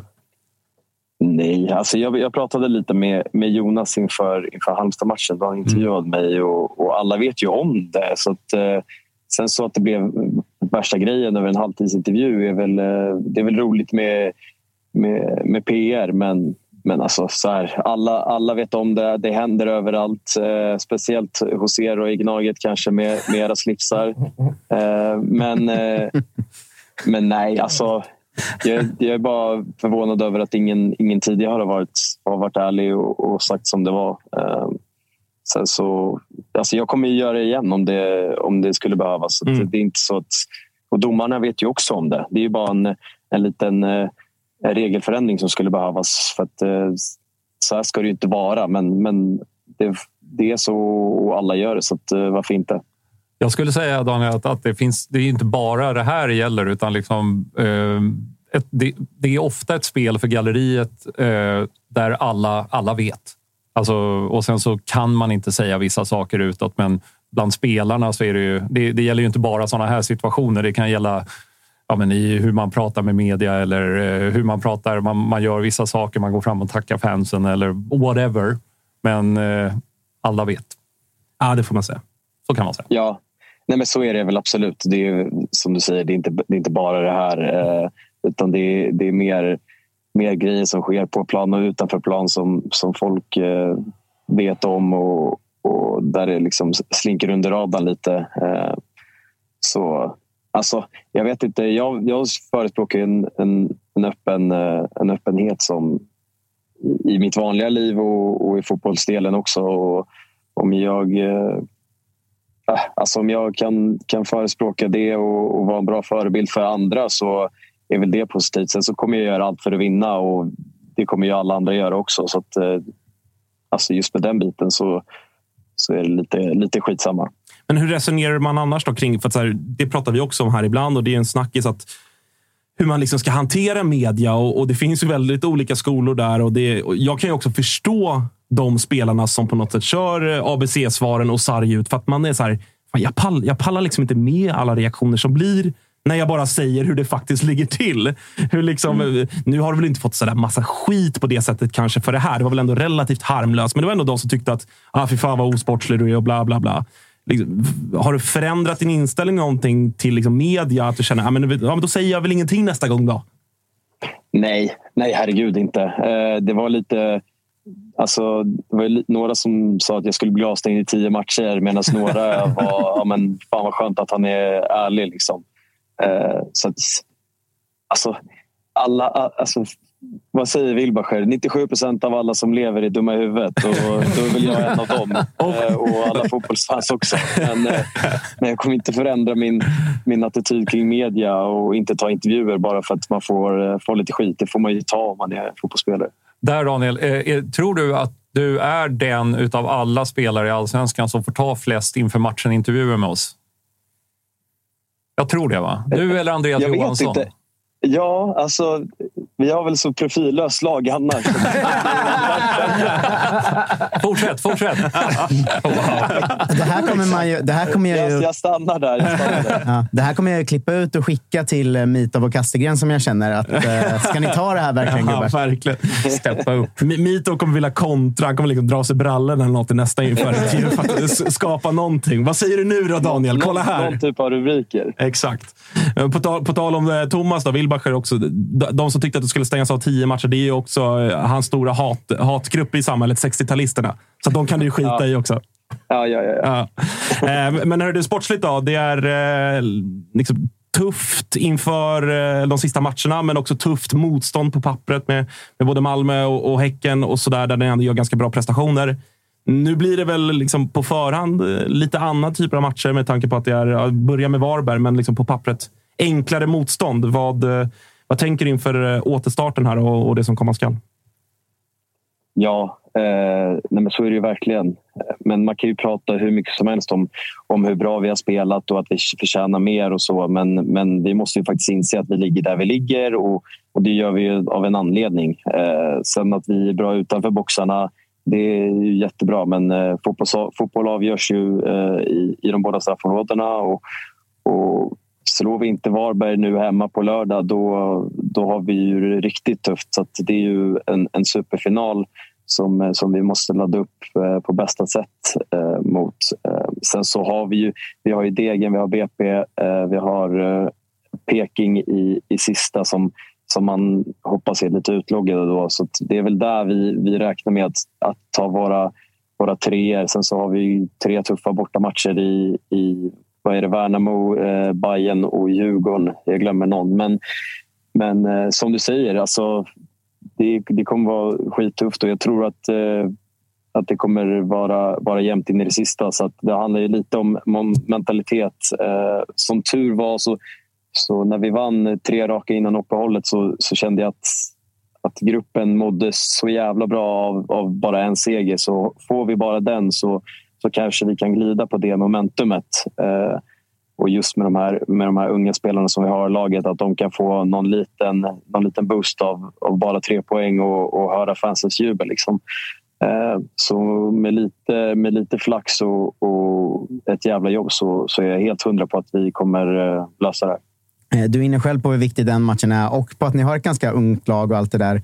Nej, alltså jag, jag pratade lite med, med Jonas inför, inför Halmstad-matchen. då Han intervjuade mig och, och alla vet ju om det. Så att, eh, sen så att det blev värsta grejen över en halvtidsintervju är väl, eh, det är väl roligt med, med, med PR. Men, men alltså, så här, alla, alla vet om det. Det händer överallt. Eh, speciellt hos er och i Gnaget kanske med, med era slipsar. *laughs* Eh, men, eh, men nej, alltså jag, jag är bara förvånad över att ingen, ingen tidigare har varit, har varit ärlig och, och sagt som det var. Eh, sen så, alltså jag kommer ju göra det igen om det, om det skulle behövas. Mm. Det är inte så att, och domarna vet ju också om det. Det är ju bara en, en liten eh, regelförändring som skulle behövas. För att, eh, så här ska det ju inte vara, men, men det, det är så och alla gör det. Så att, eh, varför inte? Jag skulle säga Daniel att, att det finns. Det är inte bara det här det gäller utan liksom. Eh, ett, det, det är ofta ett spel för galleriet eh, där alla alla vet. Alltså, och sen så kan man inte säga vissa saker utåt, men bland spelarna så är det ju. Det, det gäller ju inte bara sådana här situationer. Det kan gälla ja, men i hur man pratar med media eller eh, hur man pratar. Man, man gör vissa saker. Man går fram och tackar fansen eller whatever. Men eh, alla vet. Ja, det får man säga. Så kan man säga. Ja, Nej, men så är det väl absolut. Det är ju, som du säger, det är inte, det är inte bara det här. Eh, utan det är, det är mer, mer grejer som sker på plan och utanför plan som, som folk eh, vet om och, och där det liksom slinker under radarn lite. Eh, så alltså, jag vet inte. Jag, jag förespråkar en, en, en, öppen, eh, en öppenhet som i mitt vanliga liv och, och i fotbollsdelen också. Och, om jag eh, Ah, alltså om jag kan, kan förespråka det och, och vara en bra förebild för andra så är väl det positivt. Sen så kommer jag göra allt för att vinna och det kommer ju alla andra göra också. Så att, eh, alltså just med den biten så, så är det lite, lite skitsamma. Men hur resonerar man annars då kring, för att så här, det pratar vi också om här ibland och det är en snackis att hur man liksom ska hantera media och, och det finns ju väldigt olika skolor där. Och det, och jag kan ju också förstå de spelarna som på något sätt kör eh, ABC-svaren och sarg ut för att man är så här, jag, pall, jag pallar liksom inte med alla reaktioner som blir när jag bara säger hur det faktiskt ligger till. Hur liksom, eh, Nu har du väl inte fått sådär massa skit på det sättet kanske för det här. Det var väl ändå relativt harmlöst, men det var ändå de som tyckte att ah, fy fan vad osportslig du är och bla bla bla. Liksom, har du förändrat din inställning någonting till liksom media? Att du känner, ah, men, ja, men då säger jag väl ingenting nästa gång då? Nej, nej herregud inte. Eh, det var lite... Alltså, det var några som sa att jag skulle bli avstängd i tio matcher medan några *laughs* var ja, men fan vad skönt att han är ärlig. Liksom. Eh, så att, alltså, alla, alltså, vad säger Wilbacher? 97 procent av alla som lever är dumma i huvudet och då är väl jag en av dem. *laughs* Eh, och alla fotbollsfans också. Men, eh, men jag kommer inte förändra min, min attityd kring media och inte ta intervjuer bara för att man får, eh, får lite skit. Det får man ju ta om man är fotbollsspelare. Där Daniel, eh, tror du att du är den utav alla spelare i Allsvenskan som får ta flest inför matchen intervjuer med oss? Jag tror det, va? Du eller Andreas Jag vet Johansson? inte. Ja, alltså vi har väl så profillöst lag annars. *laughs* fortsätt, fortsätt. *laughs* Det här kommer man ju... Det här kommer jag, ju jag, jag stannar där. Jag stannar där. Ja, det här kommer jag ju klippa ut och skicka till eh, Mitov och Kastegren som jag känner. Att, eh, ska ni ta det här verkligen *laughs* Ja, gubbar? verkligen. Steppa upp. Mito kommer vilja kontra. Han kommer liksom dra sig brallorna eller något i nästa inför-intervju för att s- skapa någonting. Vad säger du nu då, Daniel? Kolla Någon- här. Någon typ av rubriker. Exakt. Eh, På tal, på tal om eh, Thomas, då, Wilbacher också. De, som tyckte att det skulle stängas av tio matcher, det är ju också eh, hans stora hat, hatgrupp i samhället, 60-talisterna. Så de kan du ju *laughs* skita Ja. i också. Ja, ja, ja. Ja. Eh, Men hör du, sportsligt då? Det är, eh, liksom, tufft inför de sista matcherna, men också tufft motstånd på pappret med, med både Malmö och, och Häcken och sådär, där ni ändå gör ganska bra prestationer. Nu blir det väl liksom på förhand lite annan typer av matcher med tanke på att det är, ja, börja med Varberg, men liksom på pappret enklare motstånd. Vad, eh, vad tänker du inför eh, återstarten här och, och det som komma skall? Ja, eh, nej men så är det ju verkligen. Men man kan ju prata hur mycket som helst om, om hur bra vi har spelat och att vi förtjänar mer och så. Men, men vi måste ju faktiskt inse att vi ligger där vi ligger och, och det gör vi ju av en anledning. Eh, sen att vi är bra utanför boxarna, det är ju jättebra. Men eh, fotboll, fotboll avgörs ju eh, i, i de båda straffområdena. Och, och slår vi inte Varberg nu hemma på lördag då, då har vi ju det riktigt tufft. Så det är ju en, en superfinal som, som vi måste ladda upp eh, på bästa sätt eh, mot. Eh, sen så har vi ju, vi har ju Degen, vi har BP, eh, vi har eh, Peking i, i sista som, som man hoppas är lite utloggade. Då. Så det är väl där vi, vi räknar med att, att ta våra, våra treor. Sen så har vi tre tuffa bortamatcher i, i vad är det, Värnamo, eh, Bayern och Djurgården. Jag glömmer någon. Men, men eh, som du säger, alltså, det, det kommer vara skittufft och jag tror att, eh, att det kommer vara, vara jämnt in i det sista. Så att det handlar ju lite om, om mentalitet. Eh, som tur var så, så när vi vann tre raka innan uppehållet så, så kände jag att, att gruppen mådde så jävla bra av, av bara en seger. Så får vi bara den så, så kanske vi kan glida på det momentumet. Eh, och just med de, här, med de här unga spelarna som vi har i laget, att de kan få någon liten, någon liten boost av, av bara tre poäng och, och höra fansens jubel. Liksom. Eh, så med lite, med lite flax och, och ett jävla jobb så, så är jag helt hundra på att vi kommer eh, lösa det här. Eh, du är inne själv på hur viktig den matchen är och på att ni har ett ganska ungt lag och allt det där.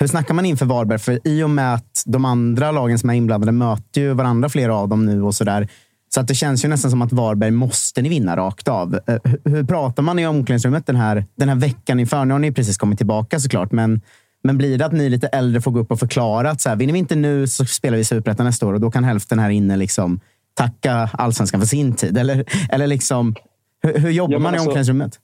Hur snackar man inför Varberg? För i och med att de andra lagen som är inblandade möter ju varandra, flera av dem nu och så där. Så att det känns ju nästan som att Varberg måste ni vinna rakt av. Eh, hur pratar man i omklädningsrummet den här, den här veckan inför? Nu har ni precis kommit tillbaka såklart, men, men blir det att ni lite äldre får gå upp och förklara att så här, vinner vi inte nu så spelar vi Superettan nästa år och då kan hälften här inne liksom tacka allsvenskan för sin tid? Eller, eller liksom, hur, hur jobbar ja, man i alltså, omklädningsrummet?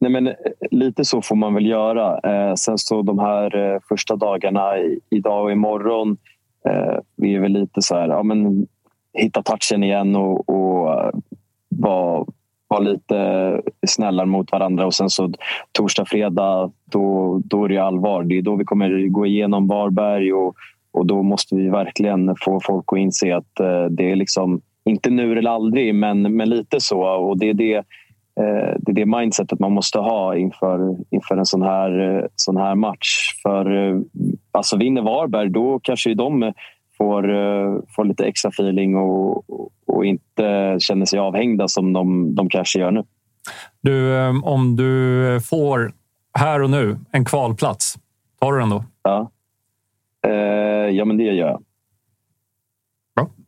Nej, men, eh, lite så får man väl göra. Eh, sen så de här eh, första dagarna, i, idag och imorgon, eh, vi är väl lite så här, ja, men, hitta touchen igen och, och eh, vara var lite snällare mot varandra. Och sen så torsdag, fredag, då, då är det allvar. Det är då vi kommer gå igenom Varberg och, och då måste vi verkligen få folk att inse att eh, det är liksom inte nu eller aldrig, men, men lite så. Och det är det, det är det mindsetet man måste ha inför, inför en sån här, sån här match. För alltså vinner Varberg, då kanske de får, eh, får lite extra feeling och, och inte känner sig avhängda som de, de kanske gör nu. Du, eh, om du får här och nu en kvalplats, tar du den då? Ja, eh, ja men det gör jag.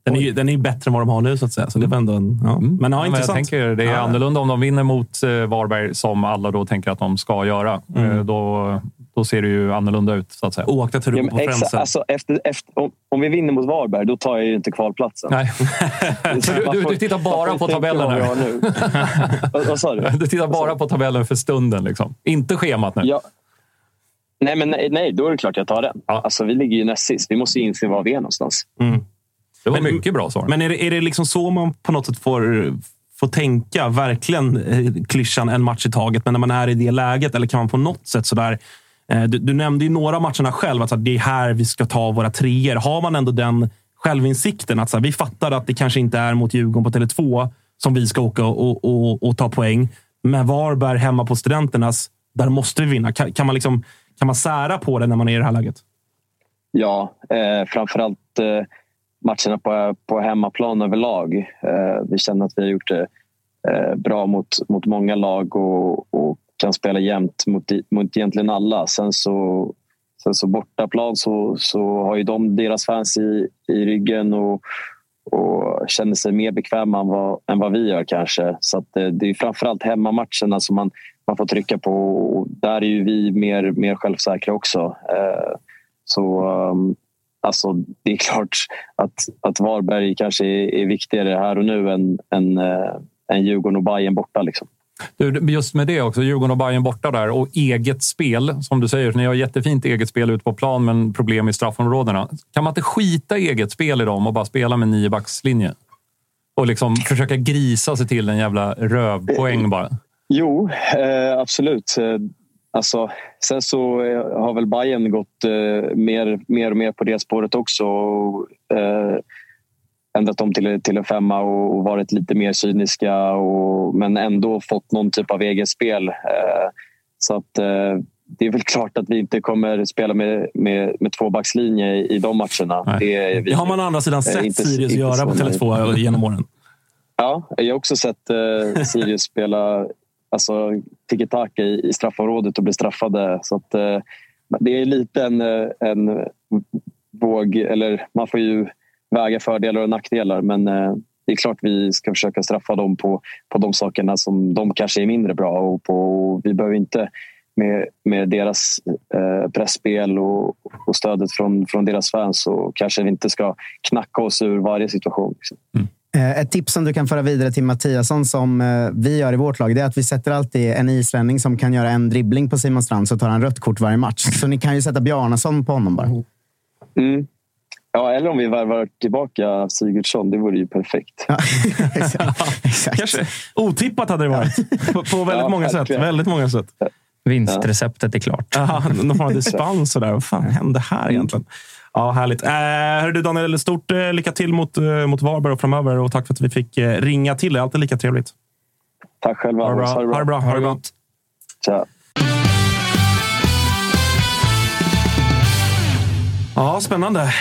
Den är, ju, den är bättre än vad de har nu, så att säga. Så det var ändå en, ja. Mm. Men, ja, men jag tänker Det är ja. annorlunda om de vinner mot Varberg, som alla då tänker att de ska göra. Mm. Då, då ser det ju annorlunda ut. Så att säga. Oaktat hur du ja, på exakt, alltså, efter, efter, om, om, vi vinner mot Varberg, då tar jag ju inte kvalplatsen. Nej. *laughs* du, du, du, tittar bara på tabellen. Nu. *laughs* vad, vad sa du? Du tittar bara på tabellen för stunden. Liksom. Inte schemat nu. Ja. Nej, men nej, nej, då är det klart jag tar den. Ja. Alltså, vi ligger ju näst sist. Vi måste inse var vi är någonstans. Mm. Det var men, mycket bra svar. Men är det, är det liksom så man på något sätt får, får tänka? Verkligen eh, klyschan en match i taget. Men när man är i det läget, eller kan man på något sätt sådär Eh, du, du, nämnde ju några matcherna själv, att det är här vi ska ta våra treor. Har man ändå den självinsikten att så här, vi fattar att det kanske inte är mot Djurgården på Tele2 som vi ska åka och, och, och ta poäng. Men Varberg hemma på Studenternas, där måste vi vinna. Kan, kan, man, liksom, kan man sära på det när man är i det här läget? Ja, eh, framförallt eh, matcherna på, på hemmaplan överlag. Eh, vi känner att vi har gjort det eh, bra mot, mot många lag och, och kan spela jämnt mot, mot egentligen alla. Sen så, sen så bortaplan så, så har ju de deras fans i, i ryggen och, och känner sig mer bekväma än vad, än vad vi gör kanske. Så att det, det är framförallt hemmamatcherna som man, man får trycka på och där är ju vi mer, mer självsäkra också. Eh, så um, alltså, det är klart att, att Varberg kanske är, är viktigare här och nu än, än, äh, än Djurgården och Bayern borta. Liksom. Du, just med det också, Djurgården och Bayern borta där och eget spel. Som du säger, ni har jättefint eget spel ute på plan men problem i straffområdena. Kan man inte skita i eget spel i dem och bara spela med niobackslinje? Och liksom försöka grisa sig till en jävla rövpoäng bara? Jo, eh, absolut. Alltså, sen så eh, har väl Bayern gått eh, mer, mer och mer på det spåret också. Och, eh, ändrat om till, till en femma och, och varit lite mer cyniska och, men ändå fått någon typ av eget spel. Eh, så att eh, det är väl klart att vi inte kommer spela med, med, med tvåbackslinje i, i de matcherna. Det, vi, Det har man å andra sidan eh, sett inte- Sirius inte göra på nöjda. Tele2 genom åren. Ja, jag har också sett eh, Sirius spela alltså, tiki-taka i, i straffområdet och bli straffade. Så att, eh, det är lite en, eh, en våg, eller man får ju väga fördelar och nackdelar. Men eh, det är klart vi ska försöka straffa dem på, på de sakerna som de kanske är mindre bra och på. Vi behöver inte med, med deras eh, pressspel och, och stödet från, från deras fans så kanske vi inte ska knacka oss ur varje situation. Liksom. Mm. Ett tips som du kan föra vidare till Mattiasson som eh, vi gör i vårt lag, det är att vi sätter alltid en islänning som kan göra en dribbling på Simon Strand så tar han rött kort varje match. Så ni kan ju sätta Bjarnason på honom bara. Mm. Ja, eller om vi värvar tillbaka Sigurdsson, det vore ju perfekt. *laughs* Kanske otippat hade det varit. På, på väldigt Ja, många sätt. Väldigt många sätt. Vinstreceptet är klart. Ja, någon form av dispens. Vad fan hände här egentligen? Ja, härligt. Eh, hörru du Daniel, stort eh, lycka till mot, eh, mot Varberg och framöver. Och tack för att vi fick eh, ringa till dig. Alltid lika trevligt. Tack själva. Ha det bra. Ha det bra. Ha det bra. Tja. Ja, spännande.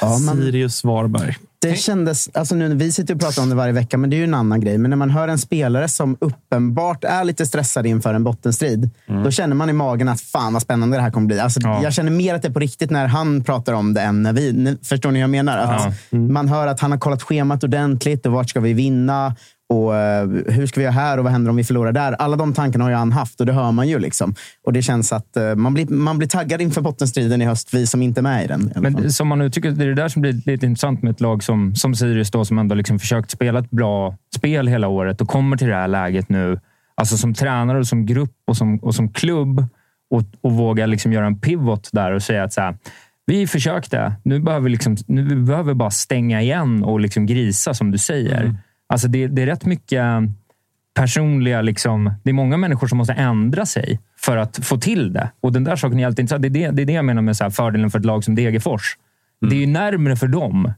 Ja, men- Sirius Varberg. Det kändes, alltså nu, vi sitter och pratar om det varje vecka, men det är ju en annan grej. Men när man hör en spelare som uppenbart är lite stressad inför en bottenstrid, då känner man i magen att fan vad spännande det här kommer bli. Alltså, Jag känner mer att det är på riktigt när han pratar om det än när vi... Förstår ni vad jag menar? Att Man hör att han har kollat schemat ordentligt och vart ska vi vinna? Och eh, Hur ska vi göra här och vad händer om vi förlorar där? Alla de tankarna har ju han haft och det hör man ju. liksom. Och Det känns att eh, man blir, man blir taggad inför bottenstriden i höst, vi som inte är med i den. i. Men som man uttrycker det är det där som blir lite intressant med ett lag som, som Sirius, då, som ändå liksom försökt spela ett bra spel hela året och kommer till det här läget nu. Alltså som tränare och som grupp och som, och som klubb och, och våga liksom göra en pivot där och säga att så här, vi försökte. Nu behöver vi, liksom, nu vi behöver bara stänga igen och liksom grisa, som du säger. Alltså det, det är rätt mycket personliga... Liksom, det är många människor som måste ändra sig för att få till det. Och den där saken är alltid intressant. Det är det, det, är det jag menar med så här, fördelen för ett lag som Degerfors. Det är ju närmre för dem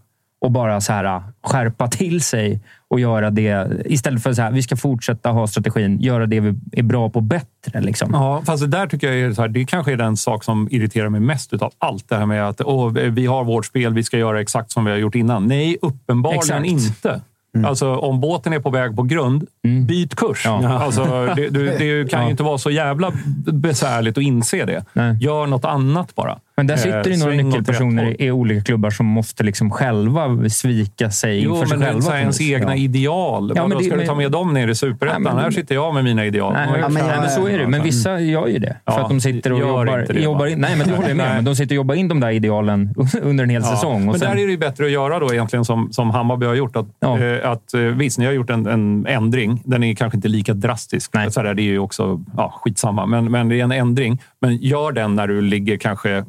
att bara så här, skärpa till sig och göra det istället för så här, vi ska fortsätta ha strategin, göra det vi är bra på bättre. Liksom. Ja, fast det där tycker jag är, så här, det kanske är den sak som irriterar mig mest utav allt. Det här med att åh, vi har vårt spel, vi ska göra exakt som vi har gjort innan. Nej, uppenbarligen Exakt. inte. Alltså, om båten är på väg på grund, byt kurs. *laughs* Alltså, det, du, det kan ju inte vara så jävla besvärligt att inse det. Gör något annat bara. Men där Eh, sitter det några nyckelpersoner i, olika klubbar som måste liksom själva svika sig Jo, inför sig men själva. på här ens vis. egna Ja. ideal. Ja, Ja, men det- ska du men- ta med dem ner i superettan? Nej, men- Här sitter jag med mina ideal. Nej, har men, nej, samma men så är det. Men vissa gör ju det. För Ja, att de sitter och jobbar, det, jobbar in, Nej, men det håller jag med Nej. Men de sitter och jobbar in de där idealen *laughs* under en hel Ja, säsong. Men sen, där är det ju bättre att göra då egentligen som, som Hammarby har gjort. Att, eh, att, eh, visst, ni har gjort en, en ändring. Den är kanske inte lika drastisk. Så där, det är ju också ja, skitsamma, men, men det är en ändring. Men gör den när du ligger kanske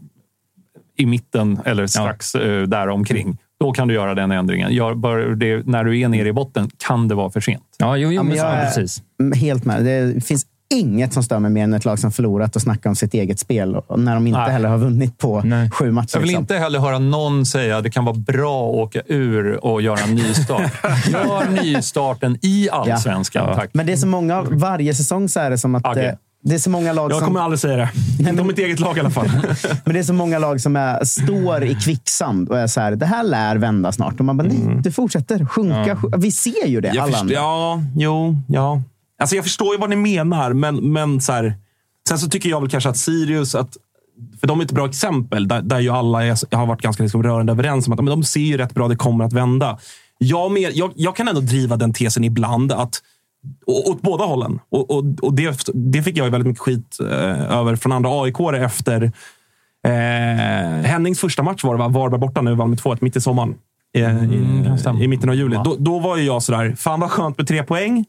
i mitten eller strax eh, där omkring. Då kan du göra den ändringen. Gör, bör det, när du är nere i botten kan det vara för sent. Ja, jo, Ja, men jag är precis. Helt med. Det finns inget som stör mig mer än ett lag som förlorat och snackar om sitt eget spel. Och när de inte Nej. heller har vunnit på sju matcher. Jag vill liksom. inte heller höra någon säga att det kan vara bra att åka ur och göra en nystart. *laughs* Gör nystarten i allsvenskan, tack. Men det är så många, varje säsong så är det som att Okej. Det är så många lag Jag som... kommer aldrig säga det. Inte om mitt eget lag i alla fall. *laughs* Men det är så många lag som är, står i kvicksand och är så här, det här lär vända snart. Och man bara, nej, det fortsätter sjunka. Mm. Ja. Vi ser ju det, Jag alla andra. ja, jo, ja. Alltså jag förstår ju vad ni menar, men, men så här, sen så tycker jag väl kanske att Sirius, att, för de är ett bra exempel, där, där ju alla är, har varit ganska liksom rörande överens om att men de ser ju rätt bra, det kommer att vända. Jag, mer, jag, jag kan ändå driva den tesen ibland, att åt båda hållen. Och, och, och det, det fick jag väldigt mycket skit eh, över från andra aik efter eh, Hennings första match var det, va? Varberg borta nu, vann med 2-1 mitt i sommaren. Eh, i, I mitten av juli. Då, då var ju jag sådär, fan vad skönt med tre poäng.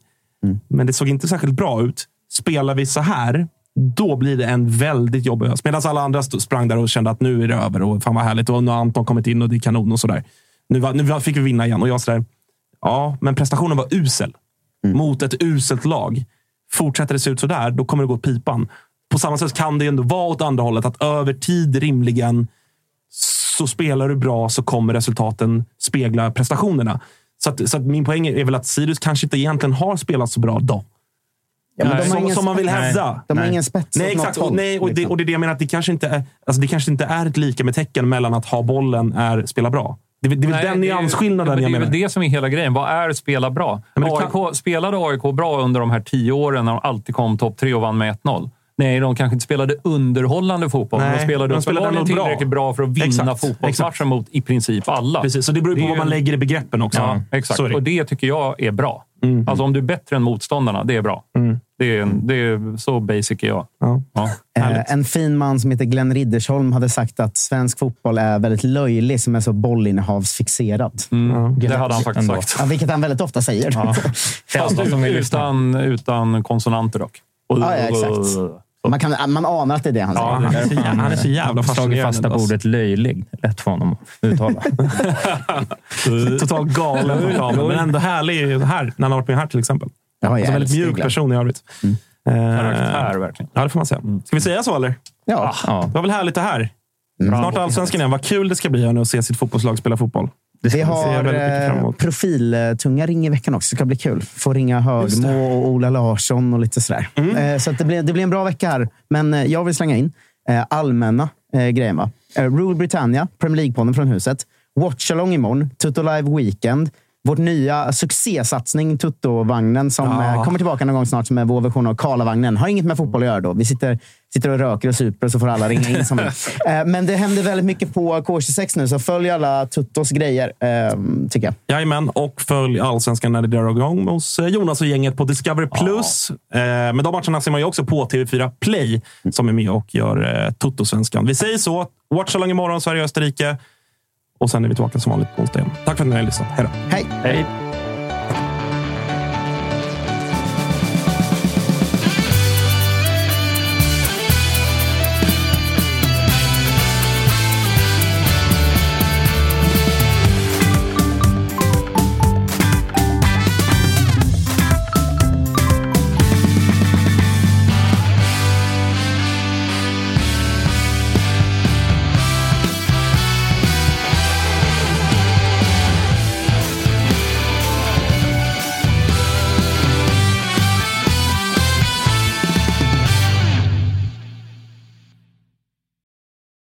Men det såg inte särskilt bra ut. Spelar vi så här, då blir det en väldigt jobbig höst. Medan alla andra sprang där och kände att nu är det över och fan vad härligt. Och nu har Anton kommit in och det är kanon och sådär. Nu, nu fick vi vinna igen och jag sådär. Ja, men prestationen var usel mot ett uselt lag. Fortsätter det se ut sådär, då kommer det gå åt pipan. På samma sätt kan det ändå vara åt andra hållet. Att över tid rimligen så spelar du bra så kommer resultaten spegla prestationerna. Så, att, så att min poäng är väl att Sirius kanske inte egentligen har spelat så bra då. Ja, men de har som, ingen som man vill hävda. De har ingen spets Nej, exakt. Och, håll, nej, och, det, liksom. och det är det jag menar. Att det, kanske inte är, alltså det kanske inte är ett lika med tecken mellan att ha bollen är spela bra. Det, är- det är väl den det nyansskillnaden men jag Det är menar. väl det som är hela grejen. Vad är spela bra? men det kan- AIK, spelade AIK bra under de här tio åren när de alltid kom topp tre och vann med 1-0? Nej, de kanske inte spelade underhållande fotboll, men Nej, de spelade de spelade ändå bra. tillräckligt bra för att vinna Exakt, fotbollsmatcher exakt. mot i princip alla. Precis, så det beror på är vad man lägger i begreppen också. Ja, exakt. Det. Och det tycker jag är bra. Alltså om du är bättre än motståndarna, det är bra. Det, är, det är så basic är jag. Ja. Ja. Eh, en fin man som heter Glenn Riddersholm hade sagt att svensk fotboll är väldigt löjlig som är så bollinnehavsfixerad. Mm. Det hade han faktiskt Ändå. sagt. Ja, vilket han väldigt ofta säger. Ja. *laughs* Fast utan, utan konsonanter dock. Och, Ja, ja, exakt. Man, kan, man anar att det är det han säger. Ja, han, är så, han är så jävla Slagit fascinerande. fasta på alltså. ordet löjlig. Lätt för honom att uttala. *laughs* Totalt galen men ändå härlig här, när han har varit med här till exempel. Ja, Alltså jag väldigt mjuk Glenn. person i övrigt. Eh, Karaktär, verkligen. Ja, det får man säga. Ska vi säga så eller? Ja. Ja. Det var väl härligt det här. Snart allsvenskan igen. Vad kul det ska bli nu att se sitt fotbollslag spela fotboll. Vi har eh, profiltunga ring i veckan också. Det ska bli kul. Få ringa Högmo och Ola Larsson och lite sådär. Mm. Eh, Så det, blir, det blir en bra vecka här. Men eh, jag vill slänga in allmänna. Va? Eh, Rule Britannia, Premier League-podden från huset. Watchalong imorgon. Tutto Live Weekend. Vårt nya succésatsning Tutto-vagnen som Ja. eh, kommer tillbaka någon gång snart som är vår version av Karlavagnen. Har inget med fotboll att göra då. Vi sitter, sitter och röker och super så får alla ringa in som. *laughs* Eh, Men det händer väldigt mycket på K26 nu, så följ alla Tuttos grejer, eh, tycker jag. Jajamän, och följ allsvenskan när det drar igång hos Jonas och gänget på Discovery+. Plus. Eh, Men de matcherna ser man ju också på TV4 Play som är med och gör Toto-svenskan. Vi säger så. Watch along imorgon, Sverige-Österrike. Och sen är vi tillbaka som vanligt på onsdag igen. Tack för att ni har lyssnat. Hej då. Hej! Hej!